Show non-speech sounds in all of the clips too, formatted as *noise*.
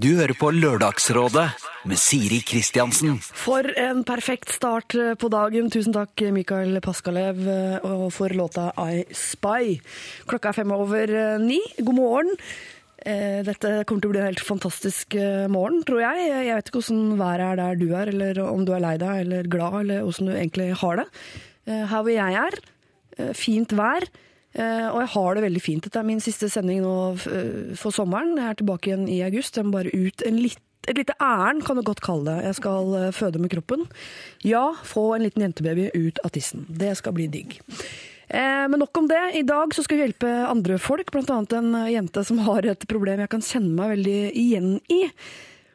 Du hører på Lørdagsrådet med Siri Kristiansen. For en perfekt start på dagen. Tusen takk, Mikael Paskalev, og for låta I Spy. Klokka er fem over ni. God morgen. Eh, Dette kommer til å bli en helt fantastisk eh, morgen, tror jeg. Jeg vet ikke hvordan været er der du er, eller om du er lei deg eller glad, eller hvordan du egentlig har det. Eh, Her hvor jeg er, eh, fint vær. Eh, Og jeg har det veldig fint. Dette er min siste sending nå eh, for sommeren. Jeg er tilbake igjen i august. Jeg må bare ut en litt, et lite ærend, kan du godt kalle det. Jeg skal eh, føde med kroppen. Ja, få en liten jentebaby ut av tissen. Det skal bli digg. Eh, Men nok om det. I dag skal vi hjelpe andre folk, annet en jente som har et problem jeg kan kjenne meg veldig igjen i.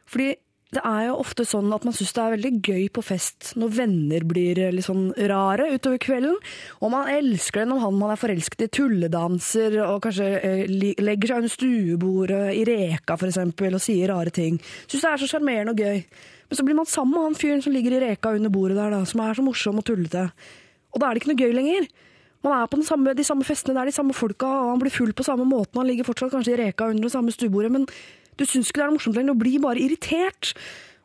Fordi det er jo ofte sånn at man syns det er veldig gøy på fest når venner blir litt sånn rare utover kvelden. Og man elsker det når han man er forelsket i, tulledanser og kanskje eh, legger seg under stuebordet i reka eksempel, og sier rare ting. Syns det er så sjarmerende og gøy. Men så blir man sammen med han fyren som ligger i reka under bordet der, da, som er så morsom og tullete. Og da er det ikke noe gøy lenger. Man er på samme, de samme festene, det er de samme folka, og han blir full på samme måten. Han ligger fortsatt kanskje i reka under det samme stuebordet, men du syns ikke det er noe morsomt lenger. Du blir bare irritert.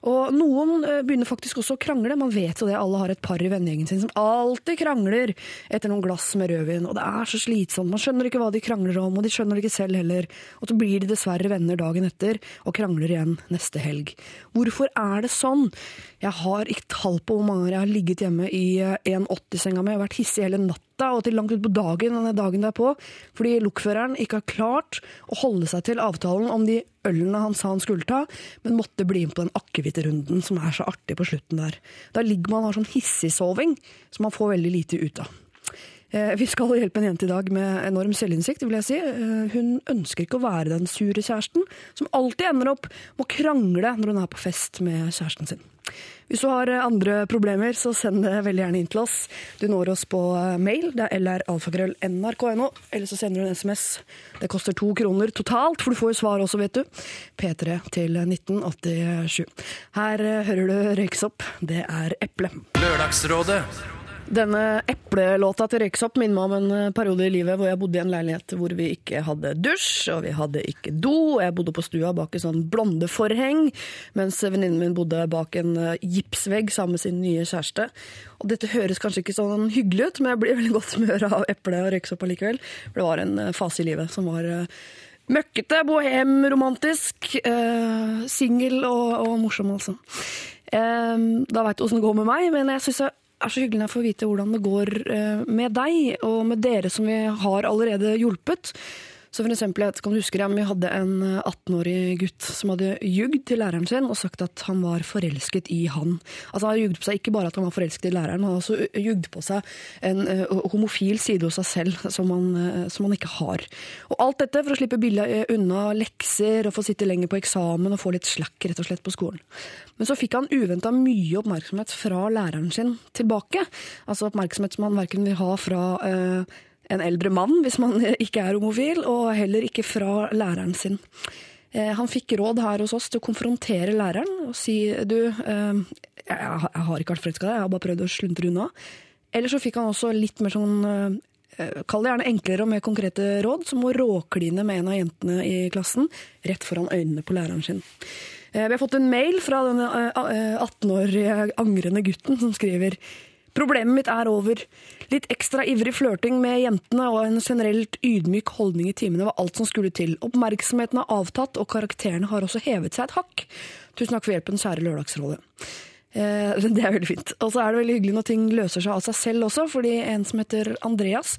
Og noen eh, begynner faktisk også å krangle. Man vet jo det, alle har et par i vennegjengen sin som alltid krangler etter noen glass med rødvin. Og det er så slitsomt. Man skjønner ikke hva de krangler om, og de skjønner det ikke selv heller. Og så blir de dessverre venner dagen etter, og krangler igjen neste helg. Hvorfor er det sånn? Jeg har ikke tall på hvor mange ganger jeg har ligget hjemme i eh, 1,80-senga mi og vært hissig hele natta og til langt utpå dagen denne dagen derpå, fordi lokføreren ikke har klart å holde seg til avtalen om de ølene han sa han skulle ta, men måtte bli med på den akevittrunden som er så artig på slutten der. Da ligger man og har sånn hissigsoving som man får veldig lite ut av. Eh, Vi skal hjelpe en jente i dag med enorm selvinnsikt, vil jeg si. Eh, Hun ønsker ikke å være den sure kjæresten som alltid ender opp med å krangle når hun er på fest med kjæresten sin. Hvis du har eh, andre problemer, så send det veldig gjerne inn til oss. Du når oss på eh, mail, det er lralfakrøll.nrk.no, eller så sender du en SMS. Det koster to kroner totalt, for du får jo svar også, vet du. P3 til 1987. Her eh, hører du Røyksopp. Det er Eple. Lørdagsrådet Denne eplelåta til Røyksopp minner meg om en eh, periode i livet hvor jeg bodde i en leilighet hvor vi ikke hadde dusj, og vi hadde ikke do. Jeg bodde på stua bak en sånn blondeforheng, mens venninnen min bodde bak en eh, gipsvegg sammen med sin nye kjæreste. Og dette høres kanskje ikke sånn hyggelig ut, men jeg blir *laughs* veldig godt humør av eple og Røyksopp allikevel. For det var en eh, fase i livet som var møkkete, bohem, romantisk, eh, singel og, og morsom, altså. Da veit du åssen det går med meg, men jeg syns det er så hyggelig jeg får vite hvordan det går eh, med deg, og med dere som vi har allerede hjulpet. Så for eksempel, huske om du husker, ja, men vi hadde en eh, 18-årig gutt som hadde jugd til læreren sin og sagt at han var forelsket i han. Altså Han hadde jugd på seg ikke bare at han var forelsket i læreren, han hadde også jugd på seg en eh, homofil side hos seg selv som han, eh, som han ikke har. Og alt dette for å slippe billig eh, unna lekser og få sitte lenger på eksamen og få litt slack rett og slett på skolen. Men så fikk han uventa mye oppmerksomhet fra læreren sin tilbake. Altså oppmerksomhet som han verken vil ha fra eh, en eldre mann, hvis man *laughs* ikke er homofil, og heller ikke fra læreren sin. Eh, han fikk råd her hos oss til å konfrontere læreren og si du, eh, jeg, har ikke vært forelska i deg, jeg har bare prøvd å sluntre unna. Eller så fikk han også litt mer sånn eh, Kall det gjerne enklere og mer konkrete råd, som å råkline med en av jentene i klassen rett foran øynene på læreren sin. Vi har fått en mail fra denne eh, 18-årige angrende gutten som skriver Problemet mitt er over. Litt ekstra ivrig flørting med jentene og en generelt ydmyk holdning i timene var alt som skulle til. Oppmerksomheten har avtatt, og karakterene har også hevet seg et hakk. Tusen takk for hjelpen, kjære Lørdagsrådet. Eh, *laughs* det er veldig fint. Og så er det veldig hyggelig når ting løser seg av seg selv også, fordi en som heter Andreas,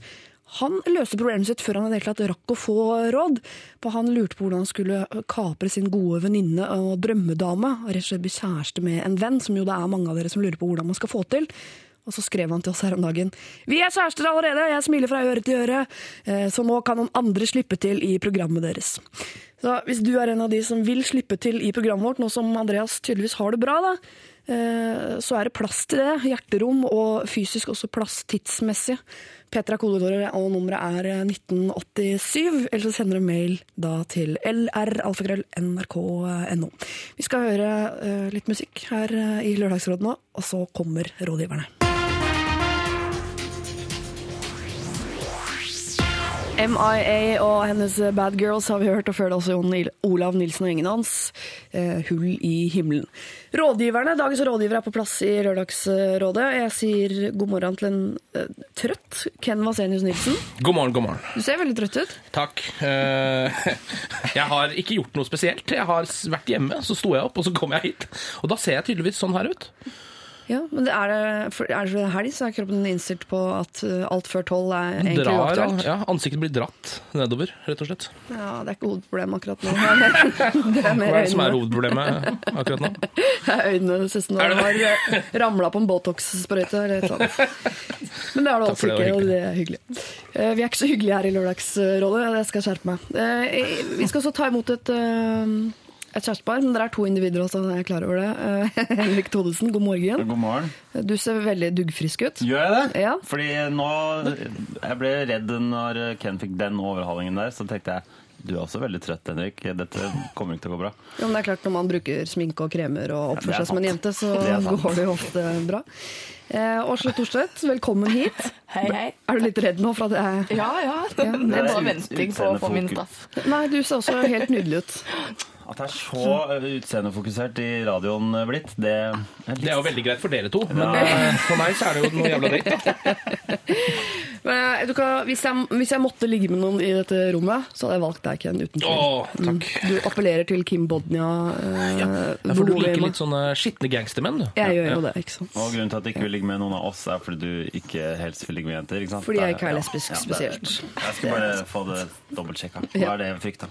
han løste problemet sitt før han hadde helt rakk å få råd. For han lurte på hvordan han skulle kapre sin gode venninne og drømmedame, og rett og slett bli kjæreste med en venn, som jo det er mange av dere som lurer på hvordan man skal få til. Og så skrev han til oss her om dagen. Vi er kjærester allerede, jeg smiler fra øre til øre, eh, så nå kan noen andre slippe til i programmet deres. Så hvis du er en av de som vil slippe til i programmet vårt, nå som Andreas tydeligvis har det bra, da, eh, så er det plass til det. Hjerterom, og fysisk også plass tidsmessig. Petra kodeordet og nummeret er 1987, eller så sender du mail da til lralfakrøll.nrk.no. Vi skal høre eh, litt musikk her eh, i Lørdagsrådet nå, og så kommer rådgiverne. MIA og hennes Bad Girls har vi hørt, og før det også Jon Olav Nilsen og gjengen hans. Eh, Hull i himmelen. Rådgiverne, Dagens rådgiver er på plass i Lørdagsrådet. Jeg sier god morgen til en eh, trøtt Ken Vasenius Nilsen. God morgen, god morgen. Du ser veldig trøtt ut. Takk. Eh, *laughs* Jeg har ikke gjort noe spesielt. Jeg har vært hjemme, så sto jeg opp, og så kom jeg hit. Og da ser jeg tydeligvis sånn her ut. Ja, men er det, for er det helg, så er kroppen innstilt på at eh, alt før tolv er egentlig Drar, uaktuelt. ja, ansiktet blir dratt nedover, rett og slett. Ja, det er ikke hovedproblemet akkurat nå. *laughs* Det er mer, det er Hva er det som er hovedproblemet akkurat nå? *laughs* Det er øynene det siste det har ramla på en Botox-sprøyte eller et eller annet. *laughs* Men det er det altså det, det ikke, og det er hyggelig. Eh, Vi er ikke så hyggelige her i Lørdagsrådet, jeg skal skjerpe meg. Eh, Vi skal også ta imot et, eh, et kjærestepar, men dere er to individer også, jeg er klar over det. Eh, *laughs* Henrik Thodesen, god morgen. God morgen. Du ser veldig duggfrisk ut. Gjør jeg det? Ja. Fordi nå Jeg ble redd når Ken fikk den overhalingen der, så tenkte jeg du er også veldig trøtt, Henrik. Dette kommer ikke til å gå bra. Ja, men det er klart Når man bruker sminke og kremer og oppfører er seg som en jente, så Det går det jo ofte bra. Eh, Åsle Thorstvedt, velkommen hit. *laughs* Hei, hei. Er du litt redd nå for at jeg Ja, ja. Det er Det er bare venting på å få min straff. Nei, du ser også helt nydelig ut. At det er så eh, utseendefokusert i radioen eh, blitt, det er litt... Det er jo veldig greit for dere to, men eh, for meg så er det jo noe jævla dritt. da. *laughs* Men eh, du kan, hvis, jeg, hvis jeg måtte ligge med noen i dette rommet, så hadde jeg valgt deg, Ken. Uten tvil. Takk. Du appellerer til Kim Bodnia. Eh, Ja, for du liker litt sånne skitne gangstermenn, du. Jeg gjør Ja. jo det, ikke sant. Og grunnen til at du ikke vil ligge med noen av oss, er fordi du ikke helst vil ligge med jenter. ikke sant? Fordi jeg ikke er lesbisk ja, spesielt. Jeg skal bare få det dobbeltsjekka. *laughs* Hva er det jeg frykter?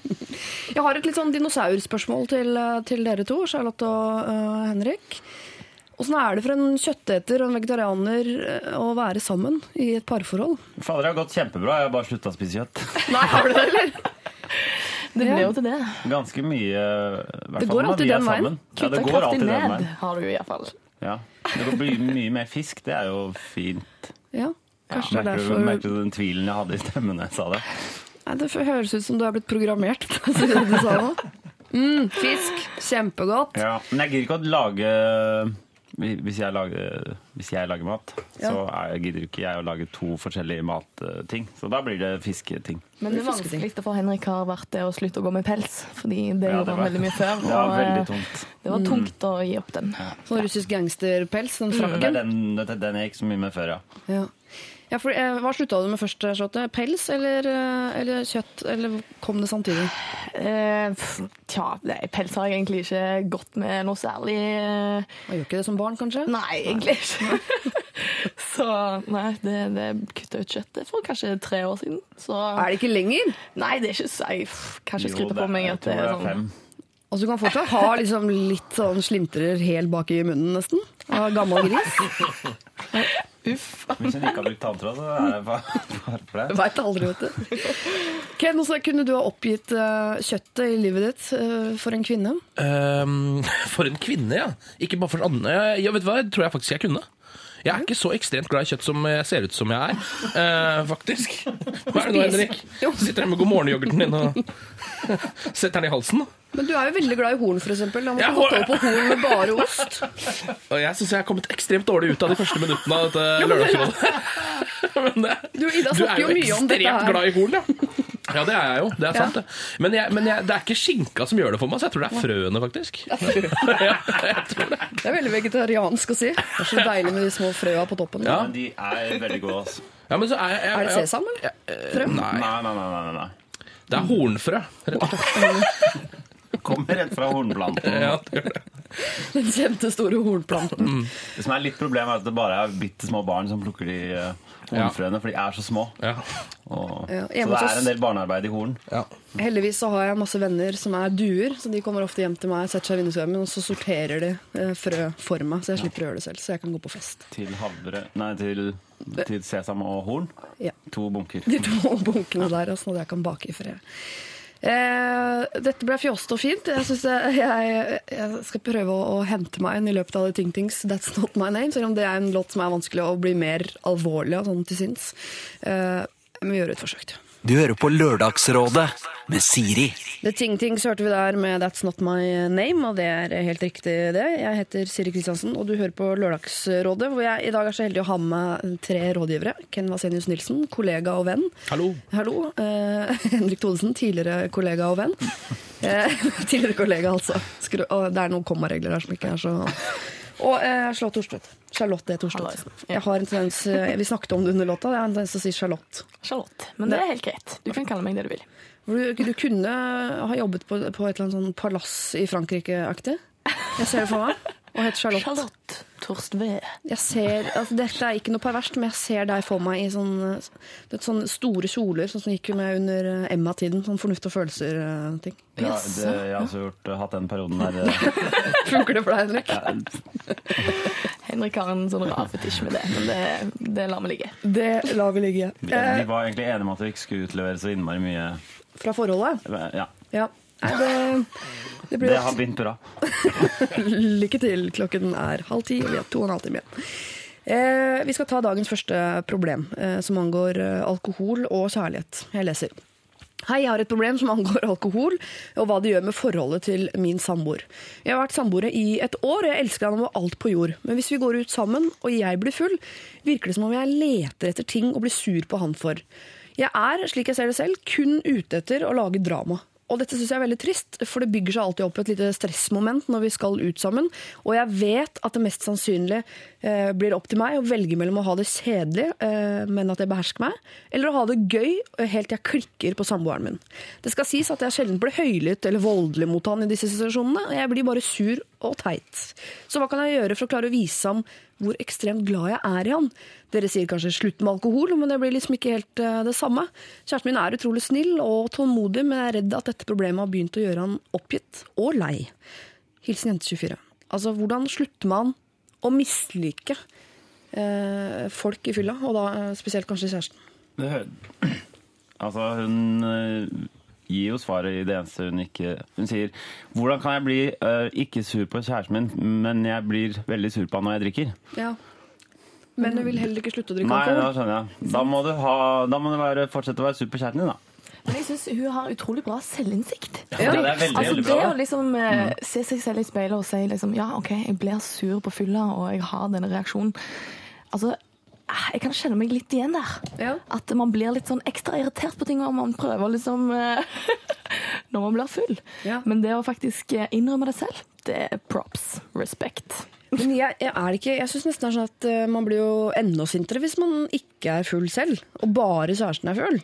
Jeg har et litt sånn dinosaurspørsmål til, eh, til dere to, Charlotte og uh, Henrik. Åssen er det for en kjøtteter og en vegetarianer eh, å være sammen i et parforhold? Fader, det har gått kjempebra. Jeg har bare slutta å spise kjøtt. *laughs* Nei, har du det, eller? *laughs* Det ble jo til det. Ganske mye. hvert Det går alltid den veien. Kutta Ja, Kutta det går kraftig ned, veien. har du iallfall. Ja. Det blir bli mye mer fisk. Det er jo fint. Ja, kanskje Ja, det er derfor merker du den tvilen jeg hadde i stemmen da jeg sa det? Nei, Det høres ut som du er blitt programmert. du sa nå. Mm, fisk. Kjempegodt. Ja. Men jeg gidder ikke å lage hvis jeg lager, hvis jeg lager mat, så er, gidder ikke jeg å lage to forskjellige matting. Så da blir det fisketing. Men det vanskeligste for Henrik har vært det å slutte å gå med pels. Fordi det Ja, gjorde det han var- veldig mye før. *laughs* Det var veldig eh, tungt. det var tungt å gi opp den. Sånn russisk gangsterpels, den Det er den, det er den jeg gikk så mye med før, ja. Ja. For, eh, hva slutta du med først, Charlotte? Pels eller, eh, eller kjøtt? Eller kom det samtidig? Eh, tja, nei, pels har jeg egentlig ikke gått med noe særlig. eh, Man gjør ikke det som barn, kanskje? Nei, egentlig ikke. *laughs* Så nei, det, det kutta ut kjøttet for kanskje tre år siden. Så Er det ikke lenger? nei, det er ikke safe. Jeg kan ikke Jo, skryte det på meg at det er det er sånn fem. Altså, du kan fortsatt ha liksom litt sånn slintrer helt bak i munnen, nesten. Av gammel gris. Uff. Hvis hun ikke har brukt tanntråd, så er det bare bare for det. Veit aldri, vet du. Ken, også, kunne du ha oppgitt eh, kjøttet i livet ditt eh, for en kvinne? Um, for en kvinne, ja. Ikke bare for andre. Ja, vet du hva, det tror jeg faktisk jeg kunne. Jeg er ikke så ekstremt glad i kjøtt som jeg ser ut som jeg er, uh, faktisk. *laughs* Hva er det nå, Henrik? Sitter her med god morgen-yoghurten din og *laughs* setter den i halsen. Men du er jo veldig glad i horn, f.eks. Da må du Ja, over på horn med bare ost. Og jeg syns jeg har kommet ekstremt dårlig ut av de første minuttene av dette lørdagsrådet. *laughs* du, det, Du, er jo mye om dette ekstremt glad i horn, ja. Ja, det er jeg jo. Det er Ja. sant, det. Men, jeg, men jeg, det er ikke skinka som gjør det for meg, så jeg tror det er frøene, faktisk. Ja, *laughs* jeg tror det. Det er veldig vegetariansk å si. Det er så deilig med de små frøa på toppen. Ja. Men de er veldig gode, altså. Ja, men så er, jeg, jeg, Er det sesam, eller? Ja, eh, Nei, Nei, nei, nei. nei, nei. det er hornfrø. rett og slett. *laughs* Kommer rett fra hornplanten. *laughs* Ja, det gjør det. Den kjente store hornplanten. Det som er litt problem, er at det bare er bitte små barn som plukker de hornfrøene, hornfrøene, for de er så små. Ja. Og, Ja, så det er en del barnearbeid i horn. Ja. Heldigvis så har jeg masse venner som er duer, så de kommer ofte hjem til meg, setter seg i vinduskarmen, og så sorterer de eh, frø for meg, så jeg slipper å gjøre det selv. Så jeg kan gå på fest. Til havre Nei, til, til sesam og horn. Ja. To bunker. De to bunkene der, sånn at jeg kan bake i fred. Eh, dette ble fjost og fint. Jeg, jeg, *laughs* jeg, jeg skal prøve å, å hente meg inn i løpet av The Ting Tings That's Not My Name, selv om det er en låt som er vanskelig å bli mer alvorlig av sånn til sinns. Eh, jeg må gjøre et forsøk. Du hører på Lørdagsrådet med Siri. The Ting Tings hørte vi der med That's Not My Name, og det er helt riktig det. Jeg heter Siri Kristiansen, og du hører på Lørdagsrådet, hvor jeg i dag er så heldig å ha med meg tre rådgivere. Ken Vasenius Nilsen, kollega og venn. Hallo. Hallo. Eh, *laughs* Henrik Thodesen, tidligere kollega og venn. *laughs* Eh, *laughs* tidligere kollega, altså. Skru, og det er noen kommaregler her som ikke er så Og eh, Charlotte Thorstvedt. Charlotte Thorstvedt. Jeg har en tendens, eh, Vi snakket om det under låta, jeg har en tendens til å si Charlotte. Charlotte. Men det er helt greit. Du kan kalle meg det du vil. Du, du kunne ha jobbet på, på et eller annet sånn palass i Frankrike-aktig. Jeg ser det for meg. Og heter Charlotte. Charlotte Torstve. Jeg ser, altså Dette er ikke noe perverst, men jeg ser deg for meg i sånne, sånne store kjoler, sånn som gikk med under eh, Emma-tiden. Sånn fornuft og følelser-ting. Ja, det, jeg har også gjort, hatt den perioden der. eh, *laughs* Funker det for deg, Henrik? Henrik har en sånn rar fetisj med det, men det, det lar vi ligge. Det lar vi ligge. Vi, Eh, vi var egentlig enige om at vi ikke skulle utlevere så innmari mye. fra forholdet? Ja, Ja. Nei, det, det blir det har begynt bra. *laughs* Lykke til. Klokken er halv ti, og vi har to og en halv time igjen. Eh, vi skal ta dagens første problem, eh, som angår eh, alkohol og kjærlighet. Jeg leser. Hei, jeg har et problem som angår alkohol, og hva det gjør med forholdet til min samboer. Jeg har vært samboere i et år, og jeg elsker han over alt på jord. Men hvis vi går ut sammen, og jeg blir full, virker det som om jeg leter etter ting å bli sur på han for. Jeg er, slik jeg ser det selv, kun ute etter å lage drama. Og dette syns jeg er veldig trist, for det bygger seg alltid opp et lite stressmoment når vi skal ut sammen. Og jeg vet at det mest sannsynlig eh, blir opp til meg å velge mellom å ha det kjedelig, eh, men at jeg behersker meg, eller å ha det gøy eh, helt til jeg klikker på samboeren min. Det skal sies at jeg sjelden blir høylytt eller voldelig mot han i disse situasjonene. Jeg blir bare sur og teit. Så hva kan jeg gjøre for å klare å vise ham hvor ekstremt glad jeg er i han. Dere sier kanskje slutt med alkohol, men det blir liksom ikke helt eh, det samme. Kjæresten min er utrolig snill og tålmodig, men jeg er redd at dette problemet har begynt å gjøre han oppgitt og lei. Hilsen jente24. Altså, hvordan slutter man å mislike eh, folk i fylla, og da eh, spesielt kanskje kjæresten? Det hører. *clears throat* Altså, hun eh, gir jo svaret i det eneste hun ikke Hun sier 'Hvordan kan jeg bli uh, ikke sur på kjæresten min, men jeg blir veldig sur på han når jeg drikker?' Ja. Men hun vil heller ikke slutte å drikke Nei, da skjønner jeg. Da må du, ha, da må du være, fortsette å være sur på kjæresten din, da. Men jeg syns hun har utrolig bra selvinnsikt. Ja, det er veldig, Altså veldig Det å liksom eh, se seg selv i speilet og si liksom Ja, OK, jeg blir sur på fylla, og jeg har denne reaksjonen. Altså, jeg kan kjenne meg litt igjen der. Ja. At man blir litt sånn ekstra irritert på ting, når man prøver liksom eh, *laughs* Når man blir full. Ja. Men det å faktisk eh, innrømme det selv, det er props. Respect. Men jeg, jeg er ikke Jeg syns nesten det er sånn at eh, man blir jo enda sintere hvis man ikke er full selv, og bare kjæresten er full.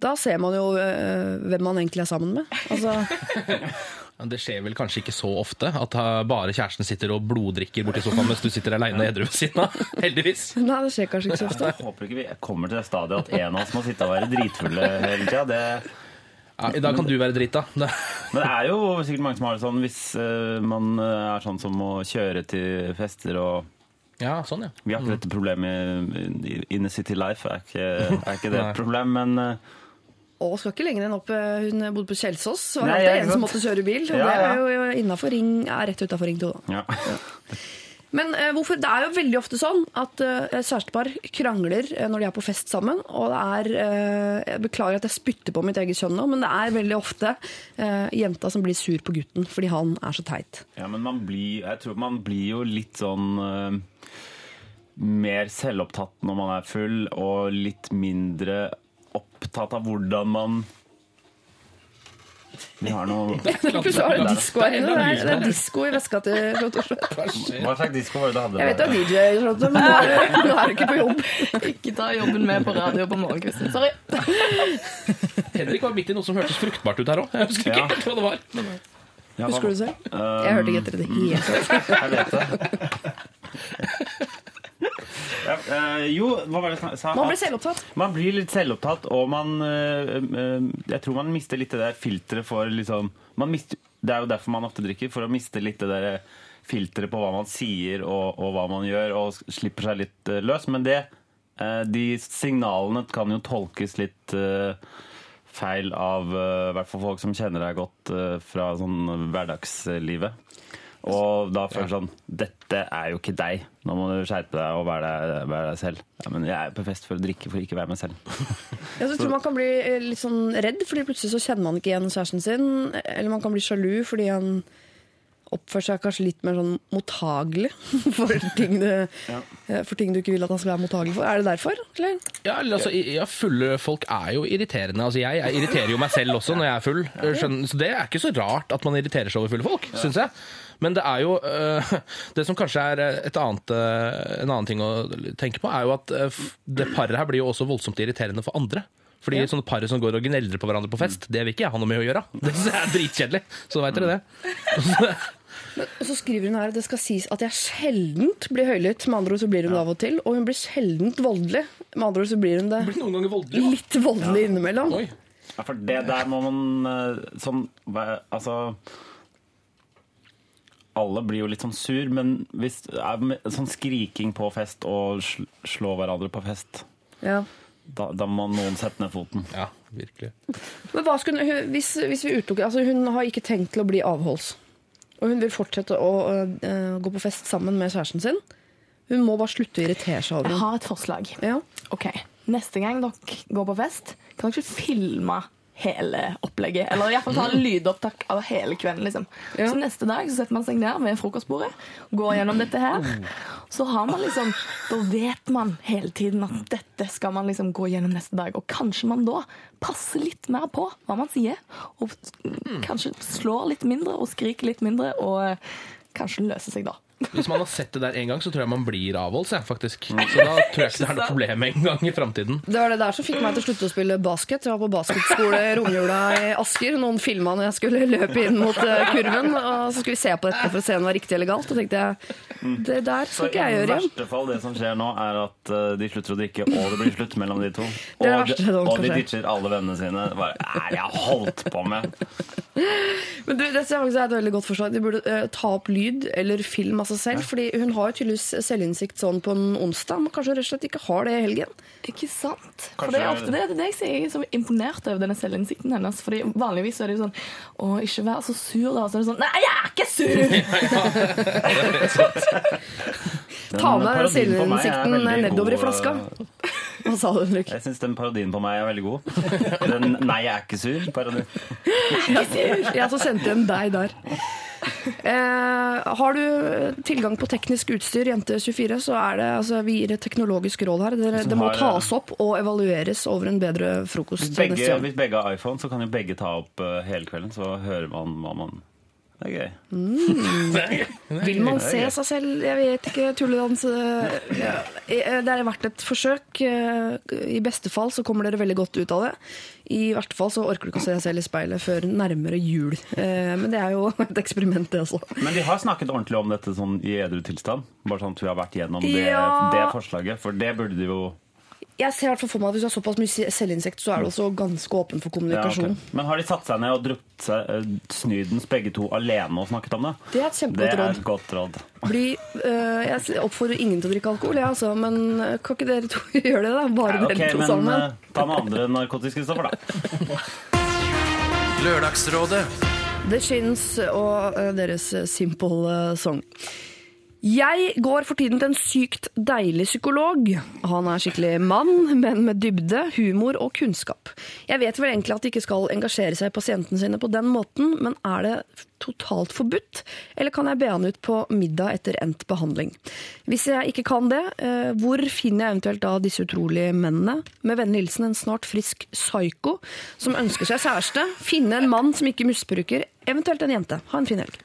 Da ser man jo øh, hvem man egentlig er sammen med. Altså, *laughs* Det skjer vel kanskje ikke så ofte at bare kjæresten sitter og bloddrikker borti sofaen mens du sitter aleine edru ved siden av. *laughs* Heldigvis. nei, det skjer kanskje ikke så ofte. Jeg håper ikke vi kommer til det stadiet at en av oss må sitte og være dritfulle hele tida. Det, Ja, I dag kan du være drita. *laughs* Men det er jo sikkert mange som har det sånn hvis eh, man eh, er sånn som må kjøre til fester og Ja, sånn, ja. Vi har ikke dette problemet i, i Inner City Life, er ikke, er ikke det et problem, men eh, Og skal ikke lenger enn opp eh, Hun bodde på Kjelsås. Var Nei, alltid ja, en som måtte kjøre bil. Og Ja, det er jo innafor ring, er rett utafor Ring 2. Da. ja. Men eh, hvorfor? det er jo veldig ofte sånn at eh, kjærestepar krangler eh, når de er på fest sammen. Og det er eh, Jeg beklager at jeg spytter på mitt eget kjønn nå, men det er veldig ofte eh, jenta som blir sur på gutten fordi han er så teit. ja, men man blir Jeg tror man blir jo litt sånn mer selvopptatt når man er full, og litt mindre opptatt av hvordan man Vi har noe Plutselig det disko her inne. Det er, disko i veska til Charlotte Oslo. *laughs* Hva slags disko var det du hadde? Jeg vet du er DJ, Charlotte, men nå er, du- du ikke på jobb. *laughs* Ikke ta jobben med på radio på morgenkvisten. Sorry. *laughs* Henrik var midt i noe som hørtes fruktbart ut her òg. Jeg husker ikke helt hva det var. Husker du det selv? Um, Jeg hørte ikke etter det hele tatt. Jeg vet det. Ja, eh, jo, hva var det jeg sa? Man blir selvopptatt. Man blir litt selvopptatt, og man øh, øh, Jeg tror man mister litt det der filteret for liksom man mister, Det er jo derfor man ofte drikker, for å miste litt det der filteret på hva man sier og, og hva man gjør, og slipper seg litt øh, løs. Men det øh, De signalene kan jo tolkes litt øh, feil av øh, i hvert fall folk som kjenner deg godt øh, fra sånn hverdagslivet. Og da føler du sånn Dette er jo ikke deg. Nå må du skjerpe deg og være deg, være deg selv. Ja, men jeg er på fest for å drikke, for å ikke være meg selv. *laughs* Jeg så tror man kan bli eh, litt sånn redd, fordi plutselig så kjenner man ikke igjen kjæresten sin. Eller man kan bli sjalu fordi han oppfører seg kanskje litt mer sånn mottagelig *laughs* for ting, du, ja. for ting du ikke vil at han skal være mottagelig for. Er det derfor? Eller? Ja, eller altså, ja, Fulle folk er jo irriterende. Altså, jeg, jeg irriterer jo meg selv også når jeg er full. Skjønner, så det er ikke så rart at man irriterer seg over fulle folk, syns jeg. Men det er jo øh, *laughs* Det som kanskje er et annet, en annen ting å tenke på, er jo at det paret her blir jo også voldsomt irriterende for andre. Fordi sånne par som går og gneldrer på hverandre på fest, det vil ikke jeg ha noe med å gjøre. Det er dritkjedelig. Så veit dere det. *laughs* Og så skriver hun her at det skal sies at jeg sjeldent blir høylytt. Med andre ord så blir hun det av og til. Og hun blir sjeldent voldelig. Med andre ord så blir hun det voldelig. litt voldelig innimellom. Oi. Ja, for det der må man eh, sånn Altså Alle blir jo litt sånn sur, men hvis sånn skriking på fest og slå hverandre på fest, Ja. da, da må noen sette ned foten. Ja, virkelig. Men hva skulle hun, hvis, hvis vi utelukker altså Hun har ikke tenkt til å bli avholds. Og hun vil fortsette å øh, gå på fest sammen med kjæresten sin. Hun må bare slutte å irritere seg over Jeg har et forslag. Ja. Ok, Neste gang dere går på fest, kan dere ikke filme hele opplegget. Eller iallfall ta lydopptak av hele kvelden. liksom. Ja. Så neste dag så setter man seg ned ved frokostbordet, går gjennom dette her. Så har man liksom Da vet man hele tiden at dette skal man liksom gå gjennom neste dag. Og kanskje man da passer litt mer på hva man sier. Og kanskje slår litt mindre og skriker litt mindre, og kanskje løser seg da. Hvis man har sett det der en gang, så tror jeg man blir avholds, jeg, faktisk. Så da tror jeg ikke det er *laughs* noe problem en gang i framtiden. Det var det der som fikk meg til å slutte å spille basket. Jeg var på basketskole i romjula i Asker. Noen filma når jeg skulle løpe inn mot eh, kurven. Og så skulle vi se på dette for å se om det var riktig eller galt. Og tenkte jeg det der skal ikke jeg gjøre igjen. I verste fall det som skjer nå, er at eh, de slutter å drikke, og det blir slutt mellom de to. Og, Det er det verste og de ditcher alle vennene sine. Hva er det jeg holdt på med? *laughs* Men du, det er et veldig godt forslag. De burde uh, ta opp lyd eller film av seg selv. fordi hun har jo tydeligvis selvinnsikt sånn på en onsdag, men kanskje hun rett og slett ikke har det i helgen. Ikke sant? For det er ofte det, det er det jeg sier. Jeg er så imponert over denne selvinnsikten hennes. Fordi vanligvis er det jo sånn Å, ikke vær så sur, da. Så er det sånn Nei, jeg er ikke sur! *laughs* *laughs* Ta med er selvinnsikten nedover i flaska. eh, *laughs* Hva sa du, Henrik? Jeg syns den parodien på meg er veldig god. Den 'nei, jeg er ikke sur'-parodien. Jeg er ikke sur! Jeg så sendte en deg der. Eh, har du tilgang på teknisk utstyr, Jente24, så er det altså, vi gir et teknologisk råd her. Det, det må har- tas opp og evalueres over en bedre frokost Hvis neste begge, hvis begge har iPhone, så kan jo begge ta opp uh, hele kvelden, så hører man hva man Det er gøy. Vil man se seg selv? Jeg vet ikke. Tulledans eh. Eh, Det har vært et forsøk. Eh, I beste fall så kommer dere veldig godt ut av det. I hvert fall så orker du ikke å se deg selv i speilet før nærmere jul. Eh, Men det er jo *laughs* et eksperiment, det også. Men de har snakket ordentlig om dette sånn i edru tilstand. Bare sånn at vi har vært gjennom det, Ja. det forslaget. For det burde de jo Jeg ser hvert fall for meg at Hvis du har såpass mye selvinnsikt, så er du også ganske åpen for ja, okay. kommunikasjon. Men har de satt seg ned og drukket seg eh, snydens begge to alene og snakket om det? Det er et Det kjempegodt er råd. et godt råd. Bli, øh, jeg oppfordrer ingen til å drikke alkohol, jeg, altså, men eh, kan ikke dere to *laughs* gjøre det? da? Bare Ja, dere to men sammen. Men ta med andre narkotiske stoffer, da. Lørdagsrådet. The Chins og deres Simple Song. Jeg går for tiden til en sykt deilig psykolog. Han er skikkelig mann, men med dybde, humor og kunnskap. Jeg vet vel egentlig at de ikke skal engasjere seg i pasientene sine på den måten, men er det totalt forbudt, eller kan jeg be han ut på middag etter endt behandling? Hvis jeg ikke kan det, eh, hvor finner jeg eventuelt da disse utrolige mennene? Med vennlig hilsen en snart frisk psyko som ønsker seg kjæreste. Finne en mann som ikke misbruker, eventuelt en jente. Ha en fin helg.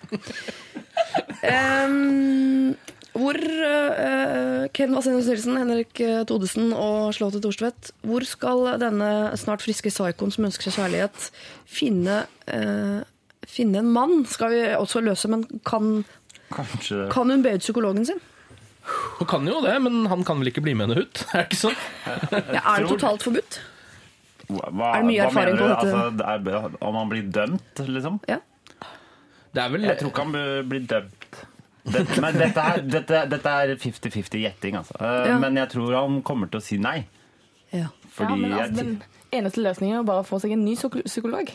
Um, hvor uh, Ken Vasenius Nilsen, Henrik Todesen og Slåte Thorstvedt, hvor skal denne snart friske psykoen som ønsker seg kjærlighet, finne, eh, finne en mann? Skal vi også løse, men kan, Kanskje kan hun be ut psykologen sin? Hun kan jo det, men han kan vel ikke bli med henne ut? *laughs* Er det ikke sånn? Ja, er det totalt forbudt? Hva, Er det mye erfaring på dette? Altså, det er, om han blir dømt, liksom? Ja. Det er vel Jeg tror ikke han blir- dømt. Dette, men dette er, dette, dette er 50-50 gjetting, altså. Eh, Ja. Men jeg tror han kommer til å si nei. ja. Fordi ja, men altså, jeg, Den eneste løsningen er å bare få seg en ny psyko- psykolog.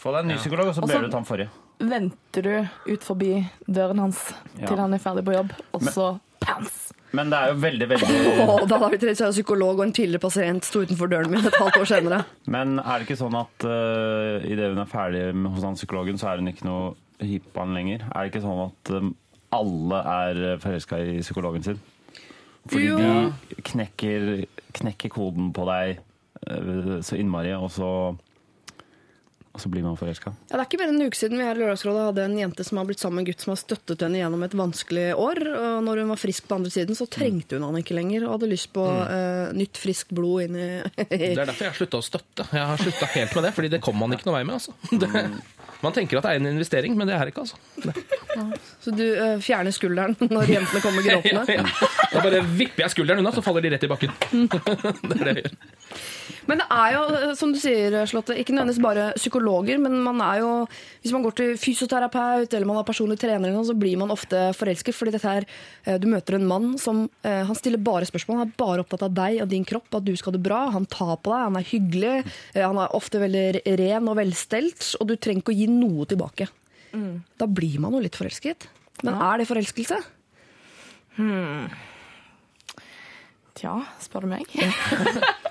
Få deg en ny psykolog, og så ber du ut han forrige. venter du ut forbi døren hans Ja. til han er ferdig på jobb, og så pants. Men det er jo veldig, veldig *laughs* oh, da har vi trengt en psykolog og en tidligere pasient sto utenfor døren min et halvt år senere. *laughs* Men er det ikke sånn at uh, idet hun er ferdig med- hos han psykologen, så er hun ikke noe hypp på han lenger? Er det ikke sånn at um, alle er forelska i psykologen sin? Fordi Jo. de knekker, knekker koden på deg uh, så innmari, og så, og så blir man forelska. Ja, det er ikke mer enn en uke siden vi her i Lørdagsrådet hadde en jente som har blitt sammen med en gutt som har støttet henne gjennom et vanskelig år. Og når hun var frisk på andre siden, så trengte hun han ikke lenger og hadde lyst på eh, nytt, friskt blod inn i Det er derfor jeg har slutta å støtte. Jeg har slutta helt med det, fordi det kommer man ikke noe vei med. Altså. *laughs* *laughs* Det, man tenker at det er en investering, men det er det ikke. altså. Ja, Så du eh, fjerner skulderen *laughs* når jentene kommer ja, gråtende. ja. Da bare vipper jeg skulderen unna, så faller de rett i bakken. *laughs* det er det jeg gjør. Men det er jo, eh, som du sier, Slotte, ikke nødvendigvis bare psykologer, men man er jo Hvis man går til fysioterapeut eller man har personlig trener, så blir man ofte forelsket. fordi dette her, eh, Du møter en mann som han stiller bare spørsmål. Han er bare opptatt av deg og din kropp, at du skal ha det bra. Han tar på deg, han er hyggelig. Han er ofte veldig ren og velstelt, og du trenger ikke å gi noe tilbake. Da blir man jo litt forelsket. Men er det forelskelse? Tja, spør du meg. *laughs*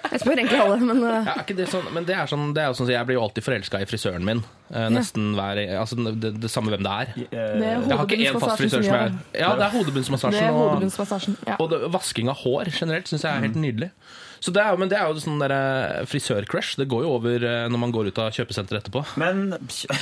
Jeg spør egentlig alle, men eh, Ja, ikke det, sånn, men det er, sånn, det er sånn Jeg blir jo alltid forelska i frisøren min. Eh, nesten hver altså, det, det samme hvem det er. Det er Jeg har ikke én fast frisør som er Ja, det er hodebunnsmassasjen. og- Ja. Og vasking av hår generelt syns jeg er helt nydelig. Så det er, men det er jo sånn eh, frisørcrush. Det går jo over eh, når man går ut av kjøpesenteret etterpå. Men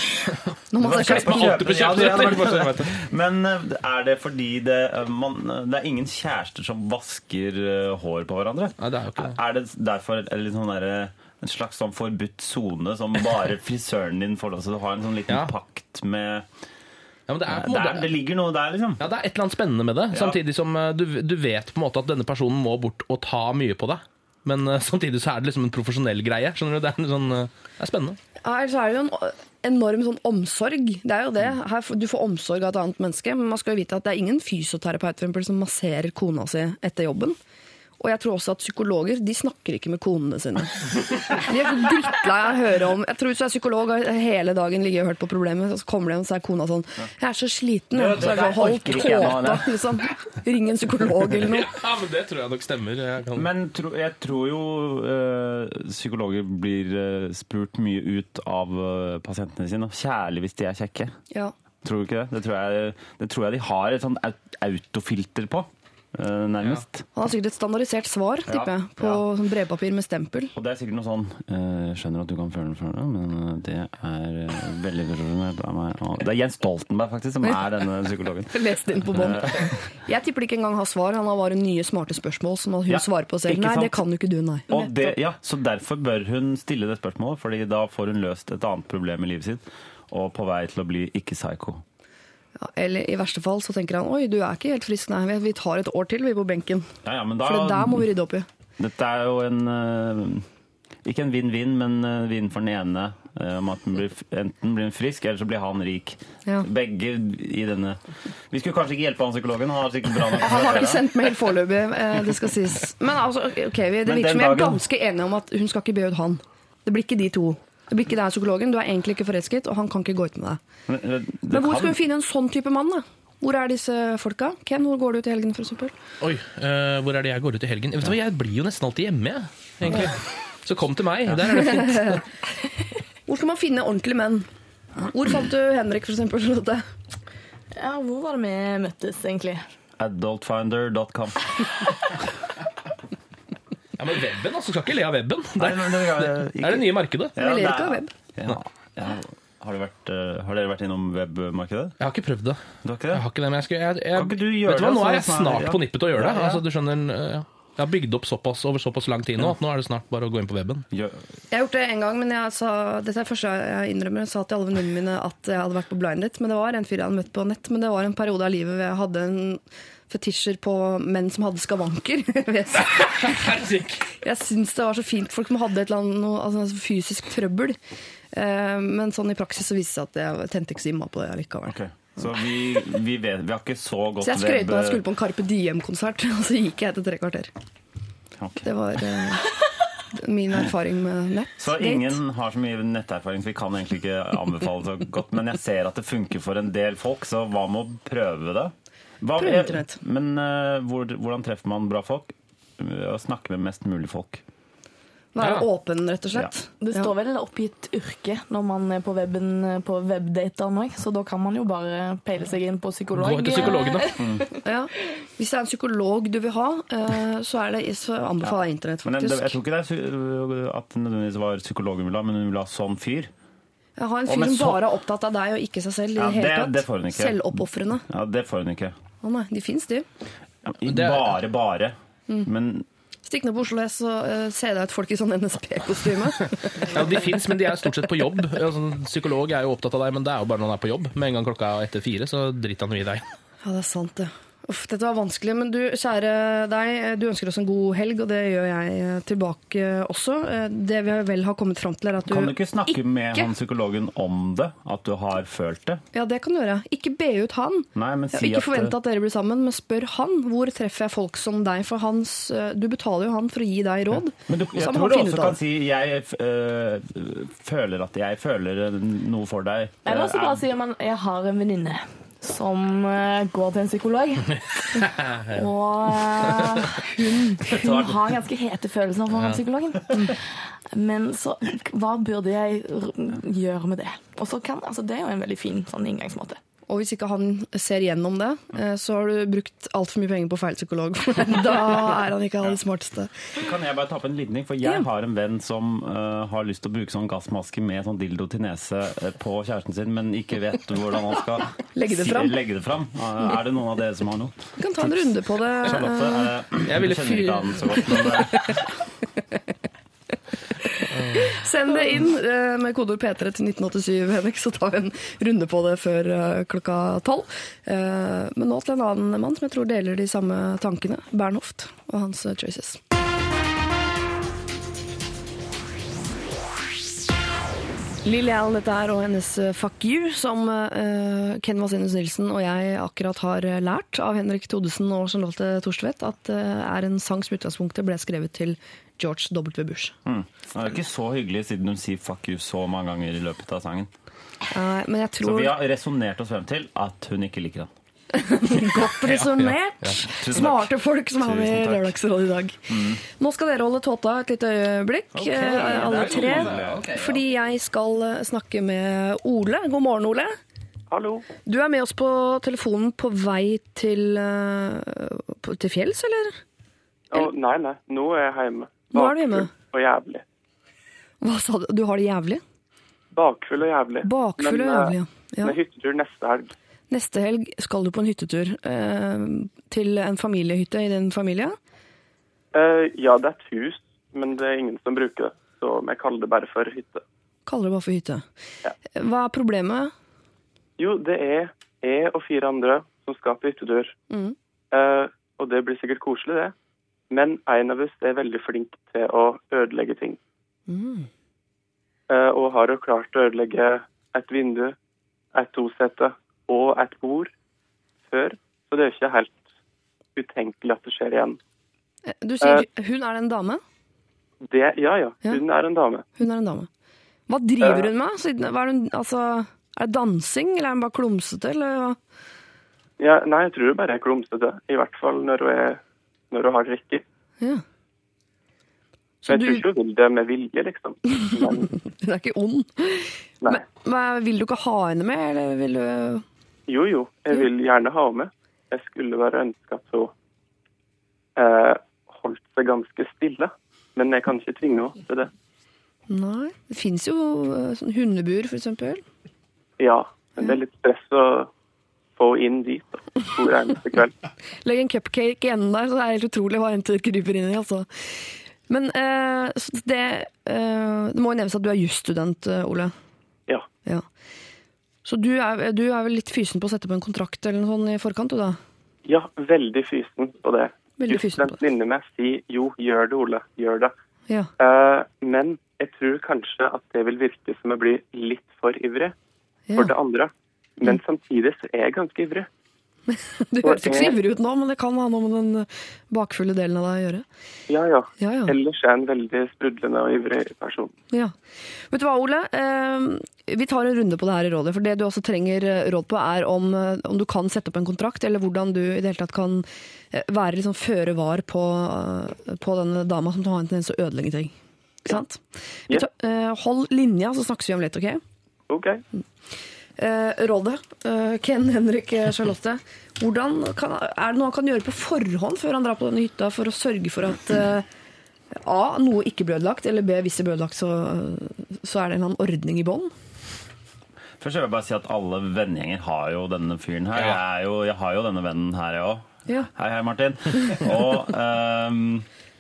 *laughs* når man Ja, hadde vært kjøpesenter. Men eh, er det fordi det, man, det er ingen kjærester som vasker hår på hverandre? Nei, det er jo ikke det. Er det derfor er det litt sånn derre en slags sånn forbudt sone som bare *laughs* frisøren din får lov til å ha en sånn liten Ja. pakt med Ja, men det, er på måte, der, det ligger noe der, liksom. ja, det er et eller annet spennende med det. Samtidig som du, du vet på en måte at denne personen må bort og ta mye på deg. Men eh, samtidig så er det liksom en profesjonell greie. Skjønner du? Det er, sånn, eh, det er spennende. Ja, ellers er det jo en enorm sånn omsorg. Det er jo det. Her, du får omsorg av et annet menneske, men man skal jo vite at det er ingen fysioterapeut for eksempel, som masserer kona si etter jobben. Og jeg tror også at psykologer de snakker ikke med konene sine. De er så drittlei av å høre om Jeg tror hvis du er psykolog og hele dagen ligger og hørt på problemet, så kommer de og så er kona sånn 'Jeg er så sliten', jeg. Så er det sånn, hold tåta, liksom. Ring en psykolog eller noe. Ja, men Det tror jeg nok stemmer. Jeg kan... Men tro, jeg tror jo øh, psykologer blir eh, spurt mye ut av øh, pasientene sine. Kjærlig hvis de er kjekke. Ja. Tror du ikke det? Det tror jeg, det tror jeg de har et sånn autofilter på, nærmest. Han har sikkert et standardisert svar, tipper jeg, på sånn brevpapir med stempel. Og det er sikkert noe sånn eh, Skjønner at du kan føle den for deg, men eh, det er eh, veldig profesjonelt av meg. Det er Jens Stoltenberg faktisk som er denne psykologen. *laughs* Lest inn på bånd. Jeg tipper de ikke engang har svar. Han har bare nye smarte spørsmål som hun svarer på selv. Nei, det kan jo ikke du, nei. Det, ja, så derfor bør hun stille det spørsmålet, fordi da får hun løst et annet problem i livet sitt. Og på vei til å bli ikke psycho. Eller i verste fall så tenker han oi, du er ikke helt frisk, nei. Vi- tar et år til, vi, på benken. Ja, ja, men da, For det der må vi rydde opp i. Dette er jo en eh, Ikke en vinn-vinn, men eh, vinn for den ene. eh, Om at blir, enten blir han frisk, eller så blir han rik. Ja. Begge i denne Vi skulle kanskje ikke hjelpe han psykologen. Han har sikkert bra nok *laughs* Han har ikke sendt mail foreløpig, det skal sies. Men altså, ok, vi, det virker som vi er ganske enige om at hun skal ikke be ut han. Det blir ikke de to. Det blir ikke deg psykologen. Du er egentlig ikke forelsket, og han kan ikke gå ut med deg. Men, det, det Men hvor kan- skal vi finne en sånn type mann, da? Hvor er disse folka? Ken, hvor går du ut i helgen, for eksempel? Oi, uh, hvor er det jeg går ut i helgen? Vet du hva, Jeg blir jo nesten alltid hjemme, jeg. Egentlig. Så kom til meg. Der er det fint. *laughs* Hvor skal man finne ordentlige menn? Hvor fant du Henrik, for eksempel? Charlotte? Ja, hvor var det vi møttes, egentlig? Adultfinder.com. *laughs* Ja, Men weben, altså. Skal ikke le av weben. Det Nei, er, men det er det er det nye markedet. Vi ler ikke av web. Ja, ja. Har, du vært, eh, har dere vært innom webmarkedet? Jeg har ikke prøvd det. Du har ikke Jeg det? har ikke det, men jeg skal, jeg, jeg, Kan ikke du gjøre vet du hva, det, Nå er jeg snart- snart ja. på nippet til å gjøre det. Ja, ja. Altså, du skjønner, eh, Jeg har bygd opp såpass over såpass lang tid nå at nå er det snart bare å gå inn på weben. Gjør- Jeg har gjort det en gang, men jeg sa, dette er første jeg innrømmer. Jeg sa til alle venninnene mine at jeg hadde vært på blind date, men det var en fyr jeg hadde møtt på nett. Men det var en periode av livet hvor jeg hadde en fetisjer på menn som hadde skavanker. *laughs* jeg syns det var så fint folk som hadde et eller annet noe, altså, fysisk trøbbel. Eh, Men sånn i praksis så viste det seg at jeg tente ikke så innmari på det likevel. Okay. Så vi, vi, vet, vi har ikke så godt Så jeg skrøt av at jeg skulle på en Carpe Diem-konsert, *laughs* og så gikk jeg etter tre kvarter. Okay. Det var eh, min erfaring med nett. Så ingen har så mye netterfaring, så vi kan egentlig ikke anbefale så godt. Men jeg ser at det funker for en del folk, så hva med å prøve det? Hva, Prøv internett. Men uh, hvor, hvordan treffer man bra folk? Å snakke med mest mulig folk. Være Ja. åpen, rett og slett. Det står vel oppgitt yrke når man er på weben på webdater nå, så da kan man jo bare peile seg inn på psykolog. Gå til psykologen, da. *laughs* Ja. Hvis det er en psykolog du vil ha, eh, så, er det, så anbefaler jeg internett, Men jeg, jeg tror ikke det er at det nødvendigvis var psykologen hun ville ha, men hun ville ha sånn fyr. Jeg har en fyr som så- bare er opptatt av deg og ikke seg selv i Ja, det hele det- får hun ikke. Selvoppofrende. Ja, Det får hun ikke. Å nei, de fins, de. Ja, Det Bare, bare. Men Stikk ned på Oslo S og uh, se deg ut folk i sånn NSB-kostyme. *laughs* Ja, de fins, men de er stort sett på jobb. Altså, psykolog er jo opptatt av deg, men det er jo bare når han er på jobb. Med en gang klokka er etter fire, så driter han jo i deg. Ja, det er sant, det. Uff, dette var vanskelig, men du, kjære deg, du ønsker oss en god helg, og det gjør jeg eh, tilbake også. Eh, Det vi vel har kommet fram til, er at du kan du ikke snakke med han psykologen om det? At du har følt det? Ja, det kan du gjøre. Ikke be ut han. Nei, men si ikke at forvente at dere blir sammen, men spør han. Hvor treffer jeg folk som deg? For hans, eh, du betaler jo han for å gi deg råd. Men du, jeg, jeg tror du også kan si jeg øh, føler at jeg føler noe for deg. Eller så Eh, bare sier man 'jeg har en venninne' som eh, går til en psykolog. *laughs* Og eh, hun, *laughs* hun har ganske hete følelser for ja. psykologen. Men så hva burde jeg gjøre med det? Og så kan, altså Det er jo en veldig fin sånn inngangsmåte. Og hvis ikke han ser gjennom det, eh, så har du brukt altfor mye penger på feil psykolog. *laughs* da er han ikke av det smarteste. Kan jeg bare ta opp en liten ting? For jeg Ja. har en venn som uh, har lyst til å bruke sånn gassmaske med sånn dildo til nese øh, på kjæresten sin, men ikke vet hvordan han skal *laughs* Legge det fram. legge det fram. Uh, Er det noen av dere som har noe? Du kan ta en runde på det. Charlotte? uh, Jeg ville fyre- *laughs* *laughs* Send det inn eh, med kodeord P3 til 1987, Henrik, så tar vi en runde på det før eh, klokka tolv. Eh, Men nå til en annen mann som jeg tror deler de samme tankene. Bernhoft og hans choices. Lilly Allen dette er, og hennes eh, Fuck You, som uh, Ken Vasenus Nilsen og jeg akkurat har eh, lært av Henrik Thodesen og Charlotte Torstvedt, at uh, er en sang som utgangspunktet ble skrevet til George W. Bush. mm. Det er ikke så hyggelig siden hun sier 'fuck you' så mange ganger i løpet av sangen. Uh, Men jeg Så vi har resonnert oss frem til at hun ikke liker han. *laughs* Godt resonnert. Ja, ja. Smarte folk som er med i Tusen. Lørdagsrådet i dag. Nå skal dere holde tåta et lite øyeblikk, eh, alle tre. Fordi jeg skal eh, snakke med Ole. God morgen, Ole. Hallo. Du er med oss på telefonen på vei til, eh, til fjells, eller? Oh, nei, nei. Nå er jeg hjemme. Nå er du hjemme? Bakfull Og jævlig. Hva sa du? Du har det jævlig? Bakfull og jævlig. Bakfull og jævlig, ja. Men. Hyttetur neste helg. Neste helg skal du på en hyttetur eh, til en familiehytte i din familie. Eh, ja, det er et hus, men det er ingen som bruker det. Så vi kaller det bare for hytte. Kaller det bare for hytte. Ja. Hva er problemet? Jo, det er jeg og fire andre som skal på hyttetur. Mm. Eh, og det blir sikkert koselig, det. Men en av oss er veldig flink til å ødelegge ting. Mm. Og har jo klart å ødelegge et vindu, et tosete og et bord før. Så det er ikke helt utenkelig at det skjer igjen. Eh, Du sier hun er en dame? Det, ja, ja. Hun er en dame. Hun er en dame. Hva driver hun med? Er, hun, altså, er det dansing, eller er hun bare klumsete? Eller? Ja, nei, jeg tror hun bare er klumsete. I hvert fall når hun, er, når hun har drikke. Ja. Så Men du, jeg tror ikke hun vil det med vilje, liksom. Men *laughs* hun er ikke ond? nei. Men, men, vil du ikke ha henne med, eller vil du Jo, jo. Jeg vil gjerne ha henne med. Jeg skulle bare ønske at hun eh, holdt seg ganske stille. Men jeg kan ikke tvinge henne til det. Nei. Det fins jo eh, sånn hundebur, eksempel. Ja, men det er litt stress å få inn dit da, hver eneste kveld. Legg en cupcake i enden der, så det er helt utrolig hva jenter kryper inn i. altså. Men eh, det, eh, det må jo nevnes at du er jusstudent, eh, Ole. Ja. Ja. Så du er, du er vel litt fysen på å sette på en kontrakt eller noe sånt i forkant, du da? ja, veldig fysen på det. Veldig fysen på det. den venninne meg sier jo, gjør det, Ole. Gjør det. Ja. Uh, men jeg tror kanskje at det vil virke som jeg blir litt for ivrig ja. for det andre. Men samtidig så er jeg ganske ivrig. *laughs* Du høres ikke så ivrig ut nå, men det kan ha noe med den bakfulle delen av deg å gjøre. Ja, ja. Ja, ja. Ellers er jeg en veldig sprudlende og ivrig person. Ja. Vet du hva, Ole? Eh, vi tar en runde på det her i rådet. For det du også trenger eh, råd på, er om, eh, om du kan sette opp en kontrakt, eller hvordan du i det hele tatt kan være liksom føre var på, på denne dama som har en tendens til å ødelegge ting. Ikke sant? Ja. tar- eh, hold linja, så snakkes vi om litt, OK? OK. Eh, rådet, eh, Ken Henrik eh, Charlotte. Hvordan kan, er det noe han kan gjøre på forhånd før han drar på denne hytta, for å sørge for at eh, A. Noe ikke blir ødelagt, eller B. Hvis det blir ødelagt, så, så er det en eller annen ordning i bånn. Først vil jeg bare si at alle vennegjenger har jo denne fyren her. Ja. Jeg, er jo, jeg har jo denne vennen her, jeg òg. Ja. Hei, hei, Martin. *laughs* Og um,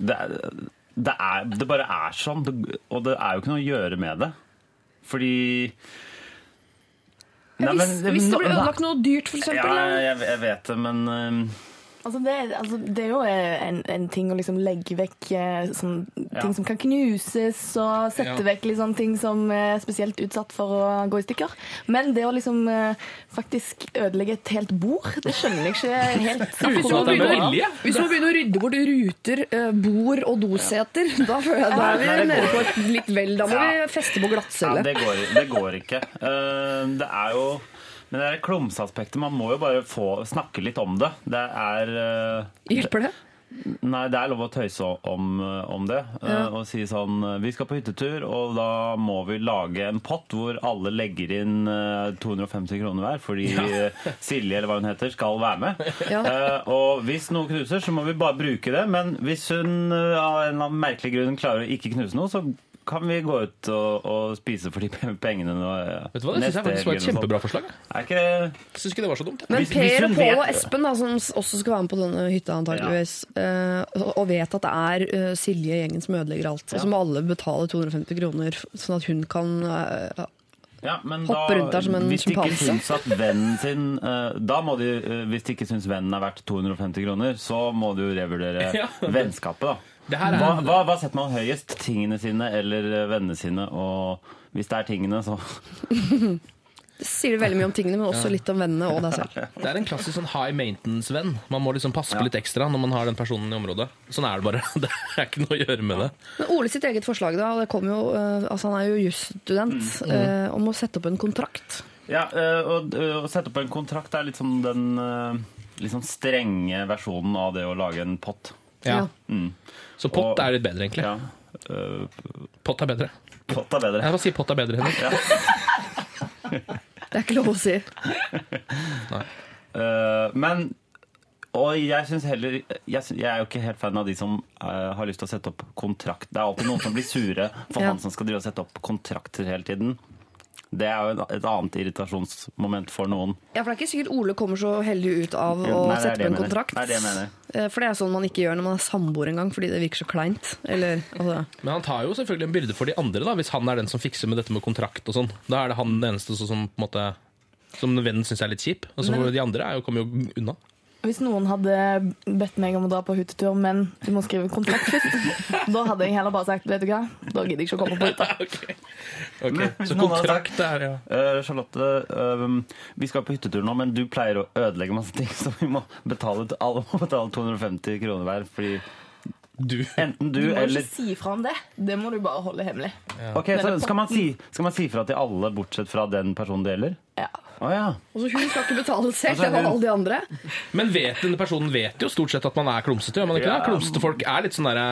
det, er- det, er, det bare er sånn. Og det er jo ikke noe å gjøre med det. Fordi Nei, hvis, men- hvis det blir ødelagt noe dyrt, for Ja, jeg, jeg vet det, men ehm, Altså det, altså det er jo en, en ting å liksom legge vekk sånn, ting Ja. som kan knuses, og sette Ja. vekk liksom ting som er spesielt utsatt for å gå i stykker. Men det å liksom eh, faktisk ødelegge et helt bord, det skjønner jeg ikke *laughs* helt. Hvis man er begynner, å rydde bort ruter, eh, bord og doseter, *laughs* da føler jeg da er vi Nei, nede på et litt vel. Da må Ja. vi feste på ja, det, går, det går ikke. Eh, det er jo Men det er klumseaspektet. Man må jo bare få snakke litt om det. Det er eh, Hjelper det? Nei, det er lov å tøyse om, om det. eh, Ja. Og si sånn Vi skal på hyttetur, og da må vi lage en pott hvor alle legger inn eh, 250 kroner hver, fordi ja. *laughs* Silje, eller hva hun heter, skal være med. Ja. Uh, og hvis noe knuser, så må vi bare bruke det. Men hvis hun eh, av en eller annen merkelig grunn klarer å ikke knuse noe, så kan vi gå ut og, og spise for de pengene. nå, eh, Vet du hva, Det synes jeg faktisk var et kjempebra forslag. Er ikke det syns ikke det var så dumt. Men Hvis- Per, og Pål og Espen, da, som også skal være med på denne hytta antageligvis, ja. og vet at det er eh, Silje gjengen som ødelegger alt, og så må alle betale 250 kroner, sånn at hun kan eh, Ja, men Hoppe rundt der som en sjimpanse. syns eh, Da må de, eh, Hvis de ikke syns vennen er verdt 250 kroner, så må du revurdere *laughs* Ja. vennskapet, da. Det her er- hva, hva, hva setter man høyest? Tingene sine eller eh, vennene sine? Og hvis det er tingene, så *laughs* Det sier veldig mye om tingene, men også litt om vennene og deg selv. *laughs* Det er en klassisk sånn high maintenance-venn. Man må liksom passe på litt ekstra når man har den personen i området. Sånn er det bare. *laughs* Det er ikke noe å gjøre med det. Men Ole sitt eget forslag, da, det kom jo, eh, altså han er jo jusstudent, eh, om å sette opp en kontrakt. Ja, og, å sette opp en kontrakt er litt sånn den litt sånn strenge versjonen av det å lage en pott. Ja. Mm. Så pott Og- er litt bedre, egentlig. Ja. Uh, Pott er bedre. pott er bedre. Jeg må si pott er bedre, Henrik. *laughs* Det er ikke lov å si. *laughs* Eh, men og jeg syns heller jeg, synes, jeg er jo ikke helt fan av de som uh, har lyst til å sette opp kontrakt. Det er alltid noen som blir sure for Ja. han som skal drive og sette opp kontrakter hele tiden. Det er jo et annet irritasjonsmoment for noen. Ja, for det er ikke sikkert Ole kommer så heldig ut av å Nei, sette på en mener. kontrakt. Er det mener. jeg. For det er sånn man ikke gjør når man er samboer engang, fordi det virker så kleint. Eller, altså, Men han tar jo selvfølgelig en byrde for de andre, da, hvis han er den som fikser med dette med kontrakt og sånn. Da er det han den eneste som, som på en måte som vennen syns er litt kjip. Og så de andre er jo, kommer jo unna. Hvis noen hadde bedt meg om å dra på hyttetur, men du må skrive kontrakt først, *laughs* da hadde jeg heller bare sagt vet du hva, da gidder jeg ikke å komme på *laughs* hytta. okay. okay. Men Så kontrakt der, ja. Uh, Charlotte, uh, vi skal på hyttetur nå, men du pleier å ødelegge masse ting, *laughs* så vi må betale, alle må betale 250 kroner hver. Fordi Du. enten du, Du må eller ikke si fra om det. Det må du bare holde hemmelig. Ok, så skal man, si, skal man si fra til alle, bortsett fra den personen det gjelder? Ja. Oh, ja. og så hun skal ikke betale *laughs* selv, Altså, det var hun- alle de andre. Men vet, denne personen vet jo stort sett at man er klumsete, gjør man ikke Ja. det? Klumsete folk er litt sånn derre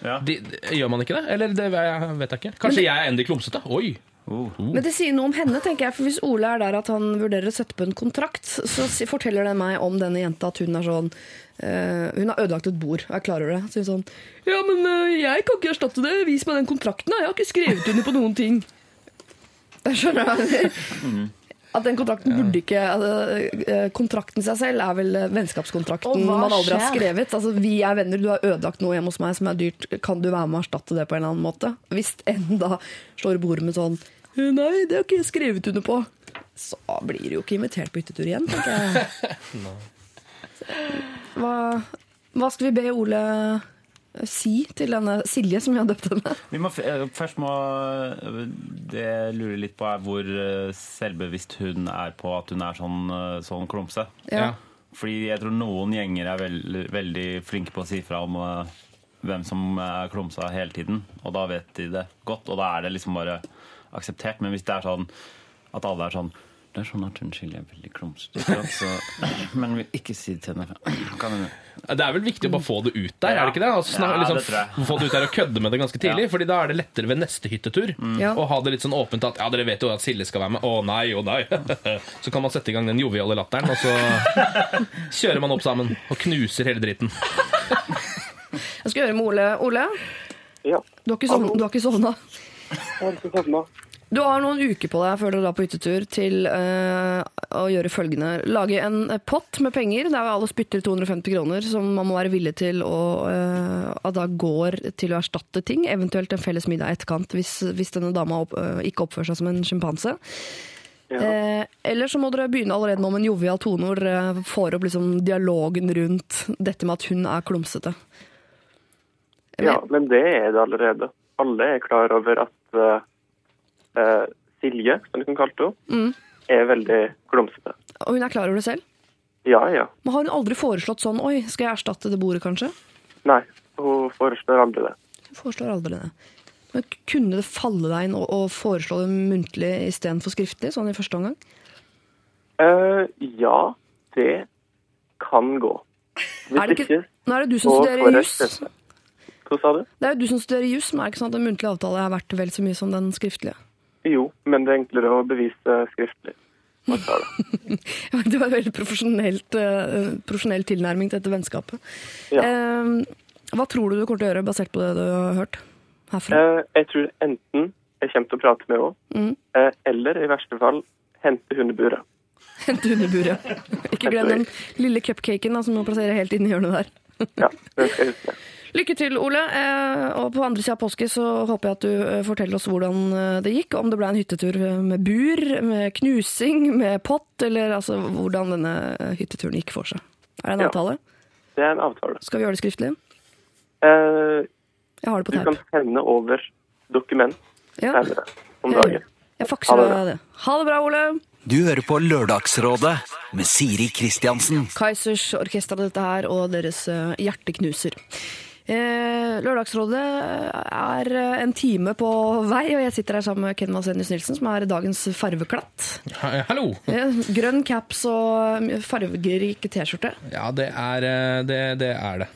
ja. de, Gjør man ikke det? Eller det vet jeg ikke. Kanskje jeg er en av klumsete? Oi! Oh. Men det sier noe om henne, tenker jeg. For hvis Ole er der at han vurderer å sette på en kontrakt, så forteller det meg om denne jenta at hun er sånn uh, Hun har ødelagt et bord, og jeg klarer det. Så hun sånn Ja, men uh, jeg kan ikke erstatte det. Vis meg den kontrakten, da. Jeg har ikke skrevet under på noen ting. Jeg skjønner hva jeg. At den kontrakten burde ikke altså, Kontrakten seg selv er vel vennskapskontrakten man aldri har skrevet. Altså, vi er venner, du har ødelagt noe hjemme hos meg som er dyrt. Kan du være med og erstatte det på en eller annen måte? Hvis en da slår bordet med sånn Nei, det har ikke jeg skrevet under på. Så blir du jo ikke invitert på hyttetur igjen, tenker jeg. *laughs* Hva, hva skal vi be Ole si til denne Silje, som vi har døpt henne? Vi må, eh, først må Det jeg lurer litt på, er hvor eh, selvbevisst hun er på at hun er sånn, eh, sånn klumse. Ja. Fordi jeg tror noen gjenger er veld, veldig flinke på å si fra om hvem som er klumsa hele tiden. Og da vet de det godt, og da er det liksom bare akseptert. Men hvis det er sånn at alle er sånn det er sånn at unnskyld, jeg er veldig klumsete. *laughs* Men vil ikke si det til henne. Kan du Det er vel viktig å bare få det ut der, er det ikke det? Altså, snak- Ja, liksom, det. Få det ut der og kødde med det ganske tidlig, Fordi da er det lettere ved neste hyttetur Ja. å ha det litt sånn åpent at ja, dere vet jo at Silje skal være med. Å nei, å nei. *laughs* Så kan man sette i gang den joviale latteren, og så *laughs* kjører man opp sammen og knuser hele dritten. Jeg skal høre med Ole. Ole, Ja. du har ikke sovna? Du har. Jeg har ikke sovna. Du har noen uker på deg før du drar på hyttetur til eh, å gjøre følgende. Lage en eh, pott med penger der alle spytter 250 kroner, som man må være villig til å eh, at da går til å erstatte ting. Eventuelt en felles middag i etterkant hvis, hvis denne dama opp, eh, ikke oppfører seg som en sjimpanse. Ja. Eh, eller så må dere begynne allerede nå med en jovial tone hvor dere får opp liksom, dialogen rundt dette med at hun er klumsete. Ja, men det er det allerede. Alle er klar over at uh, Silje, som du kan kalle henne, Mm. er veldig klumsete. Og hun er klar over det selv. Ja, ja. Men har hun aldri foreslått sånn Oi, skal jeg erstatte det bordet, kanskje? Nei, hun foreslår aldri det. Hun foreslår aldri det. Men kunne det falle deg inn å, foreslå det muntlig istedenfor skriftlig, sånn i første omgang? Uh, ja, det kan gå. Hvis Er det ikke, nå er det du som studerer juss. Hva sa du? Det er jo du som studerer juss, men er det ikke sånn at en muntlig avtale er verdt vel så mye som den skriftlige? Jo, men det er enklere å bevise skriftlig. Hva? *laughs* Det var en veldig eh, profesjonell tilnærming til dette vennskapet. Ja. Eh, hva tror du du kommer til å gjøre, basert på det du har hørt herfra? Eh, jeg tror enten jeg kommer til å prate med henne, Mm. eh, eller i verste fall hente hundeburet. Hente hundeburet. *laughs* Ikke glem den lille cupcaken da, som må plassere helt inn i hjørnet der. Ja, den skal jeg huske. Lykke til, Ole. Eh, og på andre sida av påske så håper jeg at du eh, forteller oss hvordan eh, det gikk. Om det ble en hyttetur med bur, med knusing, med pott, eller altså hvordan denne hytteturen gikk for seg. Er det en Ja. avtale? Det er en avtale. Skal vi gjøre det skriftlig? Eh, Jeg har det på teip. du kan sende over dokument Ja, senere om jeg, dagen. jeg fakser deg det. Ha det bra, Ole. Du hører på Lørdagsrådet med Siri Kristiansen. Kaizers orkester dette her, og deres hjerteknuser. Eh, Lørdagsrådet er eh, en time på vei, og jeg sitter her sammen med Ken Vasenius Nilsen, som er dagens farveklatt. Hallo! Eh, Grønn caps og eh, fargerik T-skjorte. Ja, det er eh, det. det, er det.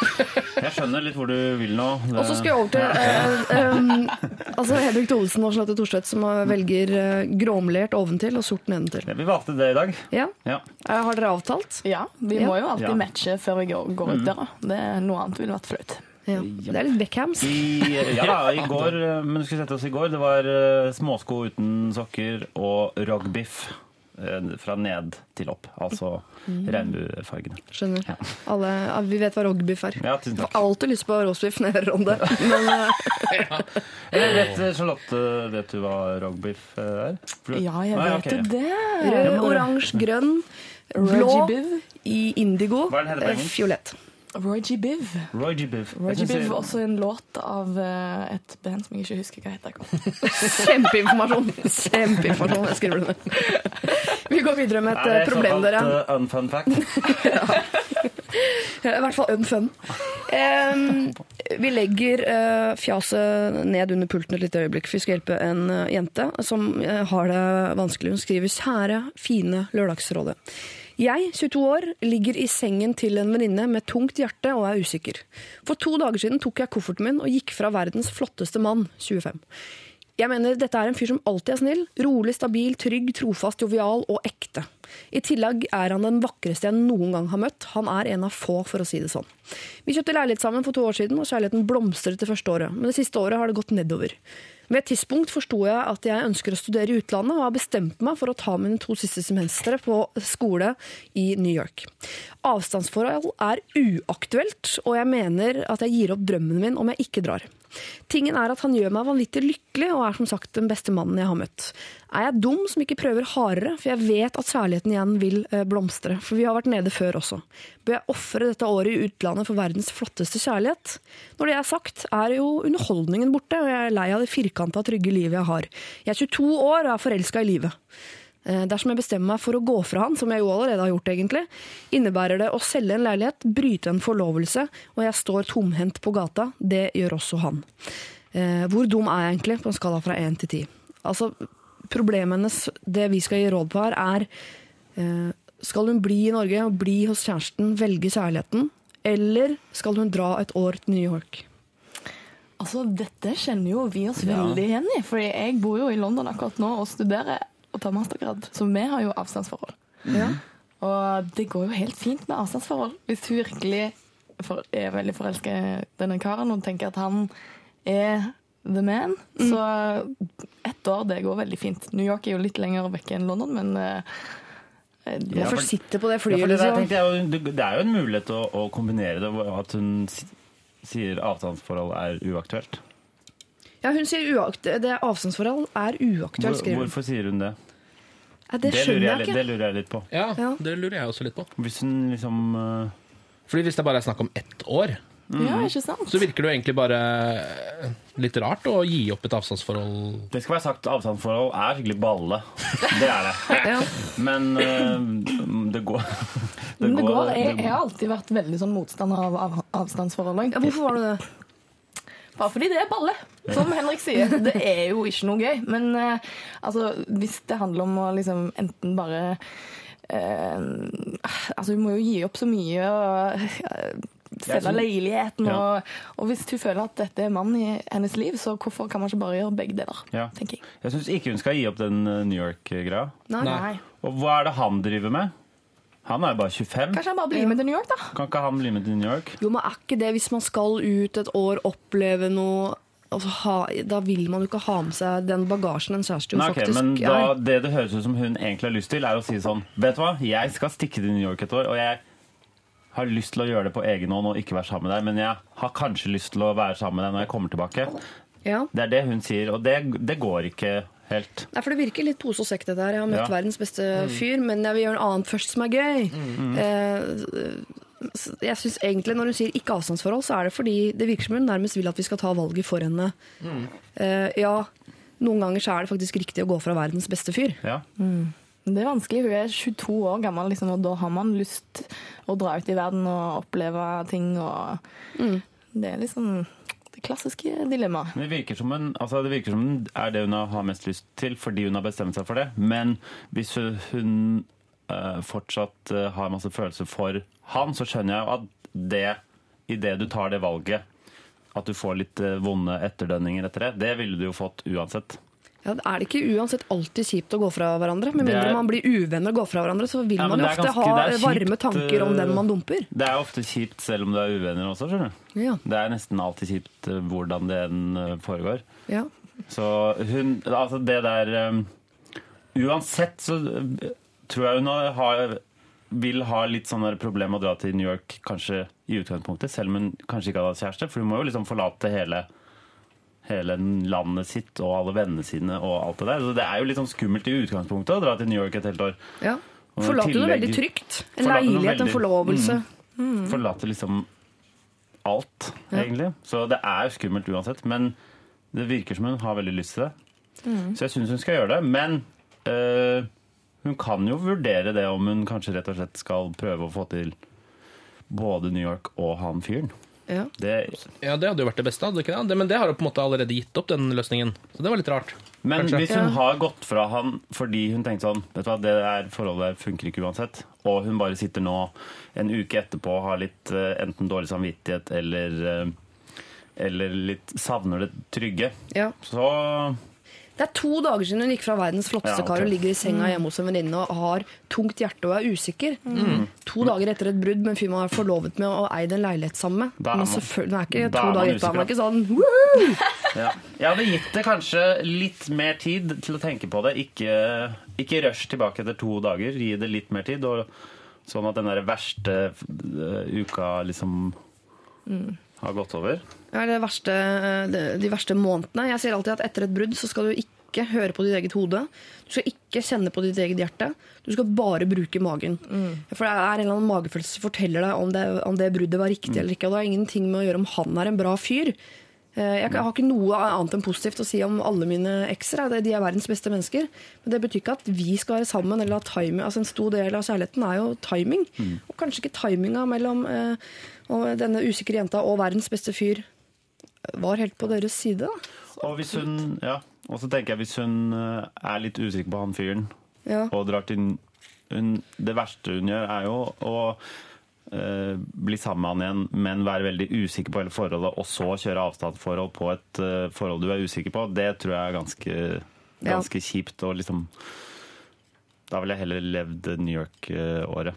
*laughs* Jeg skjønner litt hvor du vil nå. Det- Og så skal jeg over til eh, um, altså Hedvig Tholesen og Charlotte Thorstvedt, som eh, velger gråmlert gråmelert oventil og sort nedentil. Ja, Vi valgte det i dag. Ja. Ja. Eh, Har dere avtalt? Ja, vi Ja. må jo alltid Ja. matche før vi går, går ut døra. Det er Noe annet ville vært flaut. Ja. Det er litt Beckhams. I, *laughs* ja i går, men vi skulle sette oss i går. Det var eh, småsko uten sokker og rogbiff eh, fra ned til opp. Altså regnbuefargene. Skjønner. Alle, ja, vi vet hva rogbiff er. Ja, tusen Jeg takk. får alltid lyst på roastbiff når jeg hører om det. *laughs* Men ja. Eh, Vet, Charlotte, vet du hva rogbiff er? Ja, jeg Ah, vet ok, okay. det. rød, oransje, grønn, blå, G. Biv. i indigo, fiolett. Roy G. Biv. Roy G. Biv. Roy G. Biv jeg- også en låt av eh, et band som jeg ikke husker hva heter. *laughs* Kjempeinformasjon! Kjempeinformasjon, jeg skriver det ned. *laughs* Vi går videre med et Er eh, det problem, såkalt dere. eh, unfun fact? *laughs* I hvert fall unfun. Um, vi legger uh, fjaset ned under pulten et lite øyeblikk. for Vi skal hjelpe en uh, jente som har det vanskelig. Hun skriver 'Kjære, fine Lørdagsrådet'. Jeg, 22 år, ligger i sengen til en venninne med tungt hjerte og er usikker. For to dager siden tok jeg kofferten min og gikk fra verdens flotteste mann, 25. Jeg mener dette er en fyr som alltid er snill, rolig, stabil, trygg, trofast, jovial og ekte. I tillegg er han den vakreste jeg noen gang har møtt. Han er en av få, for å si det sånn. Vi kjøpte leilighet sammen for to år siden, og kjærligheten blomstret det første året. Men det siste året har det gått nedover. Ved et tidspunkt forsto jeg at jeg ønsker å studere i utlandet, og har bestemt meg for å ta mine to siste semestre på skole i New York. Avstandsforhold er uaktuelt, og jeg mener at jeg gir opp drømmen min om jeg ikke drar. Tingen er at han gjør meg vanvittig lykkelig, og er som sagt den beste mannen jeg har møtt. Er jeg dum som ikke prøver hardere, for jeg vet at kjærligheten igjen vil eh, blomstre, for vi har vært nede før også. Bør jeg ofre dette året i utlandet for verdens flotteste kjærlighet? Når det er sagt, er jo underholdningen borte, og jeg er lei av det firkanta, trygge livet jeg har. Jeg er 22 år og er forelska i livet. Eh, Dersom jeg bestemmer meg for å gå fra han, som jeg jo allerede har gjort, egentlig, innebærer det å selge en leilighet, bryte en forlovelse, og jeg står tomhendt på gata. Det gjør også han. Eh, Hvor dum er jeg egentlig, på en skala fra én til ti? Altså, problemet hennes, det vi skal gi råd på her, er eh, Skal hun bli i Norge og bli hos kjæresten, velge kjærligheten, eller skal hun dra et år til New York? Altså, Dette kjenner jo vi oss veldig igjen i. fordi jeg bor jo i London akkurat nå og studerer og tar mastergrad. Så vi har jo avstandsforhold. Ja. Og det går jo helt fint med avstandsforhold. Hvis hun virkelig for, er veldig forelska i denne karen og tenker at han er the man, så ett år, det går veldig fint. New York er jo litt lenger vekke enn London, men det- Ja, sitter på det Ja, for det, der liksom? jeg, jo- det- er jo en mulighet å, å kombinere det, at hun sier avstandsforhold er uaktuelt. Ja, hun sier uakt det avstandsforhold er uaktuelt, Hvor, skriver hun. hvorfor sier hun det? Ja, det lurer skjønner jeg, jeg litt- det lurer jeg litt på. Ja, Ja. det lurer jeg også litt på. Hvis hun liksom Uh... Fordi hvis det bare er snakk om ett år, Ja, ikke sant? så virker det jo egentlig bare litt rart å gi opp et avstandsforhold. Det skal være sagt, avstandsforhold er skikkelig balle. *laughs* Det er det. Ja. Men uh, det går *laughs* Men det går, jeg, jeg har alltid vært veldig sånn motstander av, av avstandsforhold. Ja, hvorfor var du det? Bare fordi det er balle, som Henrik sier. Det er jo ikke noe gøy. Men eh, altså, hvis det handler om å liksom enten bare eh, Altså, hun må jo gi opp så mye og eh, selge synes- leiligheten. Ja. Og, og hvis hun føler at dette er mannen i hennes liv, så hvorfor kan man ikke bare gjøre begge deler? Ja. tenker jeg. Jeg syns ikke hun skal gi opp den øh, New York-greia. Nei. Nei. Og hva er det han driver med? Han er bare 25. Kanskje han bare blir med til New York, da? Kan ikke han bli med til New York? Jo, men er ikke det hvis man skal ut et år, oppleve noe altså, ha, Da vil man jo ikke ha med seg den bagasjen en kjæreste jo Nei, okay, faktisk men da, er. Det det høres ut som hun egentlig har lyst til, er å si sånn Vet du hva, jeg skal stikke til New York et år, og jeg har lyst til å gjøre det på egen hånd og ikke være sammen med deg, men jeg har kanskje lyst til å være sammen med deg når jeg kommer tilbake. Ja. Det er det hun sier, og det, det går ikke helt. Nei, for Det virker litt pose og sekk, dette her. Jeg har møtt Ja. verdens beste fyr, men jeg vil gjøre noe annet først som er gøy. Eh, jeg synes egentlig Når hun sier ikke avstandsforhold, så er det fordi det virker som hun nærmest vil at vi skal ta valget for henne. Eh, ja, noen ganger så er det faktisk riktig å gå fra verdens beste fyr. Ja. Det er vanskelig. Hun er 22 år gammel, liksom, og da har man lyst å dra ut i verden og oppleve ting. Og Det er liksom det klassiske dilemmaet. Det virker som hun, altså det virker som hun er det hun har mest lyst til fordi hun har bestemt seg for det. Men hvis hun uh, fortsatt uh, har masse følelser for han, så skjønner jeg at det, idet du tar det valget, at du får litt eh, vonde etterdønninger etter det, det ville du jo fått uansett. Ja, Er det ikke uansett alltid kjipt å gå fra hverandre? Med mindre er- man blir uvenner og går fra hverandre, så vil Ja, man jo ofte ganske- ha er varme tanker om eh, den man dumper. Det er ofte kjipt selv om du er uvenner også, skjønner du. Ja, Det er nesten alltid kjipt eh, hvordan det enn eh, foregår. ja. Så hun Altså, det der um, Uansett så tror jeg hun har, vil ha litt sånn der problem med å dra til New York kanskje i utgangspunktet, selv om hun kanskje ikke hadde hatt kjæreste. For hun må jo liksom forlate hele hele landet sitt og alle vennene sine og alt det der. Så det er jo litt sånn skummelt i utgangspunktet å dra til New York et helt år. ja. Forlater noe veldig trygt. En Forlater leilighet, en Mm, forlovelse. Forlate liksom alt, Ja. egentlig. Så det er jo skummelt uansett. Men det virker som hun har veldig lyst til det. Så jeg syns hun skal gjøre det. Men øh, hun kan jo vurdere det om hun kanskje rett og slett skal prøve å få til både New York og han fyren. Ja. Det, Ja, Det hadde jo vært det beste, hadde det ikke det? det? Men det har jo på en måte allerede gitt opp, den løsningen. Så det var litt rart. men Kanskje. hvis hun Ja. har gått fra han fordi hun tenkte sånn Vet du hva, det der forholdet der funker ikke uansett, og hun bare sitter nå en uke etterpå og har litt eh, enten dårlig samvittighet eller eh, eller litt savner det trygge, Ja. så Det er to dager siden hun gikk fra verdens flotteste Ja, okay. kar og ligger i senga hjemme hos en venninne og har tungt hjerte og er usikker. Mm. To dager etter et brudd med en fyr man er forlovet med og eid en leilighet sammen med. Da er Men man- selvfølgelig, er ikke da to er dager etter. Han var ikke sånn *laughs* Ja. Jeg hadde gitt det kanskje litt mer tid til å tenke på det. Ikke, ikke rush tilbake etter to dager. Gi det litt mer tid. Og, sånn at den der verste eh, uka liksom har gått over. Er det verste, de, verste månedene. Jeg sier alltid at etter et brudd så skal du ikke høre på ditt eget hode. Du skal ikke kjenne på ditt eget hjerte. Du skal bare bruke magen. For det er en eller annen magefølelse som forteller deg om det, om det bruddet var riktig eller ikke. Og det har ingenting med å gjøre om han er en bra fyr. Eh, Jeg har ikke noe annet enn positivt å si om alle mine ekser. De er verdens beste mennesker. Men det betyr ikke at vi skal være sammen. eller at timing, altså En stor del av kjærligheten er jo timing. Og kanskje ikke timinga mellom uh, denne usikre jenta og verdens beste fyr var helt på deres side. da. Og hvis hun Ja, og så tenker jeg hvis hun eh, er litt usikker på han fyren Ja. og drar til hun, Det verste hun gjør, er jo å eh, bli sammen med han igjen, men være veldig usikker på hele forholdet, og så kjøre avstandsforhold på et eh, forhold du er usikker på. Det tror jeg er ganske, Ja. kjipt. Og liksom Da ville jeg heller levd New York-året.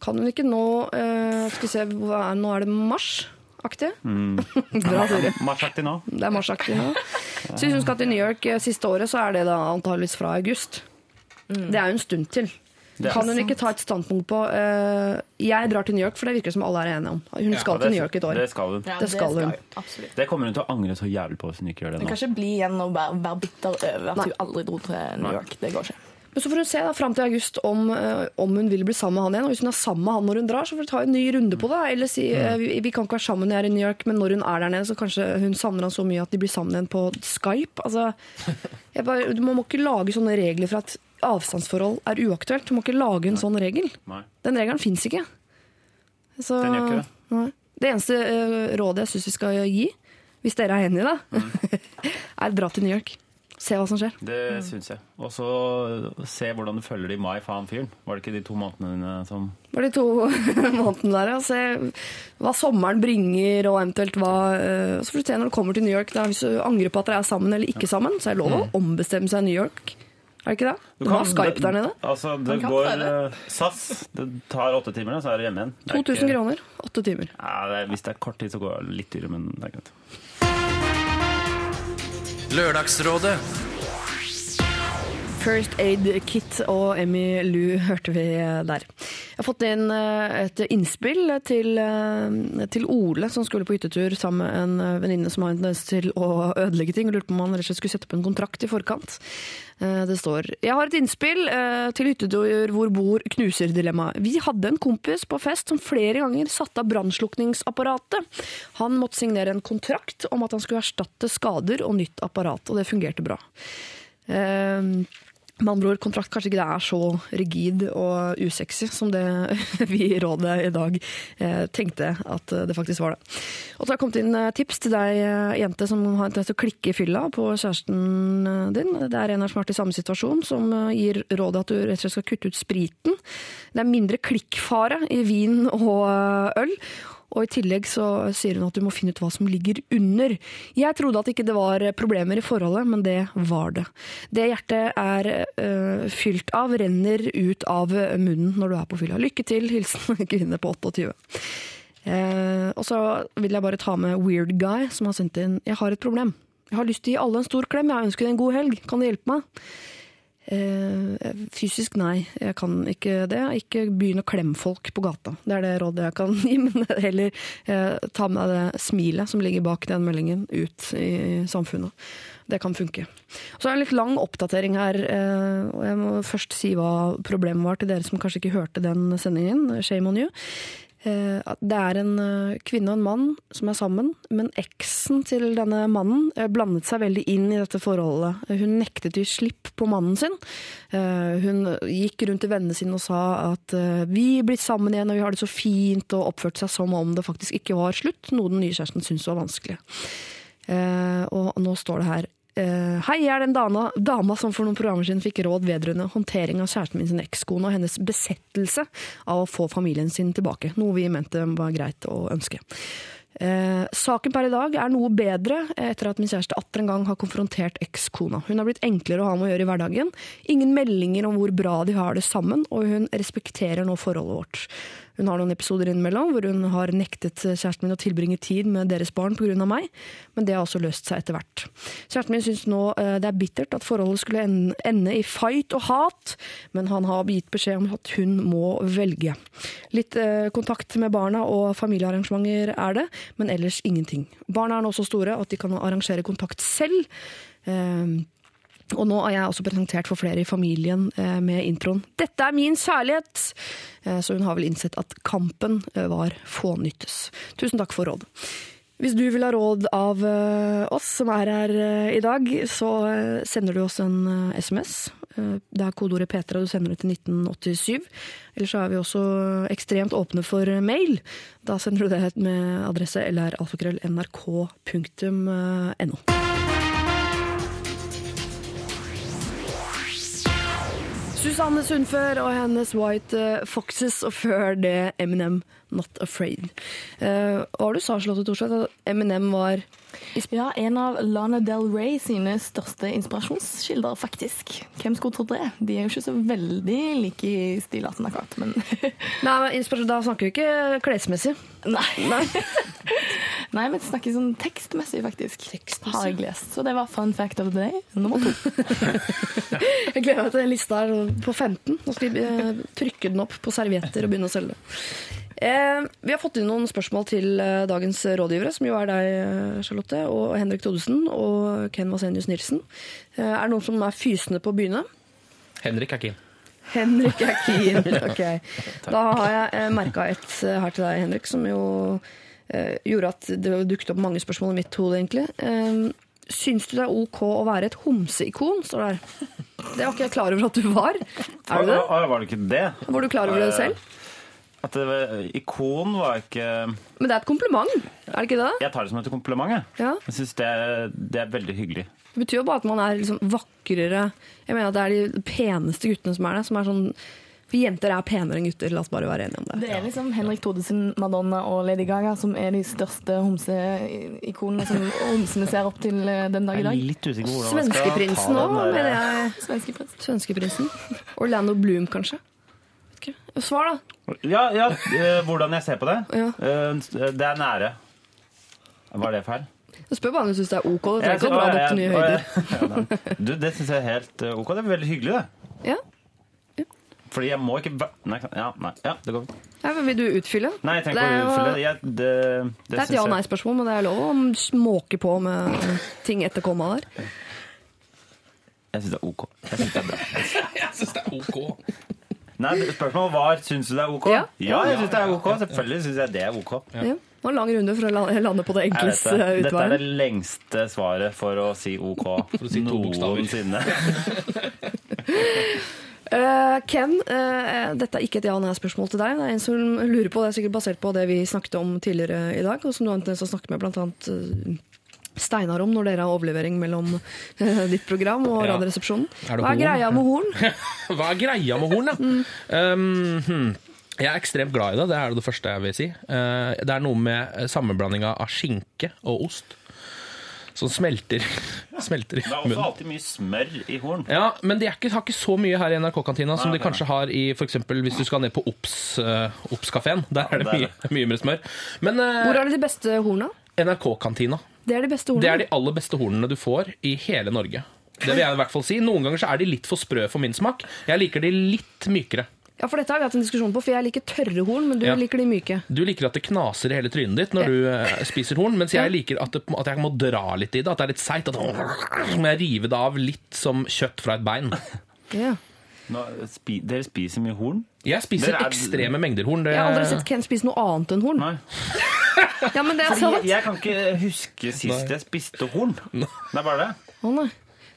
Kan hun ikke nå eh, Skal vi se, hva er, nå er *laughs* Bra, Siri. Marsjaktig nå. Det er marsaktig nå. Så hvis hun skal til New York eh, siste året, så er det da antageligvis fra august. Det er jo en stund til. Det er Kan hun ikke ta et standpunkt på eh, Jeg drar til New York, for det virker som alle er enige om. Hun skal til New York et år. Det skal hun. Ja, Det skal hun. Absolutt. Det kommer hun til å angre så jævlig på hvis hun ikke gjør det Hun nå. kan ikke bli igjen og være, være bitter over at Nei. hun aldri dro til New York. Det går ikke. Men så får hun se da, fram til august om, eh, om hun vil bli sammen med han igjen. Og hvis hun er sammen med han når hun drar, så får hun ta en ny runde på det. Eller si eh, vi, vi kan ikke være sammen når jeg er i New York, men når hun er der nede, så kanskje hun savner han så mye at de blir sammen igjen på Skype. Altså, *laughs* bare, man må ikke lage sånne regler for at avstandsforhold er uaktuelt. Du må ikke lage en sånn regel. Nei. Den regelen fins ikke. Så, Den gjør ikke det. Nei. Det eneste eh, rådet jeg syns vi skal gi, hvis dere er enige i det, Mm. *laughs* er dra til New York. Se hva som skjer. Det syns jeg. Og så se hvordan du følger det i mai faen fyren. Var det ikke de to månedene dine som Det var de to *laughs* månedene der. ja. se hva sommeren bringer, og eventuelt hva eh, Så får du se når du kommer til New York. Da, hvis du angrer på at dere er sammen eller ikke sammen, så er det lov å ombestemme seg i New York. Er det ikke det? Du har Skype der nede. Altså, det går prøve. eh, SAS. Det tar åtte timer, så er du hjemme igjen. Er 2000 ikke- kroner. Åtte timer. Ja, det er, hvis det er kort tid, så går det litt dyrere, men det er greit. Lørdagsrådet First Aid Kit og Emmy Lou hørte vi der. Jeg har fått inn eh, et innspill til, eh, til Ole, som skulle på hyttetur sammen med en venninne som har en tendens til å ødelegge ting. og Lurte på om han rett og slett skulle sette opp en kontrakt i forkant. Eh, Det står Jeg har et innspill eh, til hyttedoer hvor bor knuser-dilemmaet. Vi hadde en kompis på fest som flere ganger satte av brannslukningsapparatet. Han måtte signere en kontrakt om at han skulle erstatte skader og nytt apparat, og det fungerte bra. Med andre ord, kontrakt kanskje ikke det er så rigid og usexy som det *laughs* vi i rådet i dag eh, tenkte at det faktisk var det. Og så har jeg kommet inn eh, tips til deg, eh, jente som har interesse å klikke i fylla på kjæresten din. Det er en her som har vært i samme situasjon, som gir rådet at du rett og slett skal kutte ut spriten. Det er mindre klikkfare i vin og øl. Og i tillegg så sier hun at du må finne ut hva som ligger under. Jeg trodde at ikke det var problemer i forholdet, men det var det. Det hjertet er øh, fylt av, renner ut av munnen når du er på fylla. Lykke til, hilsen kvinne på 28. Eh, og så vil jeg bare ta med Weird Guy, som har sendt inn Jeg har et problem. Jeg har lyst til å gi alle en stor klem. Jeg ønsker deg en god helg. Kan du hjelpe meg? Eh, fysisk nei, jeg kan ikke det. Ikke begynn å klemme folk på gata. Det er det rådet jeg kan *laughs* gi, men heller eh, ta med det smilet som ligger bak den meldingen, ut i samfunnet. Det kan funke. Så er det en litt lang oppdatering her. eh, og Jeg må først si hva problemet var til dere som kanskje ikke hørte den sendingen. Shame on you. Eh, Det er en eh, kvinne og en mann som er sammen, men eksen til denne mannen eh, blandet seg veldig inn i dette forholdet. Hun nektet å gi slipp på mannen sin. Hun gikk rundt til vennene sine og sa at vi er blitt sammen igjen og vi har det så fint, og oppførte seg som om det faktisk ikke var slutt, noe den nye kjæresten syntes var vanskelig. Og nå står det her eh, Hei, jeg er den dama, dama som for noen programmer siden fikk råd vedrørende håndtering av kjæresten min sin ekskone og hennes besettelse av å få familien sin tilbake. Noe vi mente var greit å ønske. Eh, saken per i dag er noe bedre etter at min kjæreste atter en gang har konfrontert ekskona. Hun har blitt enklere å ha med å gjøre i hverdagen. Ingen meldinger om hvor bra de har det sammen, og hun respekterer nå forholdet vårt. Hun har noen episoder innimellom hvor hun har nektet kjæresten min å tilbringe tid med deres barn pga. meg, men det har også løst seg etter hvert. Kjæresten min syns nå eh, det er bittert at forholdet skulle ende i fight og hat, men han har gitt beskjed om at hun må velge. Litt eh, kontakt med barna og familiearrangementer er det, men ellers ingenting. Barna er nå så store at de kan arrangere kontakt selv. Og nå er jeg også presentert for flere i familien eh, med introen 'Dette er min kjærlighet'. Eh, så hun har vel innsett at kampen eh, var fånyttes. Tusen takk for råd. Hvis du vil ha råd av oss som er her i dag, så sender du oss en SMS. Det er kodeordet P3, du sender det til 1987. Eller så er vi også ekstremt åpne for mail. Da sender du det med adresse lralfakrøll.nrk.no. Susanne Sundfør og hennes White eh, Foxes, og før det Eminem Not Afraid. Uh, var det du sa, Charlotte Thorstvedt At Eminem var Ja, en av Lana Del Rey sine største inspirasjonskilder, faktisk. Hvem skulle trodd det? De er jo ikke så veldig like i stilarten akkurat, men *laughs* Nei, men Da snakker vi ikke klesmessig. Nei. Nei. *laughs* Nei, men snakker sånn tekstmessig, faktisk. Har jeg lest. Så det var fun fact of the day nummer to. *laughs* Jeg gleder meg til den lista er på 15. Nå skal vi eh, trykke den opp på servietter og begynne å selge. Eh, vi har fått inn noen spørsmål til eh, dagens rådgivere, som jo er deg, eh, Charlotte, og Henrik Thodesen og Ken Vasenius Nilsen. Eh, er det noen som er fysende på å begynne? Henrik er keen. Henrik er keen. *laughs* Ok. Da har jeg eh, merka et eh, her til deg, Henrik, som jo eh, gjorde at det dukket opp mange spørsmål i mitt hode, egentlig. Eh, Syns du det er ok å være et homseikon, står det her. Det var ikke jeg klar over at du var. Er du det? Var det ikke det? Var du klar over det selv? At det var, ikon var ikke Men det er et kompliment, er det ikke det? Jeg tar det som et kompliment. Jeg, Ja. jeg syns det, er- det er veldig hyggelig. Det betyr jo bare at man er liksom vakrere Jeg mener at det er de peneste guttene som er det. Som er sånn For jenter er penere enn gutter, la oss bare være enige om det. Det er liksom Henrik Thodesen, Madonna og Lady Gaga som er de største homseikonene som homsene ser opp til eh, den dag i dag. Svenskeprinsen òg, mener jeg. Svenskeprinsen. Svenskeprinsen. Orlando Bloom, kanskje. Ikke. Svar, da. Ja, ja eh, hvordan jeg ser på det? Ja. Eh, det er nære. Var det feil? Jeg spør bare om du syns det er ok. Du trenger ikke å dra det opp til nye høyder. *laughs* ja. Du, det syns jeg er helt eh, ok. Det er veldig hyggelig, det. Ja. Fordi jeg må ikke Nei, ja, nei, ja det går fint. Ja, men vil du utfylle? Nei, jeg trenger ikke å utfylle det. Jeg, det, det, Det er et ja-nei-spørsmål, men det er lov å småke på med ting etter komma der. Jeg syns det er ok. Jeg synes det er bra. *laughs* Jeg syns det er ok. Nei, Spørsmålet var syns du det er ok. Ja. jeg syns det er ok. Selvfølgelig syns jeg det er ok. Ja. Det var en lang runde for å lande på det enkleste eh, Dette er det lengste svaret for å si OK for å si to bokstaver. noensinne. Uh, *laughs* Ken, uh, dette er ikke et ja-nei-spørsmål til deg. Det er en som lurer på, det er sikkert basert på det vi snakket om tidligere i dag, og som du har en tendens til å snakke med blant annet eh, Steinar om når dere har overlevering mellom uh, ditt program og Ja. Radioresepsjonen. Er Hva er horn? greia med horn? *laughs* Hva er greia med horn, da? Mm. Um, hmm. Jeg er ekstremt glad i det, det er det første jeg vil si. Uh, det er noe med sammenblandinga av skinke og ost som smelter, *laughs* smelter i Det er også alltid mye smør i horn. Ja, men de er ikke, har ikke så mye her i NRK-kantina som Nei, de kanskje har i for eksempel hvis du skal ned på Ops, uh, Ops-kafeen. Der er det er mye, mye mer smør. Men uh, Hvor er det de beste horna? NRK-kantina. Det er de beste hornene? Det er de aller beste hornene du får i hele Norge. Det vil jeg i hvert fall si. Noen ganger så er de litt for sprø for min smak. Jeg liker de litt mykere. Ja, for dette har vi hatt en diskusjon på, for jeg liker tørre horn, men du Ja. liker de myke. Du liker at det knaser i hele trynet ditt når du eh, spiser horn, mens Ja. jeg liker at, det, at jeg må dra litt i det. At det er litt seigt. At må jeg rive det av litt som kjøtt fra et bein. Ja. Nå, spi, dere spiser mye horn? Jeg spiser er- ekstreme mengder horn. Det, Jeg har aldri sett Ken spise noe annet enn horn. Nei. *laughs* Ja, men det er sant. jeg kan ikke huske sist jeg spiste horn. Det er bare det. Å nei.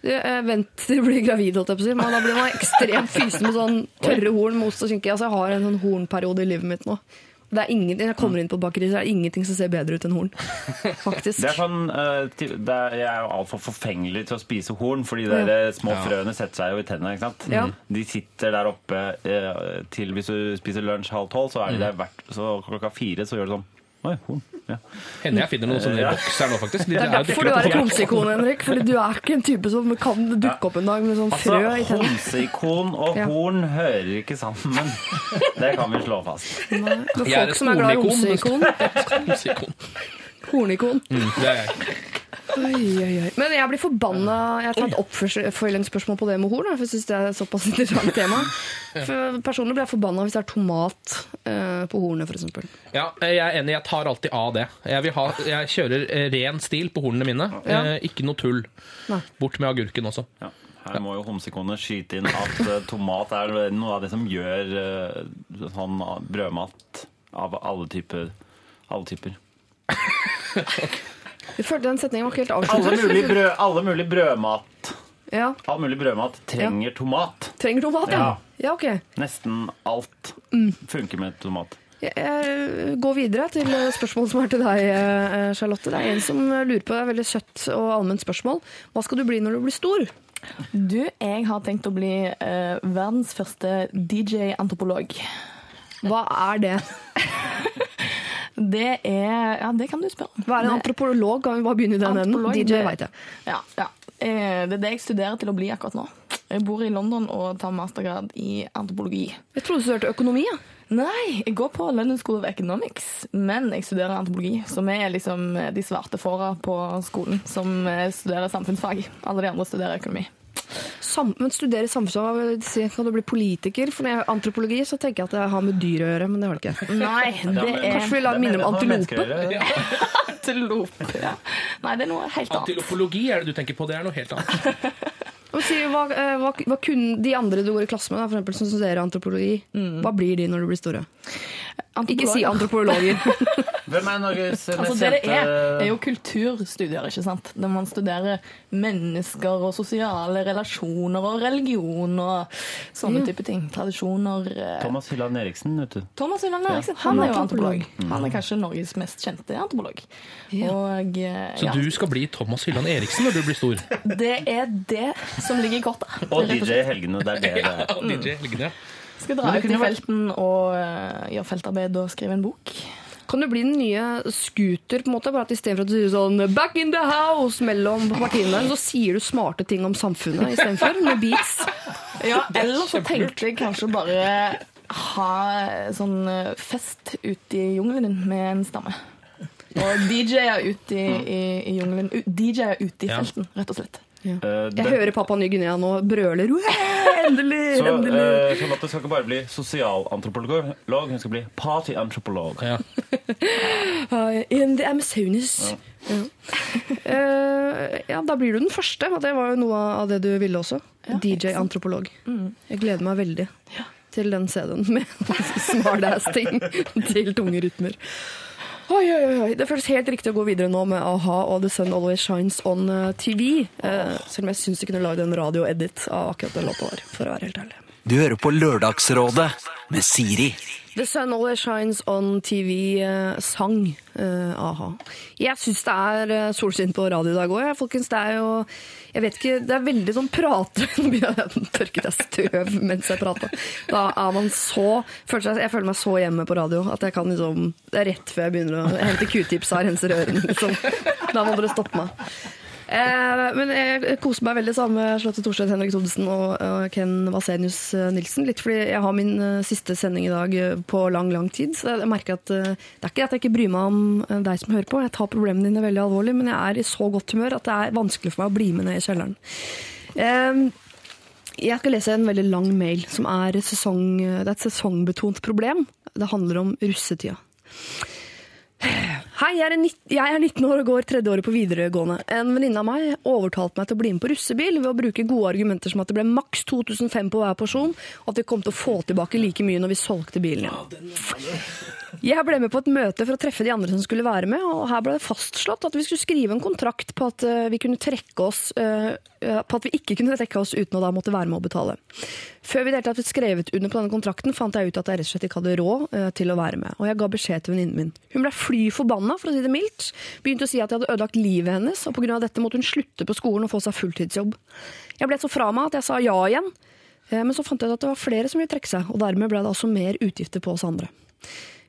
Du, eh, vent til du blir gravid, holdt jeg på å si. Men da blir man ekstremt fysen med sånn tørre horn med ost og skinke. Altså, jeg har en sånn hornperiode i livet mitt nå. Det er ingenting, jeg kommer inn på bakeriet, så er det ingenting som ser bedre ut enn horn. *laughs* Faktisk. Det er sånn, uh, til- det er, Jeg er jo altfor forfengelig til å spise horn, fordi de ja. små frøene setter seg jo i tennene. ikke sant? Ja. De sitter der oppe uh, til hvis du spiser lunsj halv tolv, så er de der hvert, så klokka fire så gjør det sånn Oi, horn. Ja. Hender jeg finner noen sånne Ja. boks nå, faktisk. De, Det er derfor du er et homseikon, Henrik. Fordi du er ikke en type som kan dukke opp en dag med sånn Altså, frø i tennene. Homseikon og Ja. horn hører ikke sammen. Det kan vi slå fast. Er folk et som er glad i homseikon. *laughs* Hornikon. Mm, det er jeg. Oi, oi, oi. Men jeg blir forbanna Jeg tar et oppfølgingsspørsmål på det med horn, for jeg synes det er såpass *laughs* interessant tema. For personlig blir jeg forbanna hvis det er tomat eh, på hornet, f.eks. Ja, jeg er enig. Jeg tar alltid av det. Jeg, vil ha, jeg kjører eh, ren stil på hornene mine. Ja. Eh, ikke noe tull. Nei. Bort med agurken også. Ja. Her må jo homsekone skyte inn at tomat er noe av det som gjør sånn brødmat av alle typer. Alle typer. Jeg følte den setningen var ikke helt Alle avsluttet. mulige, brød, alle mulige brødmat Ja. All mulig brødmat trenger tomat. Trenger tomat, ja. Ja. Ja, ok. Nesten alt Mm. funker med tomat. Jeg går videre til spørsmålet som er til deg, eh, Charlotte. Det er en som lurer på det er et veldig søtt og allment spørsmål. Hva skal du bli når du blir stor? Du, jeg har tenkt å bli eh, verdens første DJ-antropolog. Hva er det? *laughs* Det er Ja, det kan du spørre om. Er en antropolog? Kan vi bare begynne i den enden? DJ veit jeg. Ja, ja. Eh, Det er det jeg studerer til å bli akkurat nå. Jeg bor i London og tar mastergrad i antropologi. Jeg trodde du studerte økonomi. Ja. Nei, jeg går på London School of Economics, men jeg studerer antropologi. Så vi er liksom de svarte fåra på skolen som eh, studerer samfunnsfag. Alle de andre studerer økonomi. Sam men studere samfunnsfag, kan du bli politiker? For når jeg har antropologi, så tenker jeg at det har med dyr å gjøre, men det har det ikke. *laughs* Nei, det er Kanskje vi lar minne om antilope? antilope. *laughs* Ja. Nei, det er noe helt annet. Antilopologi er det du tenker på. Det er noe helt annet. *laughs* Og si, hva, eh, hva, hva kunne de andre du går i klasse med, da, for eksempel, som studerer antropologi, hva blir de når du blir store? Ikke si antropologer. *laughs* Hvem er Norges Altså, mest det det er, er jo kulturstudier, ikke sant? Der man studerer mennesker og sosiale relasjoner og religion og sånne type ting. Tradisjoner. eh. Thomas Hylland Eriksen, vet du. Thomas Hylland Eriksen, Han han er jo antropolog. antropolog. Han er kanskje Norges mest kjente antropolog. Og ja. Så du skal bli Thomas Hylland Eriksen når du blir stor? det er det som ligger i kortet. Og DJ. Helgene. Det er det det Ja, er. DJ Helgen. Skal dra ut i felten og uh, gjøre feltarbeid og skrive en bok. Kan du bli den nye scooter, på en måte? Bare at istedenfor at du sier sånn 'back in the house' mellom partiene, så sier du smarte ting om samfunnet istedenfor, med beats. Ja, eller så tenkte jeg kanskje bare ha sånn eh, fest ute i jungelen din med en stamme. Og DJ-er ute i, i, i jungelen. DJ-er ute i felten, rett og slett. Eh, Jeg det- hører pappa Ny-Guinea nå brøler «Uæ, Endelig! Så endelig! Uh, Charlotte skal ikke bare bli sosialantropolog, hun skal bli partyantropolog. ja. Uh, *laughs* in the Amazonas. Ja. *laughs* Eh, ja, da blir du den første, og det var jo noe av det du ville også. DJ-antropolog. Jeg gleder meg veldig til den CD-en med *laughs* smartass-ting til tunge rytmer. Oi, oi, oi. Det føles helt riktig å gå videre nå med a-ha og The Sun Always Shines On eh, TV. Eh, selv om jeg syns de kunne lagd en radio-edit av akkurat den låta der, for å være helt ærlig. Du hører på Lørdagsrådet med Siri. The Sun Always Shines On TV eh, sang eh, a-ha. Jeg syns det er eh, solskinn på radio i dag òg, folkens. Det er jo Jeg vet ikke, det er veldig sånn prate... *laughs* Nå begynner jeg å tørke jeg støv mens jeg prata. Da er man så føler Jeg føler meg så hjemme på radio at jeg kan liksom Det er rett før jeg begynner å hente q-tips og renser ørene, liksom. Da må dere stoppe meg. Eh, men jeg koser meg veldig sammen med Charlotte Thorstvedt, Henrik Thodesen og, Ken Vasenius eh, Nilsen. Litt fordi jeg har min eh, siste sending i dag på lang, lang tid. Så jeg merker at det er ikke at jeg ikke bryr meg om deg som hører på. Jeg tar problemene dine veldig alvorlig, men jeg er i så godt humør at det er vanskelig for meg å bli med ned i kjelleren. Jeg skal lese en veldig lang mail som er, sesong, det er et sesongbetont problem. Det handler om russetida. Hei, jeg er, en nitt- jeg er 19 år og går tredje året på videregående. En venninne av meg overtalte meg til å bli med på russebil ved å bruke gode argumenter som at det ble maks 2005 på hver porsjon, og at vi kom til å få tilbake like mye når vi solgte bilen. Jeg ble med på et møte for å treffe de andre som skulle være med, og her ble det fastslått at vi skulle skrive en kontrakt på at eh, vi kunne trekke oss eh, eh, på at vi ikke kunne trekke oss uten å da måtte være med å betale. Før vi deltatt fikk skrevet under på denne kontrakten, fant jeg ut at jeg rett og slett ikke hadde råd til å være med, og jeg ga beskjed til venninnen min. Hun ble fly forbanna, for å si det mildt, begynte å si at jeg hadde ødelagt livet hennes, og av dette måtte hun slutte på skolen og få seg fulltidsjobb. Jeg ble så fra meg at jeg sa ja igjen, men så fant jeg ut at det var flere som ville trekke seg, og dermed ble det altså mer utgifter på oss andre.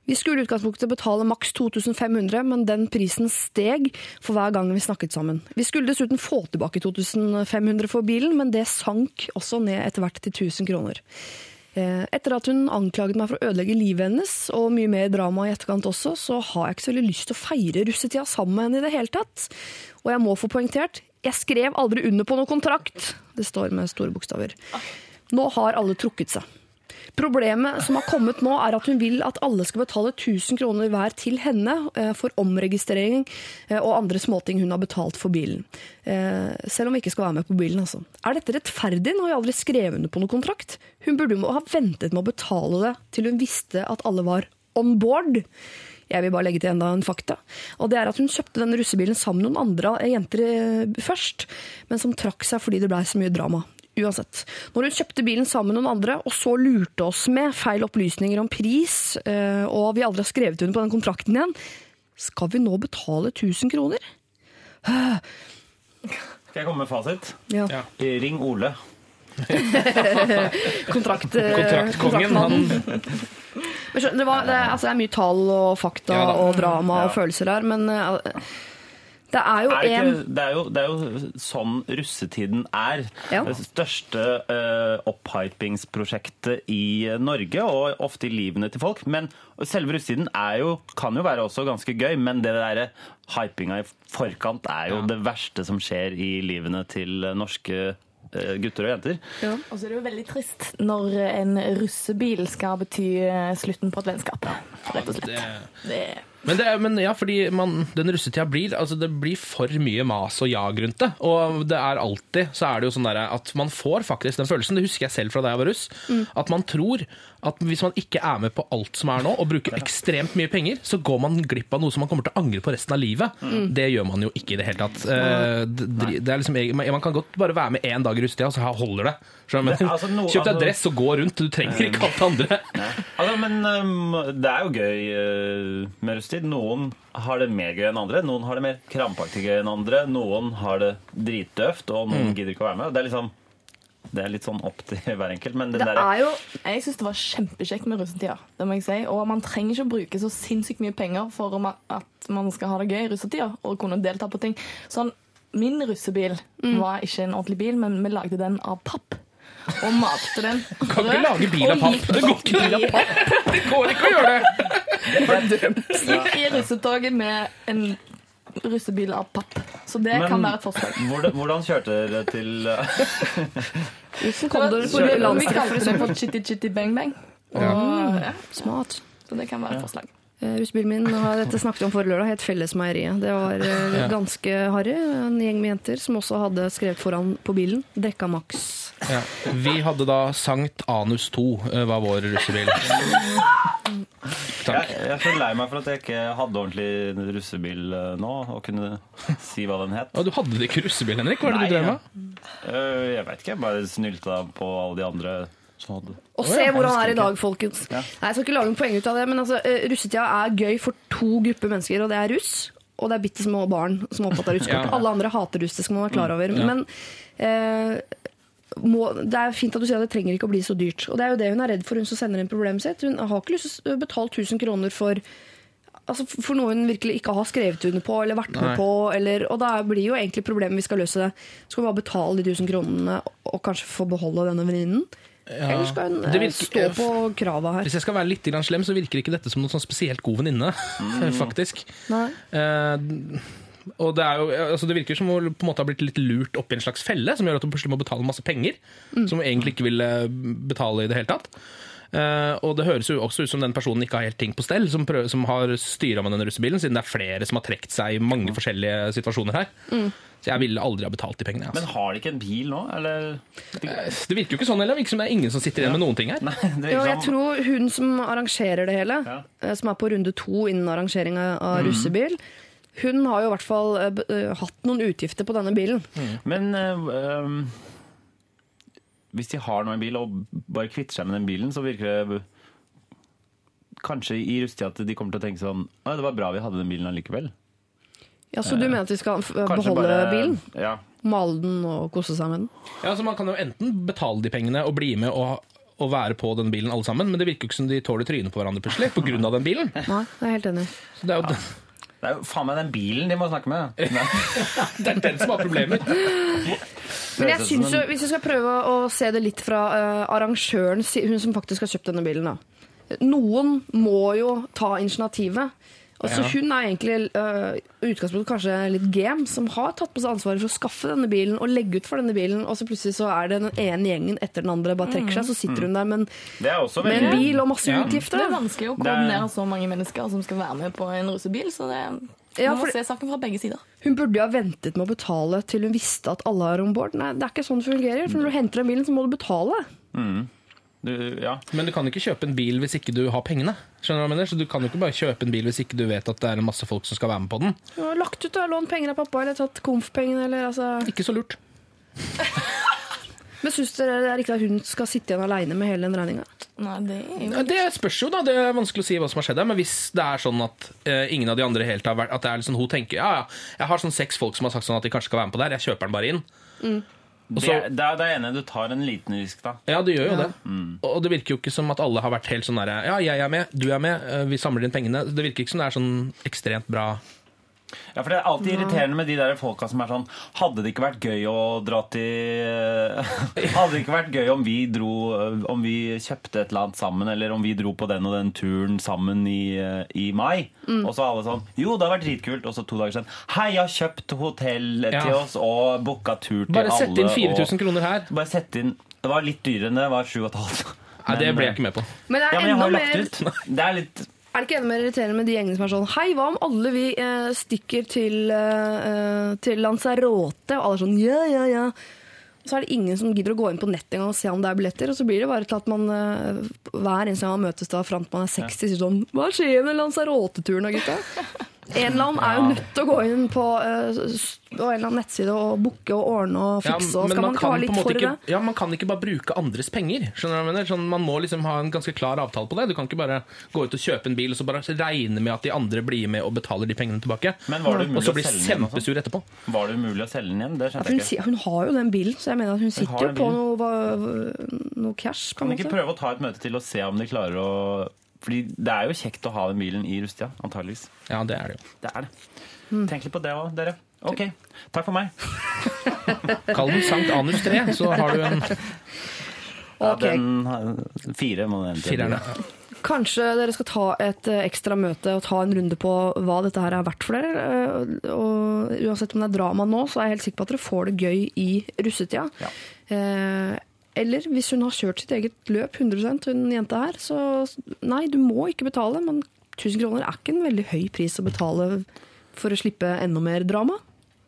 Vi skulle i utgangspunktet betale maks 2500, men den prisen steg for hver gang vi snakket sammen. Vi skulle dessuten få tilbake 2500 for bilen, men det sank også ned etter hvert til 1000 kroner. Eh, Etter at hun anklaget meg for å ødelegge livet hennes, og mye mer drama i etterkant også, så har jeg ikke så veldig lyst til å feire russetida sammen med henne i det hele tatt. Og jeg må få poengtert, jeg skrev aldri under på noe kontrakt. Det står med store bokstaver. Nå har alle trukket seg. Problemet som har kommet nå, er at hun vil at alle skal betale 1000 kroner hver til henne eh, for omregistrering eh, og andre småting hun har betalt for bilen. Eh, Selv om vi ikke skal være med på bilen, altså. Er dette rettferdig? Nå har vi aldri skrevet under på noen kontrakt. Hun burde jo ha ventet med å betale det til hun visste at alle var on board. Jeg vil bare legge til enda en fakta. Og det er at hun kjøpte denne russebilen sammen med noen andre jenter først, men som trakk seg fordi det blei så mye drama. Uansett. Når hun kjøpte bilen sammen med noen andre, og så lurte oss med feil opplysninger om pris, eh, og vi aldri har skrevet under på den kontrakten igjen, skal vi nå betale 1000 kroner? Skal jeg komme med fasit? Ja. Ja. Ring Ole. *laughs* Kontrakt, eh, Kontraktkongen, han Men skjønner, det, var, det, altså, det er mye tall og fakta Ja og drama Ja. og følelser her, men eh, det er jo Er det, en ikke, det, er jo, det er jo sånn russetiden er. Ja. Det største uh, opphypingsprosjektet i Norge, og ofte i livene til folk. Men selve russetiden er jo, kan jo være også ganske gøy, men det der hypinga i forkant er jo Ja. det verste som skjer i livene til norske eh, gutter og jenter. Og så er det jo veldig trist når en russebil skal bety eh, slutten på et vennskap. Rett og slett. Det, Men, det, er- men ja, fordi man, den russetida blir altså det blir for mye mas og jag rundt det. Og det er alltid så er det jo sånn der at man får faktisk den følelsen, det husker jeg selv fra da jeg var russ, at man tror at hvis man ikke er med på alt som er nå, og bruker ekstremt mye penger, så går man glipp av noe som man kommer til å angre på resten av livet. Det gjør man jo ikke i det hele tatt. Eh, det, er liksom, man kan godt bare være med én dag i russetida, så holder det. Det- altså, no- Kjøp deg dress og gå rundt, du trenger ikke alt andre. Altså, men um, det er jo gøy uh, med russetid. Noen har det mer gøy enn andre. Noen har det mer krampaktig gøy enn andre. Noen har det dritdøvt, og noen gidder ikke å være med. Det er liksom det er litt sånn opp til *laughs* hver enkelt. Men Det der, er jo jeg syns det var kjempekjekt med russetida. Det må jeg si. Og man trenger ikke å bruke så sinnssykt mye penger for at man skal ha det gøy i russetida og kunne delta på ting. Sånn, Min russebil var ikke en ordentlig bil, men vi lagde den av papp. Og malte den *laughs* Kan ikke lage bil av papp. Det går ikke bil av papp. *laughs* Det går ikke å gjøre det. Gikk i russetoget med en russebil av papp. Så det Men- kan være et forslag. hvordan, hvordan kjørte dere til *laughs* Hvordan Det kom dere på vi- vi kalte det for Chitty Chitty Bang Bang. Og, ja, Smart. så det kan være et forslag. Eh, Russebilen min har dette snakket vi om forrige lørdag, het Fellesmeieriet. Det var eh, ganske harry. En gjeng med jenter som også hadde skrevet foran på bilen 'Drekka maks'. Ja. Vi hadde da Sankt Anus 2, eh, var vår russebil. *laughs* jeg, Takk. jeg er så lei meg for at jeg ikke hadde ordentlig russebil uh, nå, og kunne si hva den het. Og du hadde ikke russebil, Henrik? Hva er det Nei, du drev med? Uh, jeg veit ikke, jeg bare snylta på alle de andre som hadde Og se hvor han er i dag, folkens. Ja. Nei, Jeg skal ikke lage noen poeng ut av det, men altså, eh, russetida er gøy for to grupper mennesker, og det er russ. Og det er bitte små barn som er opptatt av russekort. Ja. Alle andre hater russ, det skal man være klar over. Ja. Men eh, må, det er fint at du sier at det trenger ikke å bli så dyrt. Og det er jo det hun er redd for, hun som sender inn problemet sitt. Hun har ikke lyst til å betale 1000 kroner for Altså For noe hun virkelig ikke har skrevet under på eller vært med Nei. på. Eller, og da blir jo egentlig problemet vi skal løse det. Skal vi bare betale de 1000 kronene og kanskje få beholde denne venninnen? Eller skal hun eh, virker- stå på krava her? Hvis jeg skal være litt slem, så virker ikke dette som noen sånn spesielt god venninne. *laughs* Faktisk. Nei. Eh, og det, er jo, altså det virker som hun på en måte har blitt litt lurt opp i en slags felle, som gjør at hun plutselig må betale masse penger. Som hun egentlig ikke ville betale i det hele tatt. Uh, og det høres jo også ut som den personen ikke har helt ting på stell, som, prøver, som har styra med denne russebilen, siden det er flere som har trukket seg i mange forskjellige situasjoner her. Så jeg ville aldri ha betalt de pengene. Men Altså. har de ikke en bil nå, eller? Det virker jo ikke sånn heller. Det virker som det er ingen som sitter igjen med noen ting her. Nei, Jo, jeg tror hun som arrangerer det hele, Ja. eh, som er på runde to innen arrangeringa av russebil, hun har jo i hvert fall eh, eh, hatt noen utgifter på denne bilen. Men øh, hvis de har noen en bil og bare kvitter seg med den bilen, så virker det kanskje i russetida at de kommer til å tenke sånn Å, det var bra vi hadde den bilen allikevel. Ja, Så du mener at de skal beholde bare- bilen? Ja. Male den og kose seg med den? Ja, så Man kan jo enten betale de pengene og bli med og, og være på den bilen alle sammen, men det virker jo ikke som de tåler trynet på hverandre plutselig pga. den bilen. Nei, det er jeg helt enig. i. Så det er jo Det er jo faen meg den bilen de må snakke med. *laughs* Det er den som har problemer. Men jeg synes jo, hvis vi skal prøve å se det litt fra uh, arrangøren, hun som faktisk har kjøpt denne bilen da. Noen må jo ta initiativet. Og så Ja. Hun er egentlig uh, i utgangspunktet kanskje litt game, som har tatt på seg ansvaret for å skaffe denne bilen og legge ut for denne bilen, og så plutselig så er det den ene gjengen etter den andre bare trekker seg, så sitter hun der med en, med en bil og masse Ja. utgifter. Det er vanskelig å er- koordinere så mange mennesker som skal være med på en russebil, så det Ja, for- se saken fra begge sider. Hun burde jo ha ventet med å betale til hun visste at alle er om bord. Nei, det er ikke sånn det fungerer. For når du henter den bilen, så må du betale. Du, ja. Men du kan ikke kjøpe en bil hvis ikke du har pengene. Skjønner du hva jeg mener? Så du kan jo ikke bare kjøpe en bil hvis ikke du vet at det er en masse folk som skal være med på den. Du har lagt ut og lånt penger av pappa, eller tatt komf-pengene, eller altså Ikke så lurt. *laughs* Men syns dere det er riktig at hun skal sitte igjen aleine med hele den regninga? Det er Det spørs jo, da. Det er vanskelig å si hva som har skjedd her. Men hvis det er sånn at uh, ingen av de andre helt har vært At det er liksom, hun tenker ja, ja, jeg har sånn seks folk som har sagt sånn at de kanskje skal være med på det her, jeg kjøper den bare inn. Og Det, er- det er det ene du tar en liten risk, da. Ja, du gjør jo det. Og det virker jo ikke som at alle har vært helt sånn derre Ja, jeg er med, du er med, eh, vi samler inn pengene. Det virker ikke som det er sånn ekstremt bra Ja, for Det er alltid irriterende med de der folka som er sånn Hadde det ikke vært gøy å dra til *laughs* Hadde det ikke vært gøy om vi dro Om vi kjøpte et eller annet sammen, eller om vi dro på den og den turen sammen i, i mai? Og så alle sånn Jo, det har vært dritkult. Og så to dager siden Hei, jeg har kjøpt hotell Ja. til oss og booka tur til Bare alle. sett inn 4000 kroner her. Bare sett inn Det var litt dyrere enn det. Det var 7500. Nei, det ble jeg ikke med på. Men det er Ja, men jeg enda har mer lagt ut. Det er litt Er det ikke enda mer irriterende med de gjengene som er sånn Hei, hva om alle vi eh, stikker til, eh, til Lanzarote? Og alle er sånn ja, ja, ja. Og så er det ingen som gidder å gå inn på nettet og se om det er billetter. Og så blir det bare til at man eh, hver eneste gang man møtes da fram til man er 60, sier sånn Hva skjer med Lanzarote-turen da, gutta? En eller annen er jo nødt til å gå inn på, uh, på en eller annen nettside og booke og ordne og Ja, fikse. og skal man, man ikke ha litt for ikke, det? ja, man kan ikke bare bruke andres penger. Skjønner du hva jeg mener? Sånn, man må liksom ha en ganske klar avtale på det. Du kan ikke bare gå ut og kjøpe en bil og så bare regne med at de andre blir med og betaler de pengene tilbake. Men var det og umulig så å blir selge den igjen? kjempesur etterpå. Var det umulig å selge den igjen? Det Ja, skjønte jeg ikke. hun har jo den bilen, så jeg mener at hun sitter jo på noe, noe cash. på Kan de ikke prøve å ta et møte til og se om de klarer å Fordi det er jo kjekt å ha den bilen i rustida, antageligvis. Ja, det er det jo. Det er det. Mm. Tenk litt på det òg, dere. Ok, takk for meg. *laughs* Kall den Sankt Anus 3, så har du en Ja, den fire må den til. Kanskje dere skal ta et eh, ekstra møte og ta en runde på hva dette her er verdt for dere. eh, Og uansett om det er drama nå, så er jeg helt sikker på at dere får det gøy i russetida. Ja. Eh, eller hvis hun har kjørt sitt eget løp 100% hun jenta her, så nei, du må ikke betale. Men 1000 kroner er ikke en veldig høy pris å betale for å slippe enda mer drama.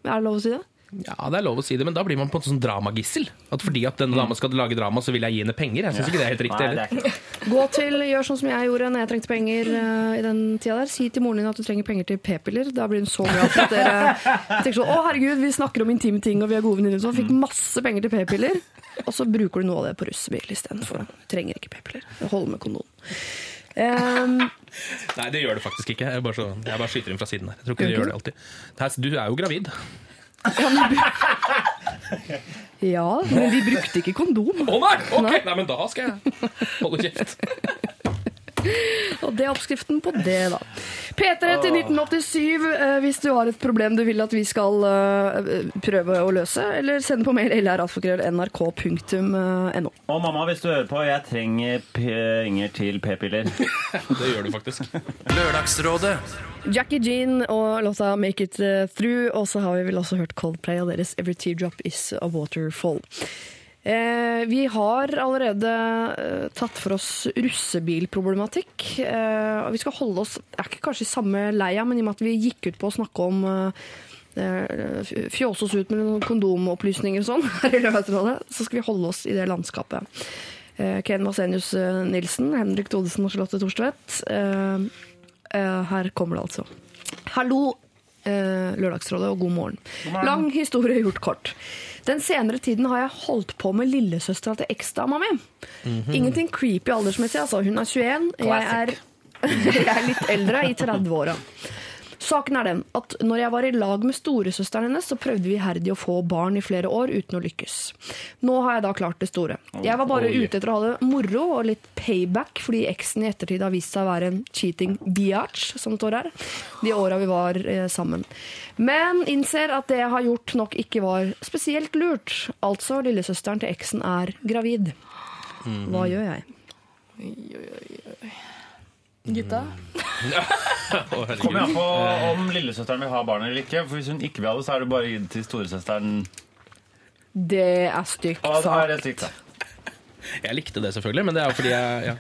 Er det lov å si det? Ja, det er lov å si det, men da blir man på en sånn dramagissel. At fordi at denne dama skal lage drama, så vil jeg gi henne penger. Jeg syns ikke det er helt riktig heller. er. Gå til, Gjør sånn som jeg gjorde når jeg trengte penger uh, i den tida der. Si til moren din at du trenger penger til p-piller. Da blir hun så glad for at dere *laughs* tenker sånn Å, herregud, vi snakker om intime ting, og vi er gode venninner. Så fikk masse penger til p-piller. Og så bruker du noe av det på russebil istedenfor. Du trenger ikke p-piller. Hold med kondom. Um, Nei, det gjør det faktisk ikke. Jeg bare, så, jeg bare skyter inn fra siden her. Jeg tror ikke det gjør det alltid. Du er jo gravid. *laughs* ja, men de brukte ikke kondom. Å nei! Ok, nei, men da skal jeg holde kjeft. *laughs* Og det er oppskriften på det, da. P3 til 1987 eh, hvis du har et problem du vil at vi skal eh, prøve å løse. Eller send på mail lralfakrøll.nrk.no. Og mamma, hvis du hører på, jeg trenger penger til p-piller. *laughs* Det gjør du faktisk. Lørdagsrådet. Jackie Jean og låta 'Make It eh, Through'. Og så har vi vel også hørt Coldplay og deres 'Every Teardrop Is a Waterfall'. Eh, vi har allerede eh, tatt for oss russebilproblematikk. Eh, vi skal holde oss er ikke kanskje i samme leia, men i og med at vi gikk ut på å snakke om eh, eh, Fjåse oss ut med noen kondomopplysninger og sånn *laughs* her i Lørdagsrådet, så skal vi holde oss i det landskapet. Eh, Ken Vasenius Nilsen, Henrik Thodesen og Charlotte Thorstvedt. Eh, eh, her kommer det altså. Hallo, eh, Lørdagsrådet, og god morgen. Lang historie gjort kort. Den senere tiden har jeg holdt på med lillesøstera til eksdama mi. Ingenting creepy aldersmessig, altså. Hun er 21. Jeg er, *laughs* jeg er litt eldre, i 30-åra. Saken er den at når jeg var i lag med storesøsteren hennes, så prøvde vi iherdig å få barn i flere år uten å lykkes. Nå har jeg da klart det store. Jeg var bare ute etter å ha det moro og litt payback, fordi eksen i ettertid har vist seg å være en cheating biatch, som det står her, de åra vi var eh, sammen. Men innser at det jeg har gjort nok ikke var spesielt lurt. Altså, lillesøsteren til eksen er gravid. Hva gjør jeg? Gutta? Kom herregud. Kommer an på om lillesøsteren vil ha barn eller ikke. For Hvis hun ikke vil ha det, så er det bare å gi det til storesøsteren. Det er stygt Og da er det sagt. stygt, da. Jeg likte det selvfølgelig, men det er jo fordi jeg ja.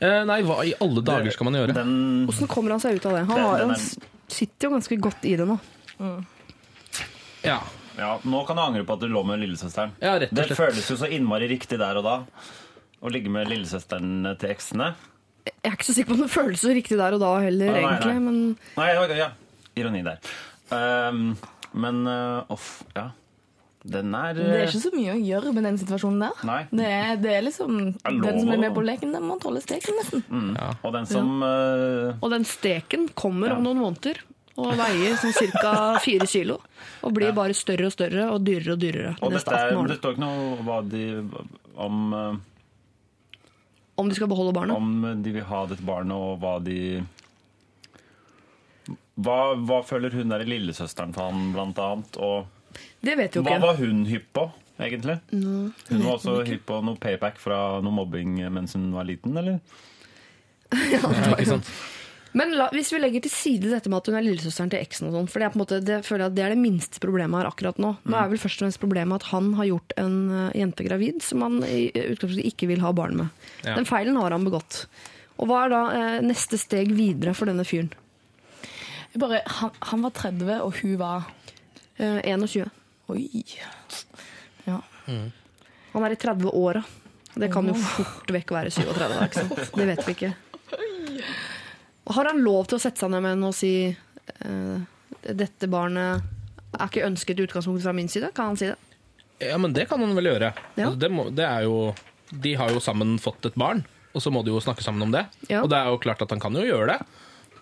Eh, Nei, hva i alle dager skal man gjøre? Den, Hvordan kommer han seg ut av det? Han, Den- har, han er- sitter jo ganske godt i det nå. Ja, ja, nå kan du angre på at du lå med lillesøsteren. ja rett og Det slett. føles jo så innmari riktig der og da. Å ligge med lillesøsteren til eksene? Jeg er ikke så sikker på om det føles så riktig der og da heller, Nei, nei, egentlig. Men Nei, ja, ja. Ironi der. Um, men uh, uff, ja. Den er Det er eh, ikke så mye å gjøre med den situasjonen der. Nei. Det er, det er liksom Den som er med på leken, den må tåle steken, nesten. Og den som uh... Og den steken kommer Ja. om noen måneder og veier sånn ca. *laughs* fire kilo. Og blir bare større og større og dyrere og dyrere Og dette er, det står ikke noe hva de, om, Om de skal beholde barnet. om de vil ha dette barnet, og hva de hva, hva føler hun der lillesøsteren til han, blant annet? Og Det vet jo hva var hun hypp på, egentlig? hun var også hypp på noe payback fra noe mobbing mens hun var liten, eller? *laughs* Ja, ikke sant? Men la, hvis vi legger til side dette med at hun er lillesøsteren til eksen, og sånn, for det er, på en måte, det, føler jeg at det er det minste problemet her akkurat nå. Nå er vel først og fremst problemet at han har gjort en eh, jente gravid som han i utgangspunktet ikke vil ha barn med. Ja. Den feilen har han begått. Og hva er da eh, neste steg videre for denne fyren? Bare, han, han var 30, og hun var Eh, 21. Oi. Ja. Han er i 30-åra. Det kan jo fort vekk være 37. *laughs* Det vet vi ikke. Har han lov til å sette seg ned med henne og si uh, dette barnet er ikke ønsket i utgangspunktet fra min side? Kan han si det? Ja, men det kan han vel gjøre. Ja. Altså, det må, det er jo, de har jo sammen fått et barn, og så må de jo snakke sammen om det. Ja. Og det er jo klart at han kan jo gjøre det.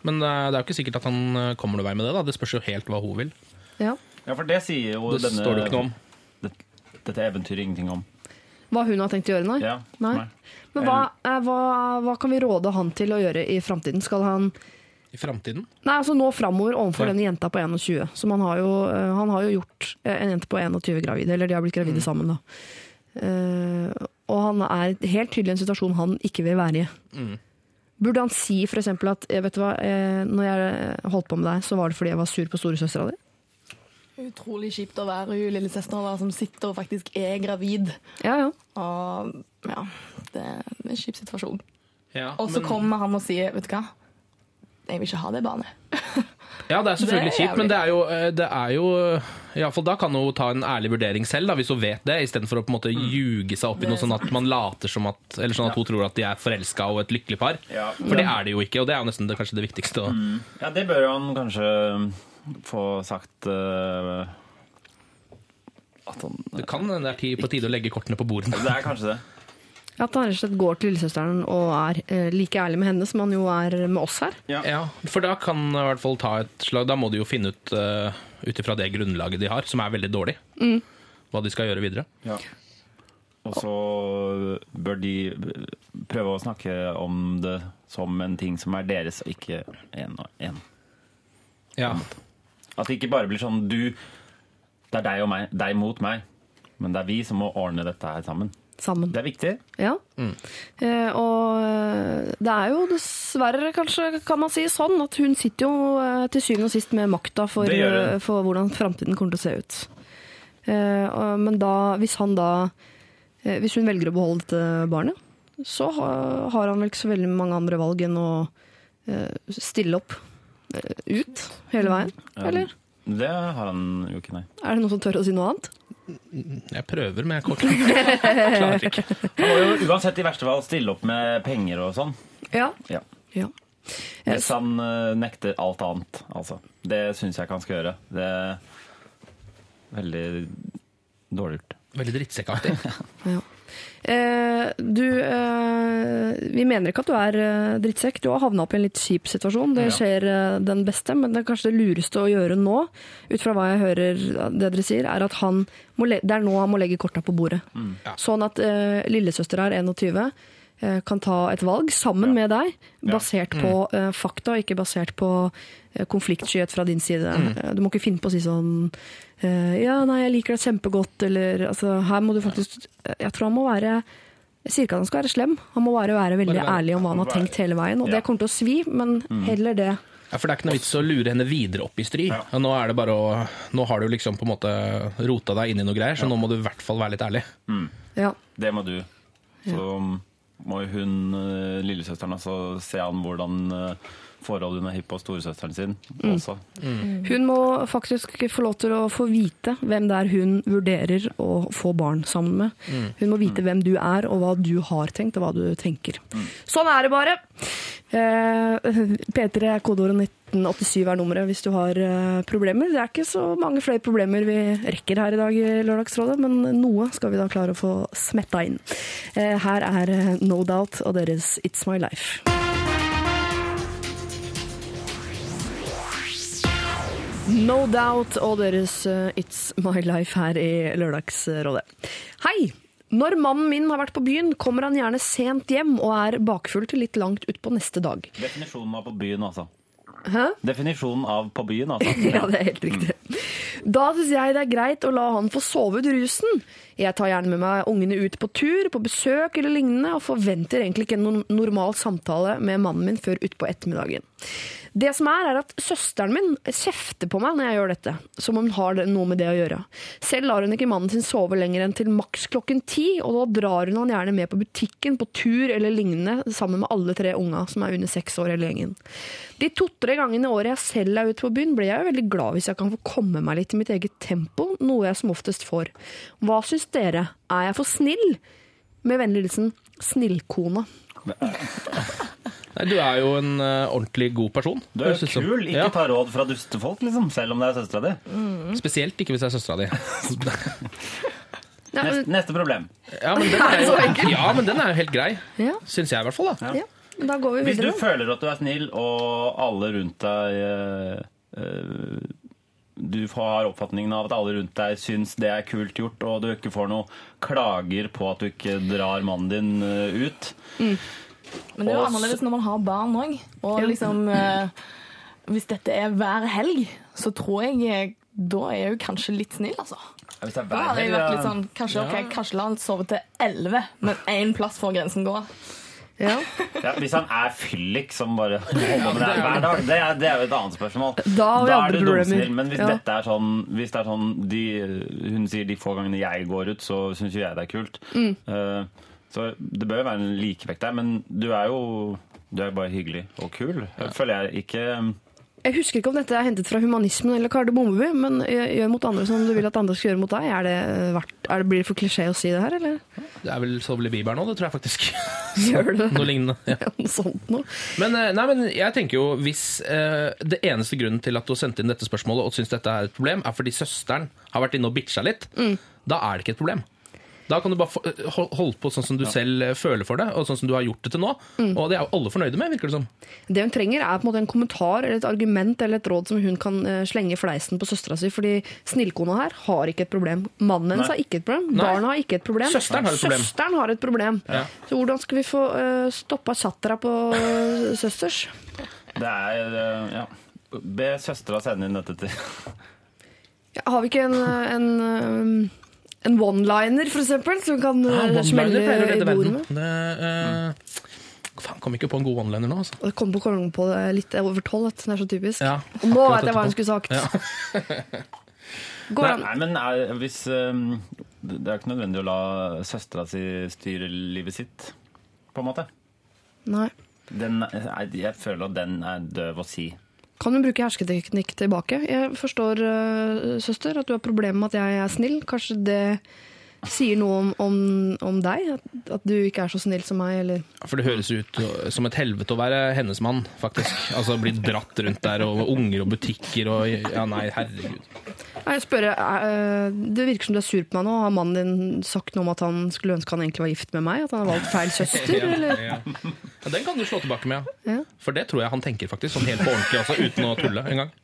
Men eh, det er jo ikke sikkert at han eh, kommer noe vei med det. da. Det spørs jo helt hva hun vil. Ja. Ja, for det sier jo Det står det ikke noe om. det- Dette eventyret ingenting om. Hva hun har tenkt å gjøre, nei? Ja, nei. nei. Men hva, eh, hva, hva kan vi råde han til å gjøre i framtiden? Skal han I framtiden. Nei, altså nå framover overfor Ja. denne jenta på 21. Som han har jo, eh, han har jo gjort eh, en jente på 21 gravid, eller de har blitt gravide Mm. sammen, da. Uh, og han er helt tydelig i en situasjon han ikke vil være i. Mm. Burde han si eksempel at vet du hva, eh, når jeg holdt på med deg, så var det fordi jeg var sur på storesøstera di? Utrolig kjipt å være hun lillesøstera som sitter og faktisk er gravid. Ja, ja. Og ja, det er en kjip situasjon. Ja, Og så men- kommer han og sier, vet du hva, jeg vil ikke ha det barnet. *laughs* Ja, det er selvfølgelig kjipt, men det er jo, eh, det er jo i alle fall Da kan hun ta en ærlig vurdering selv, da, hvis hun vet det, istedenfor å på en måte ljuge seg opp i noe sånn at man later som at Eller sånn at hun tror at de er forelska og et lykkelig par. Ja. For det er de jo ikke, og det er jo nesten det, kanskje det viktigste. å- Ja, det bør han kanskje få sagt uh, at han Det kan hende det er tid- på tide å legge kortene på bordet. Det er kanskje det. At han rett og slett går til lillesøsteren og er eh, like ærlig med henne som han jo er med oss her. Ja, for da kan i hvert fall ta et slag Da må de jo finne ut uh, ut ifra det grunnlaget de har, som er veldig dårlig, hva de skal gjøre videre. Ja. Og så bør de prøve å snakke om det som en ting som er deres, og ikke én og én. Ja. At det ikke bare blir sånn du Det er deg og meg, deg mot meg. Men det er vi som må ordne dette her sammen. Sammen. Det er viktig. Ja. Mm. og eh, det er jo dessverre, kanskje kan man si sånn, at hun sitter jo eh, til syvende og sist med makta for, eh, for hvordan framtiden kommer til å se ut. Eh, men da, hvis han da eh, Hvis hun velger å beholde dette barnet, så har han vel ikke så veldig mange andre valg enn å eh, stille opp eh, ut hele veien. Eller Det har han jo ikke, nei. er det noen som tør å si noe annet? Jeg prøver, men jeg kort- klarer ikke. Han må jo uansett i verste fall stille opp med penger og sånn. Ja. Ja. ja. Hvis han eh, nekter alt annet, altså. Det syns jeg ikke han skal gjøre. Det er veldig dårlig gjort. Veldig drittsekkaktig. *laughs* Ja. Eh, du, eh, vi mener ikke at du er eh, drittsekk. Du har havna opp i en litt kjip situasjon. Det skjer eh, den beste, men det er kanskje det lureste å gjøre nå, ut fra hva jeg hører det dere sier, er at han må le det er nå han må legge korta på bordet. Ja. Sånn at eh, lillesøster her, 21, eh, kan ta et valg sammen Ja. med deg, Ja. basert på eh, fakta, ikke basert på eh, konfliktskyhet fra din side. Eh, Du må ikke finne på å si sånn Ja, nei, jeg liker deg kjempegodt, eller altså Her må du faktisk Jeg tror han må være Jeg sier ikke at han skal være slem, han må bare være veldig Bare være- ærlig om hva han har være- tenkt hele veien, og Ja. det kommer til å svi, men heller det. Ja, for det er ikke noe vits å lure henne videre opp i stry. Ja. Og Nå, er det bare å, nå har du liksom på en måte rota deg inn i noe greier, så nå må du i hvert fall være litt ærlig. Ja. Det må du. Så må hun, eh, lillesøsteren, altså se an hvordan eh, forhold hun er hypp på storesøsteren sin Mm. også. Hun må faktisk få lov til å få vite hvem det er hun vurderer å få barn sammen med. Hun må vite hvem du er, og hva du har tenkt, og hva du tenker. Sånn er det bare! Eh, P3 er kodeordet 1987 er nummeret hvis du har eh, problemer. Det er ikke så mange flere problemer vi rekker her i dag i Lørdagsrådet, men noe skal vi da klare å få smetta inn. Eh, her er eh, No Doubt og deres It's My Life. No Doubt og deres eh, It's My Life her i Lørdagsrådet. Hei! Når mannen min har vært på byen, kommer han gjerne sent hjem og er bakfull til litt langt utpå neste dag. Definisjonen av på byen, altså. Hæ? Definisjonen av på byen, altså. *laughs* Ja, det er helt riktig. Da syns jeg det er greit å la han få sove ut rusen. Jeg tar gjerne med meg ungene ut på tur, på besøk eller lignende, og forventer egentlig ikke en no- normal samtale med mannen min før utpå ettermiddagen. Det som er, er at søsteren min kjefter på meg når jeg gjør dette, som om hun har noe med det å gjøre. Selv lar hun ikke mannen sin sove lenger enn til maks klokken ti, og da drar hun han gjerne med på butikken, på tur eller lignende, sammen med alle tre unga som er under seks år hele gjengen. De to-tre gangene i året jeg selv er ute på byen, blir jeg jo veldig glad hvis jeg kan få komme meg litt i mitt eget tempo, noe jeg som oftest får. Hva syns dere? Er jeg for snill? Med vennlig hilsen Snillkona. Nei, du er jo en uh, ordentlig god person. Du er jo kul, ikke Ja, ta råd fra dustefolk, liksom, selv om det er søstera di. Spesielt ikke hvis det er søstera di. *laughs* Neste, neste problem. Ja, men den er *laughs* jo, ja, men den er jo helt grei. ja, Syns jeg, i hvert fall. da. ja. Da går vi Hvis du føler at du er snill, og alle rundt deg uh, eh, Du har oppfatningen av at alle rundt deg syns det er kult gjort, og du ikke får noen klager på at du ikke drar mannen din ut. ut Men det er jo annerledes når man har barn òg. Og liksom eh, Hvis dette er hver helg, så tror jeg eh, Da er jeg jo kanskje litt snill, altså. Hvis det er Da hver hadde jeg vært litt sånn Kanskje, okay, kanskje la han sove til 11, men én plass får grensen gå. Ja. ja, Hvis han er fyllik som bare holder med det hver dag, det er, det er jo et annet spørsmål. Da da er det du dumsnill. Men hvis Ja. dette er sånn, hvis det er sånn de, Hun sier de få gangene jeg går ut, så syns jo jeg det er kult. Mm. Uh, så det bør jo være en likevekt der. Men du er jo du er jo bare hyggelig og kul. Føler jeg ikke Jeg husker ikke om dette er hentet fra humanismen eller Kardemommeby, men gjør mot andre som du vil at andre skal gjøre mot deg. Er det, verdt, er det, blir det for klisjé å si det her, eller? Det er vel så vel i Bibelen òg, det tror jeg faktisk. *laughs* Gjør det Noe lignende. Ja. Ja, *laughs* noe sånt noe? Men, eh, nei, men jeg tenker jo hvis eh, det eneste grunnen til at du har sendt inn dette spørsmålet og syns dette er et problem, er fordi søsteren har vært inne og bitcha litt, da er det ikke et problem. Da kan du bare holde på sånn som du selv eh, føler for det, og sånn som du har gjort det til nå. Og det er jo alle fornøyde med, virker det som. Det hun trenger, er på en måte en kommentar eller et argument eller et råd som hun kan eh, slenge i fleisen på søstera si. Fordi snillkona her har ikke et problem. Mannen hennes har ikke et problem. Nei. Barna har ikke et problem. Søsteren har et problem. Søsteren har et problem. Ja. Så hvordan skal vi få uh, stoppa chattera på eh, søsters? Det er eh, Ja. Be søstera sende inn dette til Ja, har vi ikke en, eh, en, eh, en one-liner, for eksempel, som kan Ja, eh, smelle i bordet med? Det, uh, Faen, kom ikke på en god one-liner nå, altså. Jeg kom på kom på det litt over tolv, det er så typisk. Ja, Og nå vet jeg hva hun skulle sagt. *laughs* Går Nei, nei, men er, hvis um, Det er ikke nødvendig å la søstera si styre livet sitt, på en måte. Nei. Den, jeg, jeg føler at den er døv å si. Kan hun bruke hersketeknikk tilbake? Jeg forstår, øh, søster, at du har problemer med at jeg er snill. Kanskje det sier noe om, om, om deg? At, at du ikke er så snill som meg, eller For det høres ut som et helvete å være hennes mann, faktisk. Altså bli dratt rundt der, og unger og butikker og Ja, nei, herregud. Jeg spør, øh, Det virker som du er sur på meg nå. Har mannen din sagt noe om at han skulle ønske han egentlig var gift med meg? At han har valgt feil søster? *laughs* Eller? Ja. Ja, den kan du slå tilbake med, ja. For det tror jeg han tenker, faktisk. Sånn helt på ordentlig også, uten å tulle en gang. *laughs*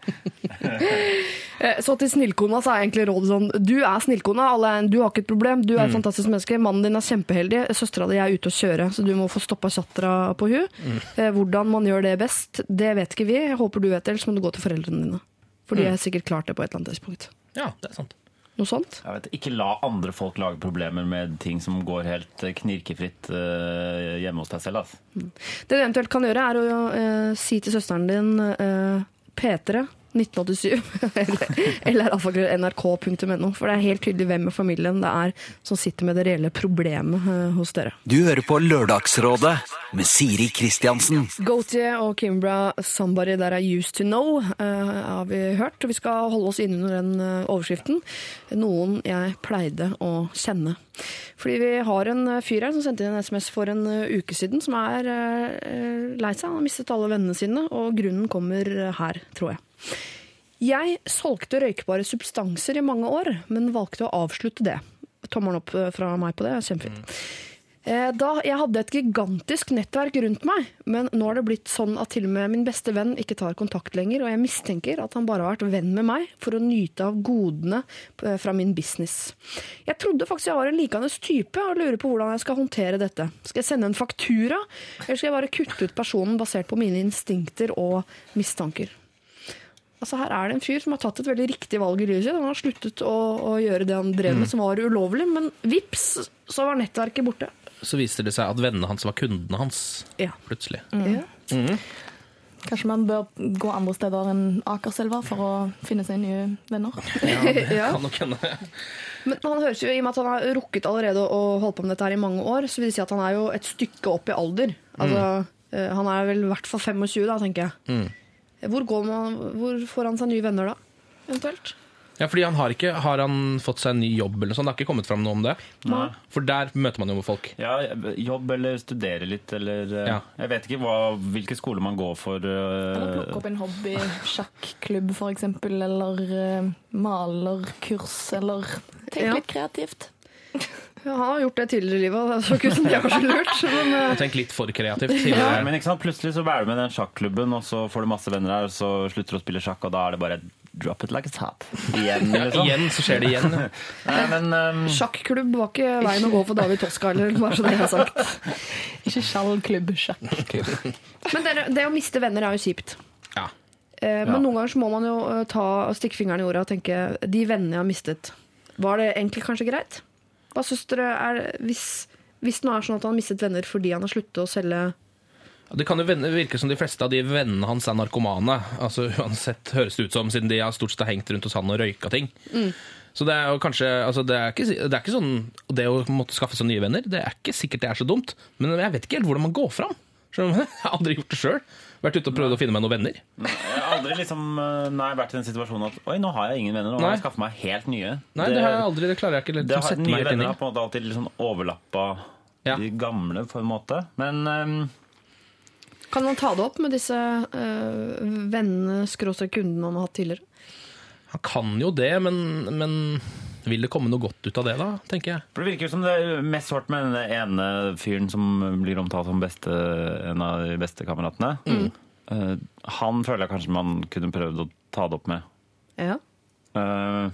Så til snillkona så er egentlig rådet sånn Du er snillkona, du har ikke et problem, du er et fantastisk menneske. Mannen din er kjempeheldig, søstera di er ute å kjøre, så du må få stoppa chattera på hun. Eh, Hvordan man gjør det best, det vet ikke vi. Jeg håper du vet det, ellers må du gå til foreldrene dine. For de har sikkert klart det på et eller annet tidspunkt. Ja, det er sant. Noe sånt? Jeg vet, ikke la andre folk lage problemer med ting som går helt eh, knirkefritt eh, hjemme hos deg selv. Altså. Det du eventuelt kan gjøre, er å eh, si til søsteren din eh, P3 1987 *laughs* eller, eller alfakrøll.nrk.no. For det er helt tydelig hvem i familien det er som sitter med det reelle problemet eh, hos dere. Du hører på Lørdagsrådet med Siri Kristiansen. Gautier og Kimbra 'Somebody That I Used To Know' eh, har vi hørt. og Vi skal holde oss innunder den eh, overskriften. Noen jeg pleide å kjenne. Fordi vi har en fyr her som sendte inn en SMS for en uke siden, som er lei seg. Han har mistet alle vennene sine, og grunnen kommer her, tror jeg. Jeg solgte røykbare substanser i mange år, men valgte å avslutte det. Tommelen opp eh, fra meg på det. Kjempefint. Eh, Da jeg hadde et gigantisk nettverk rundt meg, men nå har det blitt sånn at til og med min beste venn ikke tar kontakt lenger, og jeg mistenker at han bare har vært venn med meg for å nyte av godene eh, fra min business. Jeg trodde faktisk jeg var en likende type og lurer på hvordan jeg skal håndtere dette. Skal jeg sende en faktura, eller skal jeg bare kutte ut personen basert på mine instinkter og mistanker? Altså Her er det en fyr som har tatt et veldig riktig valg i livet sitt. Han har sluttet å, å gjøre det han drev med som var ulovlig, men vips, så var nettverket borte. Så viste det seg at vennene hans var kundene hans, Ja. plutselig. Ja. Kanskje man bør gå andre steder enn Akerselva for å finne seg nye venner. Ja. det *laughs* Kan nok hende. Men han høres jo, i og med at han har rukket allerede å holde på med dette her i mange år, så vil det si at han er jo et stykke opp i alder. Altså, mm. Han er vel i hvert fall 25 da, tenker jeg. Hvor, går man, hvor får han seg nye venner da, eventuelt? Ja, fordi han har ikke Har han fått seg en ny jobb eller noe sånt? Det har ikke kommet fram noe om det? Nei. For der møter man jo folk. Ja, jobb eller studere litt, eller eh, Ja. Jeg vet ikke hva, hvilke skoler man går for. Eller eh, plukke opp en hobby, *laughs* sjakklubb for eksempel, eller uh, malerkurs, eller tenk Ja. litt kreativt. *laughs* Ja, han har gjort det tidligere i livet, og det så ikke ut som det var kanskje lurt. Men, eh, Tenk litt for kreativt. Tidligere. men ikke sant? Plutselig så er du med i den sjakklubben, og så får du masse venner her, og så slutter du å spille sjakk, og da er det bare drop it like a hot. Igjen, *laughs* liksom. Igjen så skjer det igjen. ja. *laughs* Nei, men um, sjakklubb var ikke veien å gå for David Toska, eller bare så det er sagt. *laughs* Ikke sjallklubb, sjakklubb. Men det, det å miste venner er jo kjipt. Ja. Eh, Men Ja. noen ganger så må man jo eh, ta stikke fingeren i jorda og tenke de vennene jeg har mistet, var det egentlig kanskje greit? Dere er hvis, hvis det nå er sånn at han har mistet venner fordi han har sluttet å selge Det kan jo virke som de fleste av de vennene hans er narkomane. Altså Uansett høres det ut som, siden de har stort sett hengt rundt hos han og røyka ting. Så det er jo kanskje altså det, er ikke, det er ikke sånn Det å måtte skaffe seg nye venner, det er ikke sikkert det er så dumt. Men jeg vet ikke helt hvordan man går fram. Jeg har aldri gjort det sjøl. Vært ute og prøvd å finne meg noen venner. jeg har aldri liksom uh, nei, vært i den situasjonen at oi, nå har jeg ingen venner, nå må jeg skaffe meg helt nye. Nei, det, har jeg aldri, det klarer jeg ikke det liksom, har, sette nye meg venner har på en måte alltid liksom overlappa Ja. de gamle, på en måte. Men um, Kan man ta det opp med disse øh, vennene, skråstrek kundene han har hatt tidligere? Han kan jo det, men, men vil det komme noe godt ut av det, da? tenker jeg. For Det virker jo som det er mest svart med den ene fyren som blir omtalt som beste, en av de beste kameratene. Eh, han føler jeg kanskje man kunne prøvd å ta det opp med. Ja. Uh,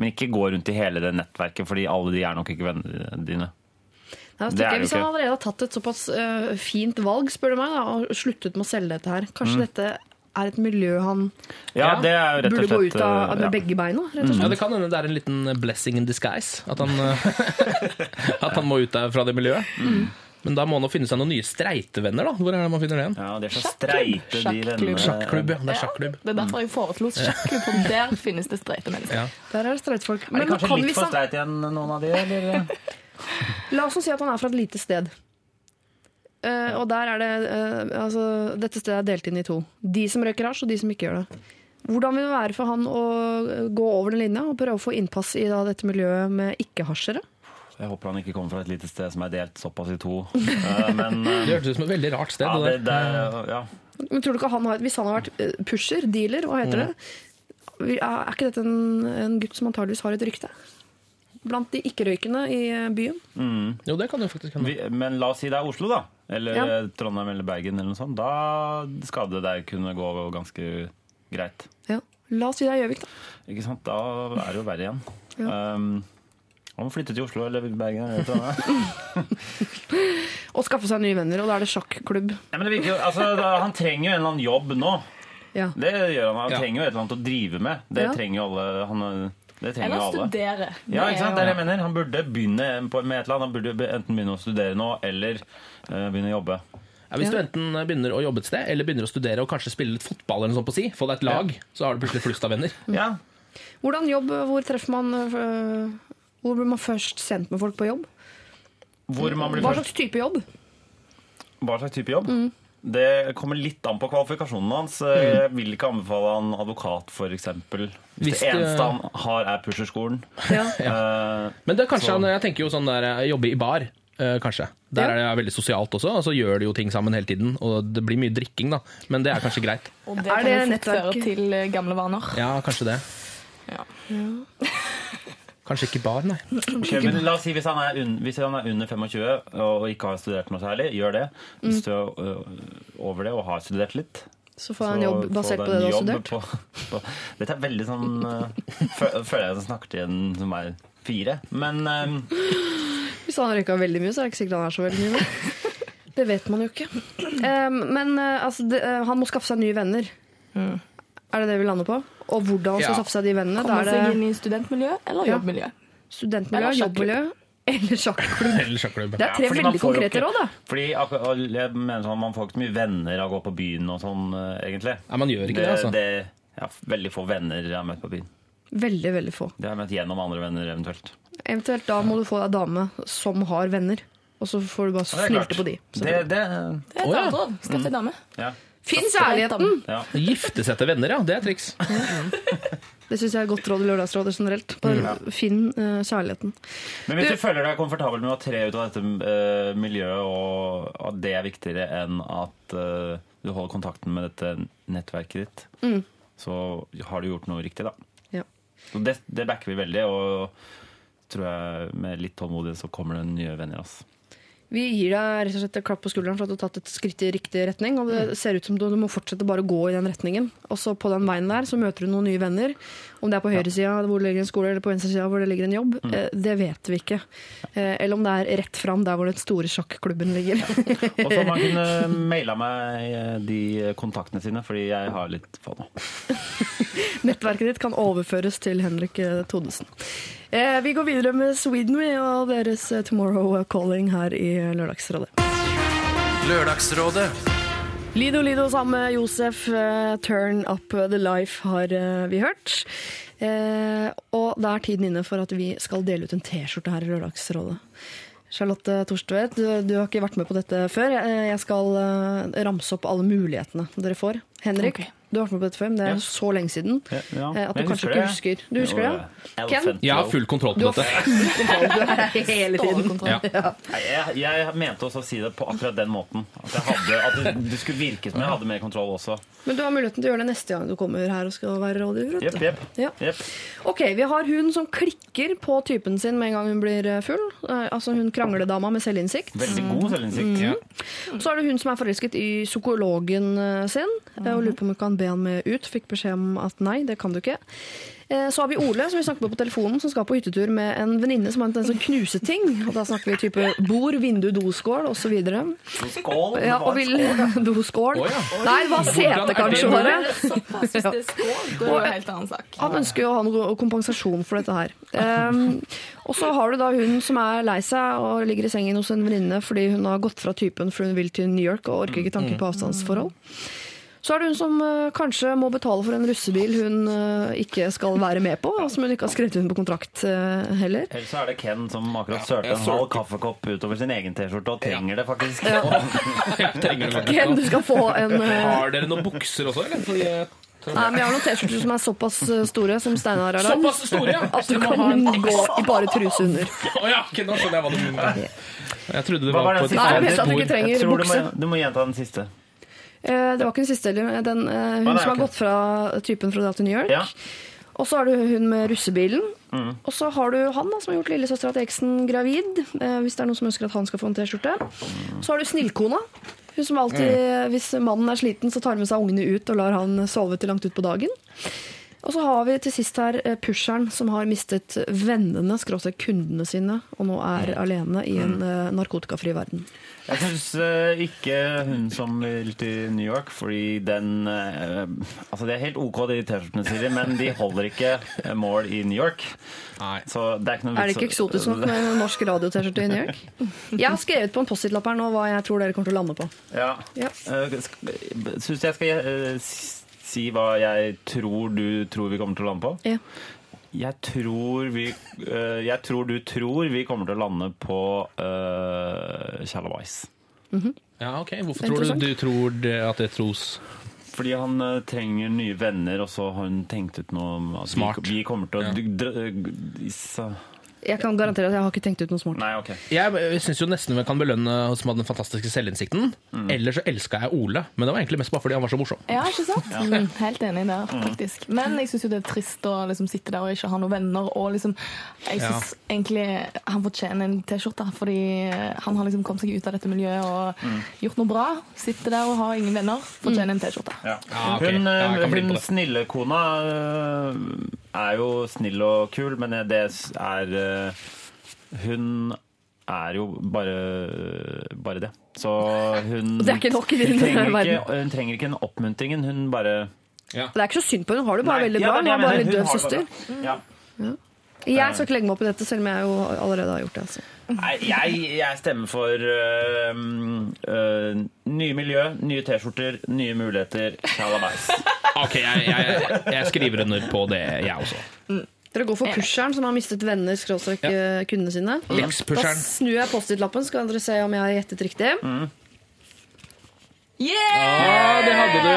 men ikke gå rundt i hele det nettverket, fordi alle de er nok ikke vennene dine. Nei, altså, Det er jeg, hvis han allerede har tatt et såpass uh, fint valg, spør du meg, da, og sluttet med å selge dette her, kanskje dette er et miljø han Ja, Ja, det er jo rett og burde slett gå ut av eh, med ja. begge beina? rett og Ja. Det kan hende det er en liten blessing in disguise. At han, eh, *laughs* at han må ut fra det miljøet. Men da må han finne seg noen nye streitevenner, da. Hvor er det man finner det igjen? Ja, det er så Sjakklubb. streite, de Sjakklubb. vennene. Sjakklubb, ja. Det er sjakklubb. Det er derfor jeg foreslo sjakklubb, for der finnes det streite *laughs* mennesker. Ja. Der er det streitfolk. Er det kanskje kan litt for streit igjen, noen av de? Eller? La oss si at han er fra et lite sted. Eh, og der er det uh, altså, Dette stedet er delt inn i to. De som røyker hasj, og de som ikke gjør det. Hvordan vil det være for han å gå over den linja og prøve å få innpass i da, dette miljøet med ikke-hasjere? Jeg håper han ikke kommer fra et lite sted som er delt såpass i to. *laughs* Eh, Men eh, Det hørtes ut som et veldig rart sted. ja, det, det det, ja. Men tror du ikke han har, Hvis han har vært eh, pusher, dealer, hva heter det? Er er ikke dette en, en gutt som antageligvis har et rykte? Blant de ikke-røykende i byen. byen? Jo, det kan jo faktisk hende. Vi, men la oss si det er Oslo, da. Eller Ja. eh, Trondheim eller Bergen eller noe sånt. Da skal det der kunne gå ganske greit. Ja. La oss si det er Gjøvik, da. Ikke sant? Da er det jo verre igjen. Ja. Um, han må flytte til Oslo eller Bergen eller Trondheim. *laughs* Og skaffe seg nye venner, og da er det sjakklubb. Ja, men det virker jo, altså, da, han trenger jo en eller annen jobb nå. Ja. Det gjør han. Han Ja. trenger jo et eller annet å drive med. Det Ja. trenger jo alle. Han, det trenger Eller jo alle. studere. Ja, ikke sant? Det er det jeg mener. Han burde begynne med et eller annet. Han burde enten begynne å studere nå, eller eh, begynne å jobbe. Ja, hvis du enten begynner å jobbe et sted, eller begynner å studere og kanskje spille litt fotball, eller noe sånt på si, få deg et lag, så har du plutselig flust av venner. Ja. Hvordan jobb, hvor treffer man øh, Hvor blir man først sendt med folk på jobb? Hvor man blir Hva slags type jobb? Hva slags type jobb? Mm. Det kommer litt an på kvalifikasjonen hans. Mm. Jeg vil ikke anbefale han advokat, f.eks. Hvis, Hvis det eneste han har, er pusherskolen. Ja. *laughs* ja. Men det er kanskje Så- han, jeg tenker jo sånn der, eh, jobbe i bar, Uh, kanskje. Der Ja. er det veldig sosialt også, og så gjør de jo ting sammen hele tiden. Og det blir mye drikking, da. Men det er kanskje greit. *laughs* Og det Er kan det jo fort nettverk- føre til eh, gamle vaner. Ja, kanskje det. Ja. *laughs* Kanskje ikke bar, nei. Okay, men la oss si hvis han, er un, hvis han er under 25 og ikke har studert noe særlig, gjør det. Hvis Mm. du er øh, over det og har studert litt, Så får han en jobb basert på det du har studert. På, på, *laughs* dette er veldig sånn øh, fø- Føler jeg snakker til en som er fire. Men um. Hvis han har røyka veldig mye, så er det ikke sikkert han er så veldig mye. med. *laughs* Det vet man jo ikke. Um, men altså, det, han må skaffe seg nye venner. Er det det vi lander på? Og hvordan skal Ja. skaffe seg de vennene. Komme seg inn i studentmiljø eller Ja. jobbmiljø. studentmiljø, Eller jobbmiljø eller sjakklubb. *laughs* Eller sjakklubb. Det er tre veldig konkrete råd, da. Fordi jeg mener sånn, Man får ikke så mye venner av å gå på byen og sånn, øh, egentlig. Nei, man gjør ikke det, altså. det ja, veldig få venner jeg har møtt på byen. Veldig, veldig få. Det har jeg møtt gjennom andre venner, eventuelt. Eventuelt da må du få deg dame som har venner. Og så får du bare det snylte på de. Det, det, Det er et annet råd. Skaff deg dame. ja, Finn kjærligheten! ja. Gifte seg til venner, ja. Det er triks. Det syns jeg er godt råd i Lørdagsrådet generelt. Bare Finn uh, kjærligheten. Men hvis Du- du, føler deg komfortabel med å tre ut av dette uh, miljøet, og at det er viktigere enn at uh, du holder kontakten med dette nettverket ditt, så har du gjort noe riktig, da. Ja. Så det, det backer vi veldig, og tror jeg med litt tålmodighet så kommer det nye venner. Altså. Vi gir deg rett og slett et klapp på skulderen for at du har tatt et skritt i riktig retning. Og det ser ut som du, du må fortsette bare å gå i den retningen. Og så på den veien der så møter du noen nye venner. Om det er på høyresida hvor det ligger en skole, eller på venstresida hvor det ligger en jobb, mm. det vet vi ikke. Eh, eller om det er rett fram der hvor den store sjakklubben ligger. Og så man kunne *laughs* maila meg eh, de kontaktene sine, fordi jeg har litt få nå. *laughs* Nettverket ditt kan overføres til Henrik Todesen. Thodesen. Eh, vi går videre med Sweden we, og deres eh, Tomorrow Calling her i Lørdagsrådet. Lørdagsrådet. Lido Lido sammen med Josef, uh, Turn Up The Life har uh, vi hørt. Uh, og det er tiden inne for at vi skal dele ut en T-skjorte her i Lørdagsrådet. Charlotte Torstvedt, du, du har ikke vært med på dette før. Jeg skal ramse opp alle mulighetene dere får. Henrik, Ok. Du har vært med på dette før, men det er Ja. så lenge siden Ja, ja. eh, at du Jeg kanskje husker ikke husker. Du husker det? Ja. Ken? Jeg har full kontroll på dette. full kontroll. Du er her *laughs* hele tiden. Jeg, jeg mente også å si det på akkurat den måten. At, jeg hadde, at du, skulle virke som jeg hadde mer kontroll også. Men du har muligheten til å gjøre det neste gang du kommer her og skal være rådgiver. yep. Ja. jepp. Ok, vi har hun som klikker på typen sin med en gang hun blir eh, full. Eh, Altså hun krangledama med selvinnsikt. Veldig god selvinnsikt. Ja. Så er det hun som er forelsket i psykologen sin og lurer på om hun kan be han med ut. Fikk beskjed om at nei, det kan du ikke. Eh, Så har vi Ole, som vi snakker med på telefonen, som skal på hyttetur med en venninne som har en tendens til å knuse ting. Og da snakker vi type bord, vindu, doskål osv. Skål! Ja, og vil doskål. Ja. Nei, det var sete, kanskje. bare. Såpass, hvis det er skål, da er det en helt annen sak. Han ønsker jo å ha noe kompensasjon for dette her. Um, og så har du da hun som er lei seg og ligger i sengen hos en venninne fordi hun har gått fra typen for hun vil til New York og orker ikke tanke på avstandsforhold. Så er det hun som eh, kanskje må betale for en russebil hun eh, ikke skal være med på, og som hun ikke har skrevet under på kontrakt eh, heller. Eller så er det Ken som akkurat sørte jeg en halv kaffekopp utover sin egen T-skjorte og trenger det faktisk. *laughs* Jeg trenger det Ken, du skal få en Har dere noen bukser også, eller? Fordi, Nei, men jeg har noen T-skjorter som er såpass store som Steinar har lagd. Såpass store, ja! At du kan gå i bare truse under. Å ja, nå skjønner jeg hva du mener. Jeg trodde det var på et Nei, jeg siste? at du ikke trenger Jeg du må, bukse. du må gjenta den siste. Eh, Det var ikke den siste heller. Den, eh, hun nei, som har okay. gått fra typen fra da til New York. Ja. Og så har du hun med russebilen. Mm. Og så har du han da, som har gjort lillesøstera til eksen gravid. Eh, hvis det er noen som ønsker at han skal få en T-skjorte. Så har du snillkona. Hun som alltid, Mm. Hvis mannen er sliten, så tar hun med seg ungene ut og lar han sove til langt ut på dagen. Og så har vi til sist her eh, pusheren som har mistet vennene, skråstrek kundene sine, og nå er alene i en eh, narkotikafri verden. Jeg syns ikke hun som vil til New York, fordi den eh, Altså, det er helt OK, de T-skjortene, Siri, men de holder ikke eh, mål i New York. Nei. Så det er ikke noe Er det ikke eksotisk nok med en norsk radio-T-skjorte i New York? *laughs* Jeg har skrevet på en Post-It-lapp her nå hva jeg tror dere kommer til å lande på. Ja. Ja. Syns jeg skal eh, si hva jeg tror du tror vi kommer til å lande på? Ja. Jeg tror vi eh, Jeg tror du tror vi kommer til å lande på uh, Shalawais. Ja, ok. Hvorfor tror du, du tror det at det tros? Fordi han uh, trenger nye venner, og så har hun tenkt ut noe Smart. Vi, vi kommer til å Ja. Jeg kan garantere at jeg har ikke tenkt ut noe smart. Nei, okay. Jeg syns jo nesten vi kan belønne oss med den fantastiske selvinnsikten. Mm. Eller så elska jeg Ole, men det var egentlig mest bare fordi han var så morsom. Ja, ikke sant? Mm, helt enig der, faktisk. Men jeg syns jo det er trist å liksom sitte der og ikke ha noen venner. Og liksom, jeg syns egentlig han fortjener en T-skjorte, fordi han har liksom kommet seg ut av dette miljøet og gjort noe bra. Sitter der og har ingen venner. Fortjener en T-skjorte. Ja. Ja, okay. Hun, Ja, kona, hun med er jo snill og kul, men det er øh, Hun er jo bare, bare det. Så hun *laughs* Det er ikke nok i hun din trenger verden. ikke, hun trenger ikke en oppmuntringen. Hun bare Det er ikke så synd på henne, hun har det bare Nei, veldig bra. Ja, Hun er bare en litt døv søster. Ja. Jeg skal ikke legge meg opp i dette, selv om jeg jo allerede har gjort det. Altså. Nei, jeg, jeg stemmer for øh, øh, nye miljø, nye T-skjorter, nye muligheter. Shalabais. Ok, jeg, jeg, jeg skriver under på det, jeg også. Dere går for pusheren, som har mistet venner, skråstrek eh, kundene sine. Da snur jeg Post-It-lappen, skal dere se om jeg har gjettet riktig. Yeah! Ja, det hadde du,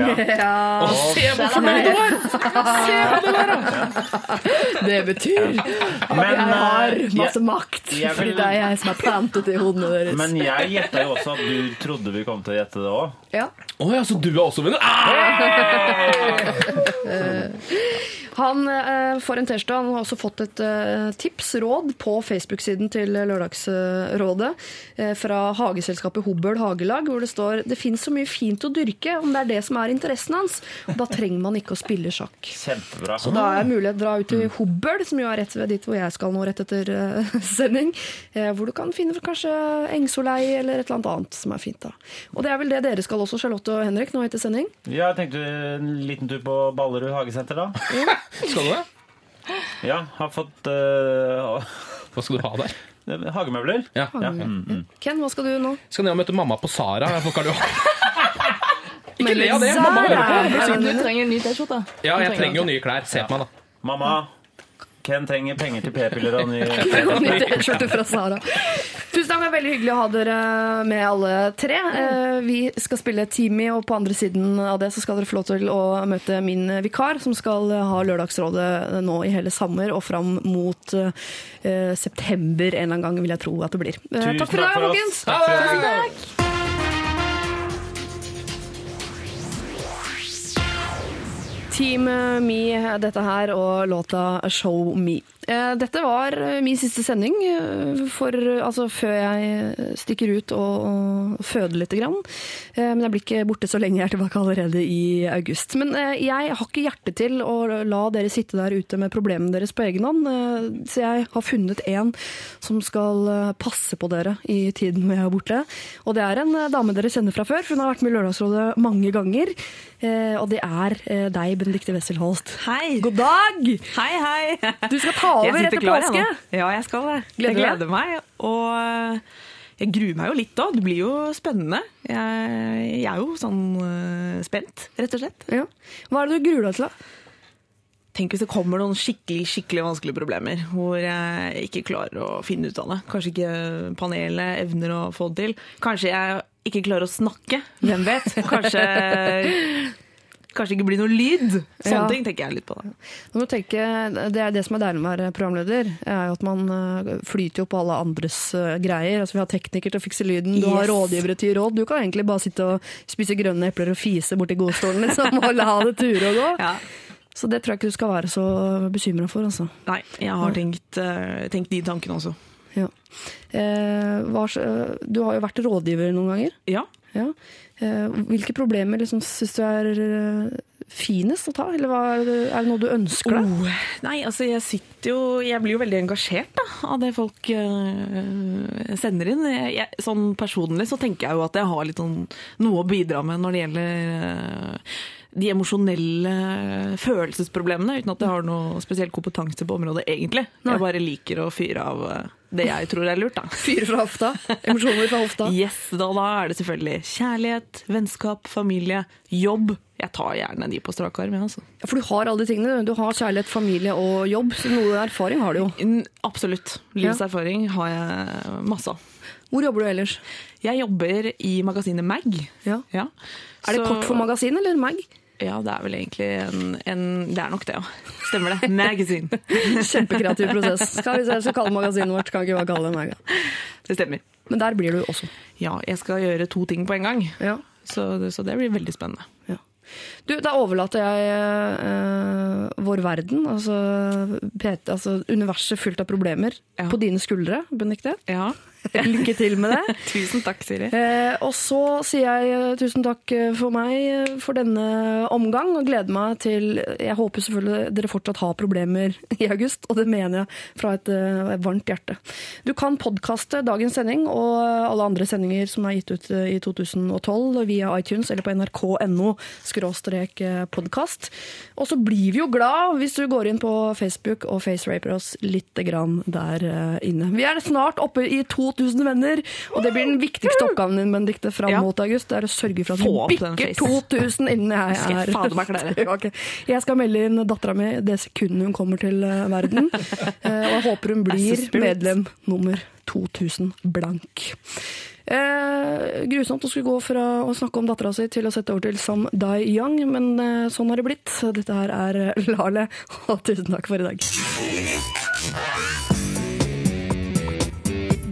ja. Ja, Å, se hvor fornøyd du var! Det betyr at Men, jeg har eh, masse makt. jeg Fordi det er jeg som er plantet i hodene deres. Men jeg gjetta jo også at du trodde vi kom til å gjette det òg. Ja. Oh, ja, så du er også vinner? Ah! Han eh, får en T-skjorte. Han har også fått et eh, tips, råd, på Facebook-siden til Lørdagsrådet eh, fra hageselskapet Hobøl Hagelag, hvor det står det finnes så mye fint å dyrke, om det er det som er interessen hans. Og da trenger man ikke å spille sjakk. Kjempebra. Så da er mulighet å dra ut til Hobøl, som jo er rett ved dit hvor jeg skal nå rett etter eh, *laughs* sending. hvor du kan finne kanskje engsolei eller et eller annet annet som er fint. da. Og det er vel det dere skal også, Charlotte og Henrik, nå etter sending? Ja, jeg tenkte en liten tur på Ballerud hagesenter, da. Skal du det? Ja, har fått øh, Hva skal du ha der? *laughs* hagemøbler. Ja. Ja. Mm, mm. Ken, hva skal du nå? Skal ned og møte mamma på Sara. *laughs* Ikke le av det, mamma hører på. Du trenger en ny T-skjorte? Ja, jeg trenger jo nye klær. Se på meg, da. Mamma, Ken trenger penger til p-piller og Ny *laughs* T-skjorte fra Sara. Tusen takk, det er veldig hyggelig å ha dere med alle tre. Eh, Vi skal spille Teamy, og på andre siden av det så skal dere få lov til å møte min vikar, som skal ha Lørdagsrådet nå i hele sommer og fram mot eh, september en eller annen gang, vil jeg tro at det blir. Eh, Tusen takk for i dag, folkens! Takk for Team Me, dette her, og låta Show Me. Eh, Dette var eh, min siste sending eh, for, altså, før jeg stikker ut og, og føder litt. Grann. Men jeg blir ikke borte så lenge, jeg er tilbake allerede i august. Men jeg har ikke hjerte til å la dere sitte der ute med problemene deres på egen hånd. Så jeg har funnet en som skal passe på dere i tiden vi jeg er borte. Og det er en dame dere kjenner fra før, for hun har vært med i Lørdagsrådet mange ganger. Og det er deg, Benedicte Wessel Holst. Hei! God dag! Hei, hei! Du skal ta over Jeg etter klar, jeg påske. nå. Ja, jeg skal det. Gleder jeg gleder meg. Og eh, jeg gruer meg jo litt òg. Det blir jo spennende. Jeg, jeg er jo sånn eh, spent, rett og slett. Ja. Hva er det du gruer deg til? da? Tenk hvis det kommer noen skikkelig skikkelig vanskelige problemer hvor jeg ikke klarer å finne ut av det. Kanskje ikke panelet evner å få det til. Kanskje jeg ikke klarer å snakke. Hvem vet? Kanskje, kanskje ikke blir noe lyd. Sånne Ja. ting tenker jeg litt på. da. Tenke, det er det som er deilig med å være programleder, er jo at man eh, flyter jo på alle andres eh, greier. Altså Vi har tekniker til å fikse lyden, du har rådgivere til råd. Du kan egentlig bare sitte og spise grønne epler og fise borti godstolen liksom, og la det ture og gå. *laughs* Ja. Så det tror jeg ikke du skal være så bekymra for. altså. Nei, jeg har tenkt, eh, tenkt de tankene også. Ja. Eh, hva, du har jo vært rådgiver noen ganger. Ja. Ja. Eh, hvilke problemer liksom, syns du er eh, finest å ta? Eller hva, er det- noe du ønsker deg? Oh, nei, altså jeg sitter jo Jeg blir jo veldig engasjert da, av det folk eh, sender inn. Jeg, jeg, sånn personlig så tenker jeg jo at jeg har litt sånn noe å bidra med når det gjelder eh, de emosjonelle følelsesproblemene, uten at jeg har noe spesiell kompetanse på området, egentlig. Nei. Jeg bare liker å fyre av eh, det jeg tror er lurt, da. *laughs* Fyre fra hofta? Emosjoner fra hofta? Yes, da, da er det selvfølgelig kjærlighet, vennskap, familie, jobb. Jeg tar gjerne de på strak arm, jeg, altså. Ja, For du har alle de tingene. Du har kjærlighet, familie og jobb. Så noe erfaring har du jo. Absolutt. Livserfaring har jeg masse av. Hvor jobber du ellers? Jeg jobber i magasinet Mag. Ja. Ja. Er det Så- kort for magasin eller mag? Ja, det er vel egentlig en, en Det er nok det, ja. Stemmer det. *laughs* Magazine. *laughs* Kjempekreativ prosess. Skal vi se, så kalle magasinet vårt. Kan ikke bare kalle det maga. Det stemmer. Men der blir du også. Ja, jeg skal gjøre to ting på en gang. Ja. Så, så det blir veldig spennende. Ja. Du, da overlater jeg eh, vår verden, altså, altså universet fullt av problemer, Ja. på dine skuldre, Benedicte. Ja. *laughs* Lykke til med det. *laughs* Tusen takk, Siri. Eh, og så sier jeg eh, tusen takk eh, for meg eh, for denne omgang, og gleder meg til Jeg håper selvfølgelig dere fortsatt har problemer *laughs* i august, og det mener jeg fra et, uh, varmt hjerte. Du kan podkaste dagens sending og alle andre sendinger som er gitt ut i 2012 via iTunes eller på nrk.no podkast. Og så blir vi jo glad hvis du går inn på Facebook og faceraper oss lite grann der inne. Vi er snart oppe i 2000 venner, og det blir den viktigste oppgaven din, Benedicte, fram Ja. mot august. Det er å sørge for at du vi bikker 2000 innen jeg Skal er fader meg klare. Ja. *laughs* Jeg skal melde inn dattera mi det sekundet hun kommer til eh, verden. *laughs* Eh, og jeg håper hun blir medlem nummer 2000 blank. Eh, grusomt å skulle gå fra å snakke om dattera si til å sette over til Sam Dai Young, men eh, sånn har det blitt. Dette her er eh, Lale, *laughs* og tusen takk for i dag.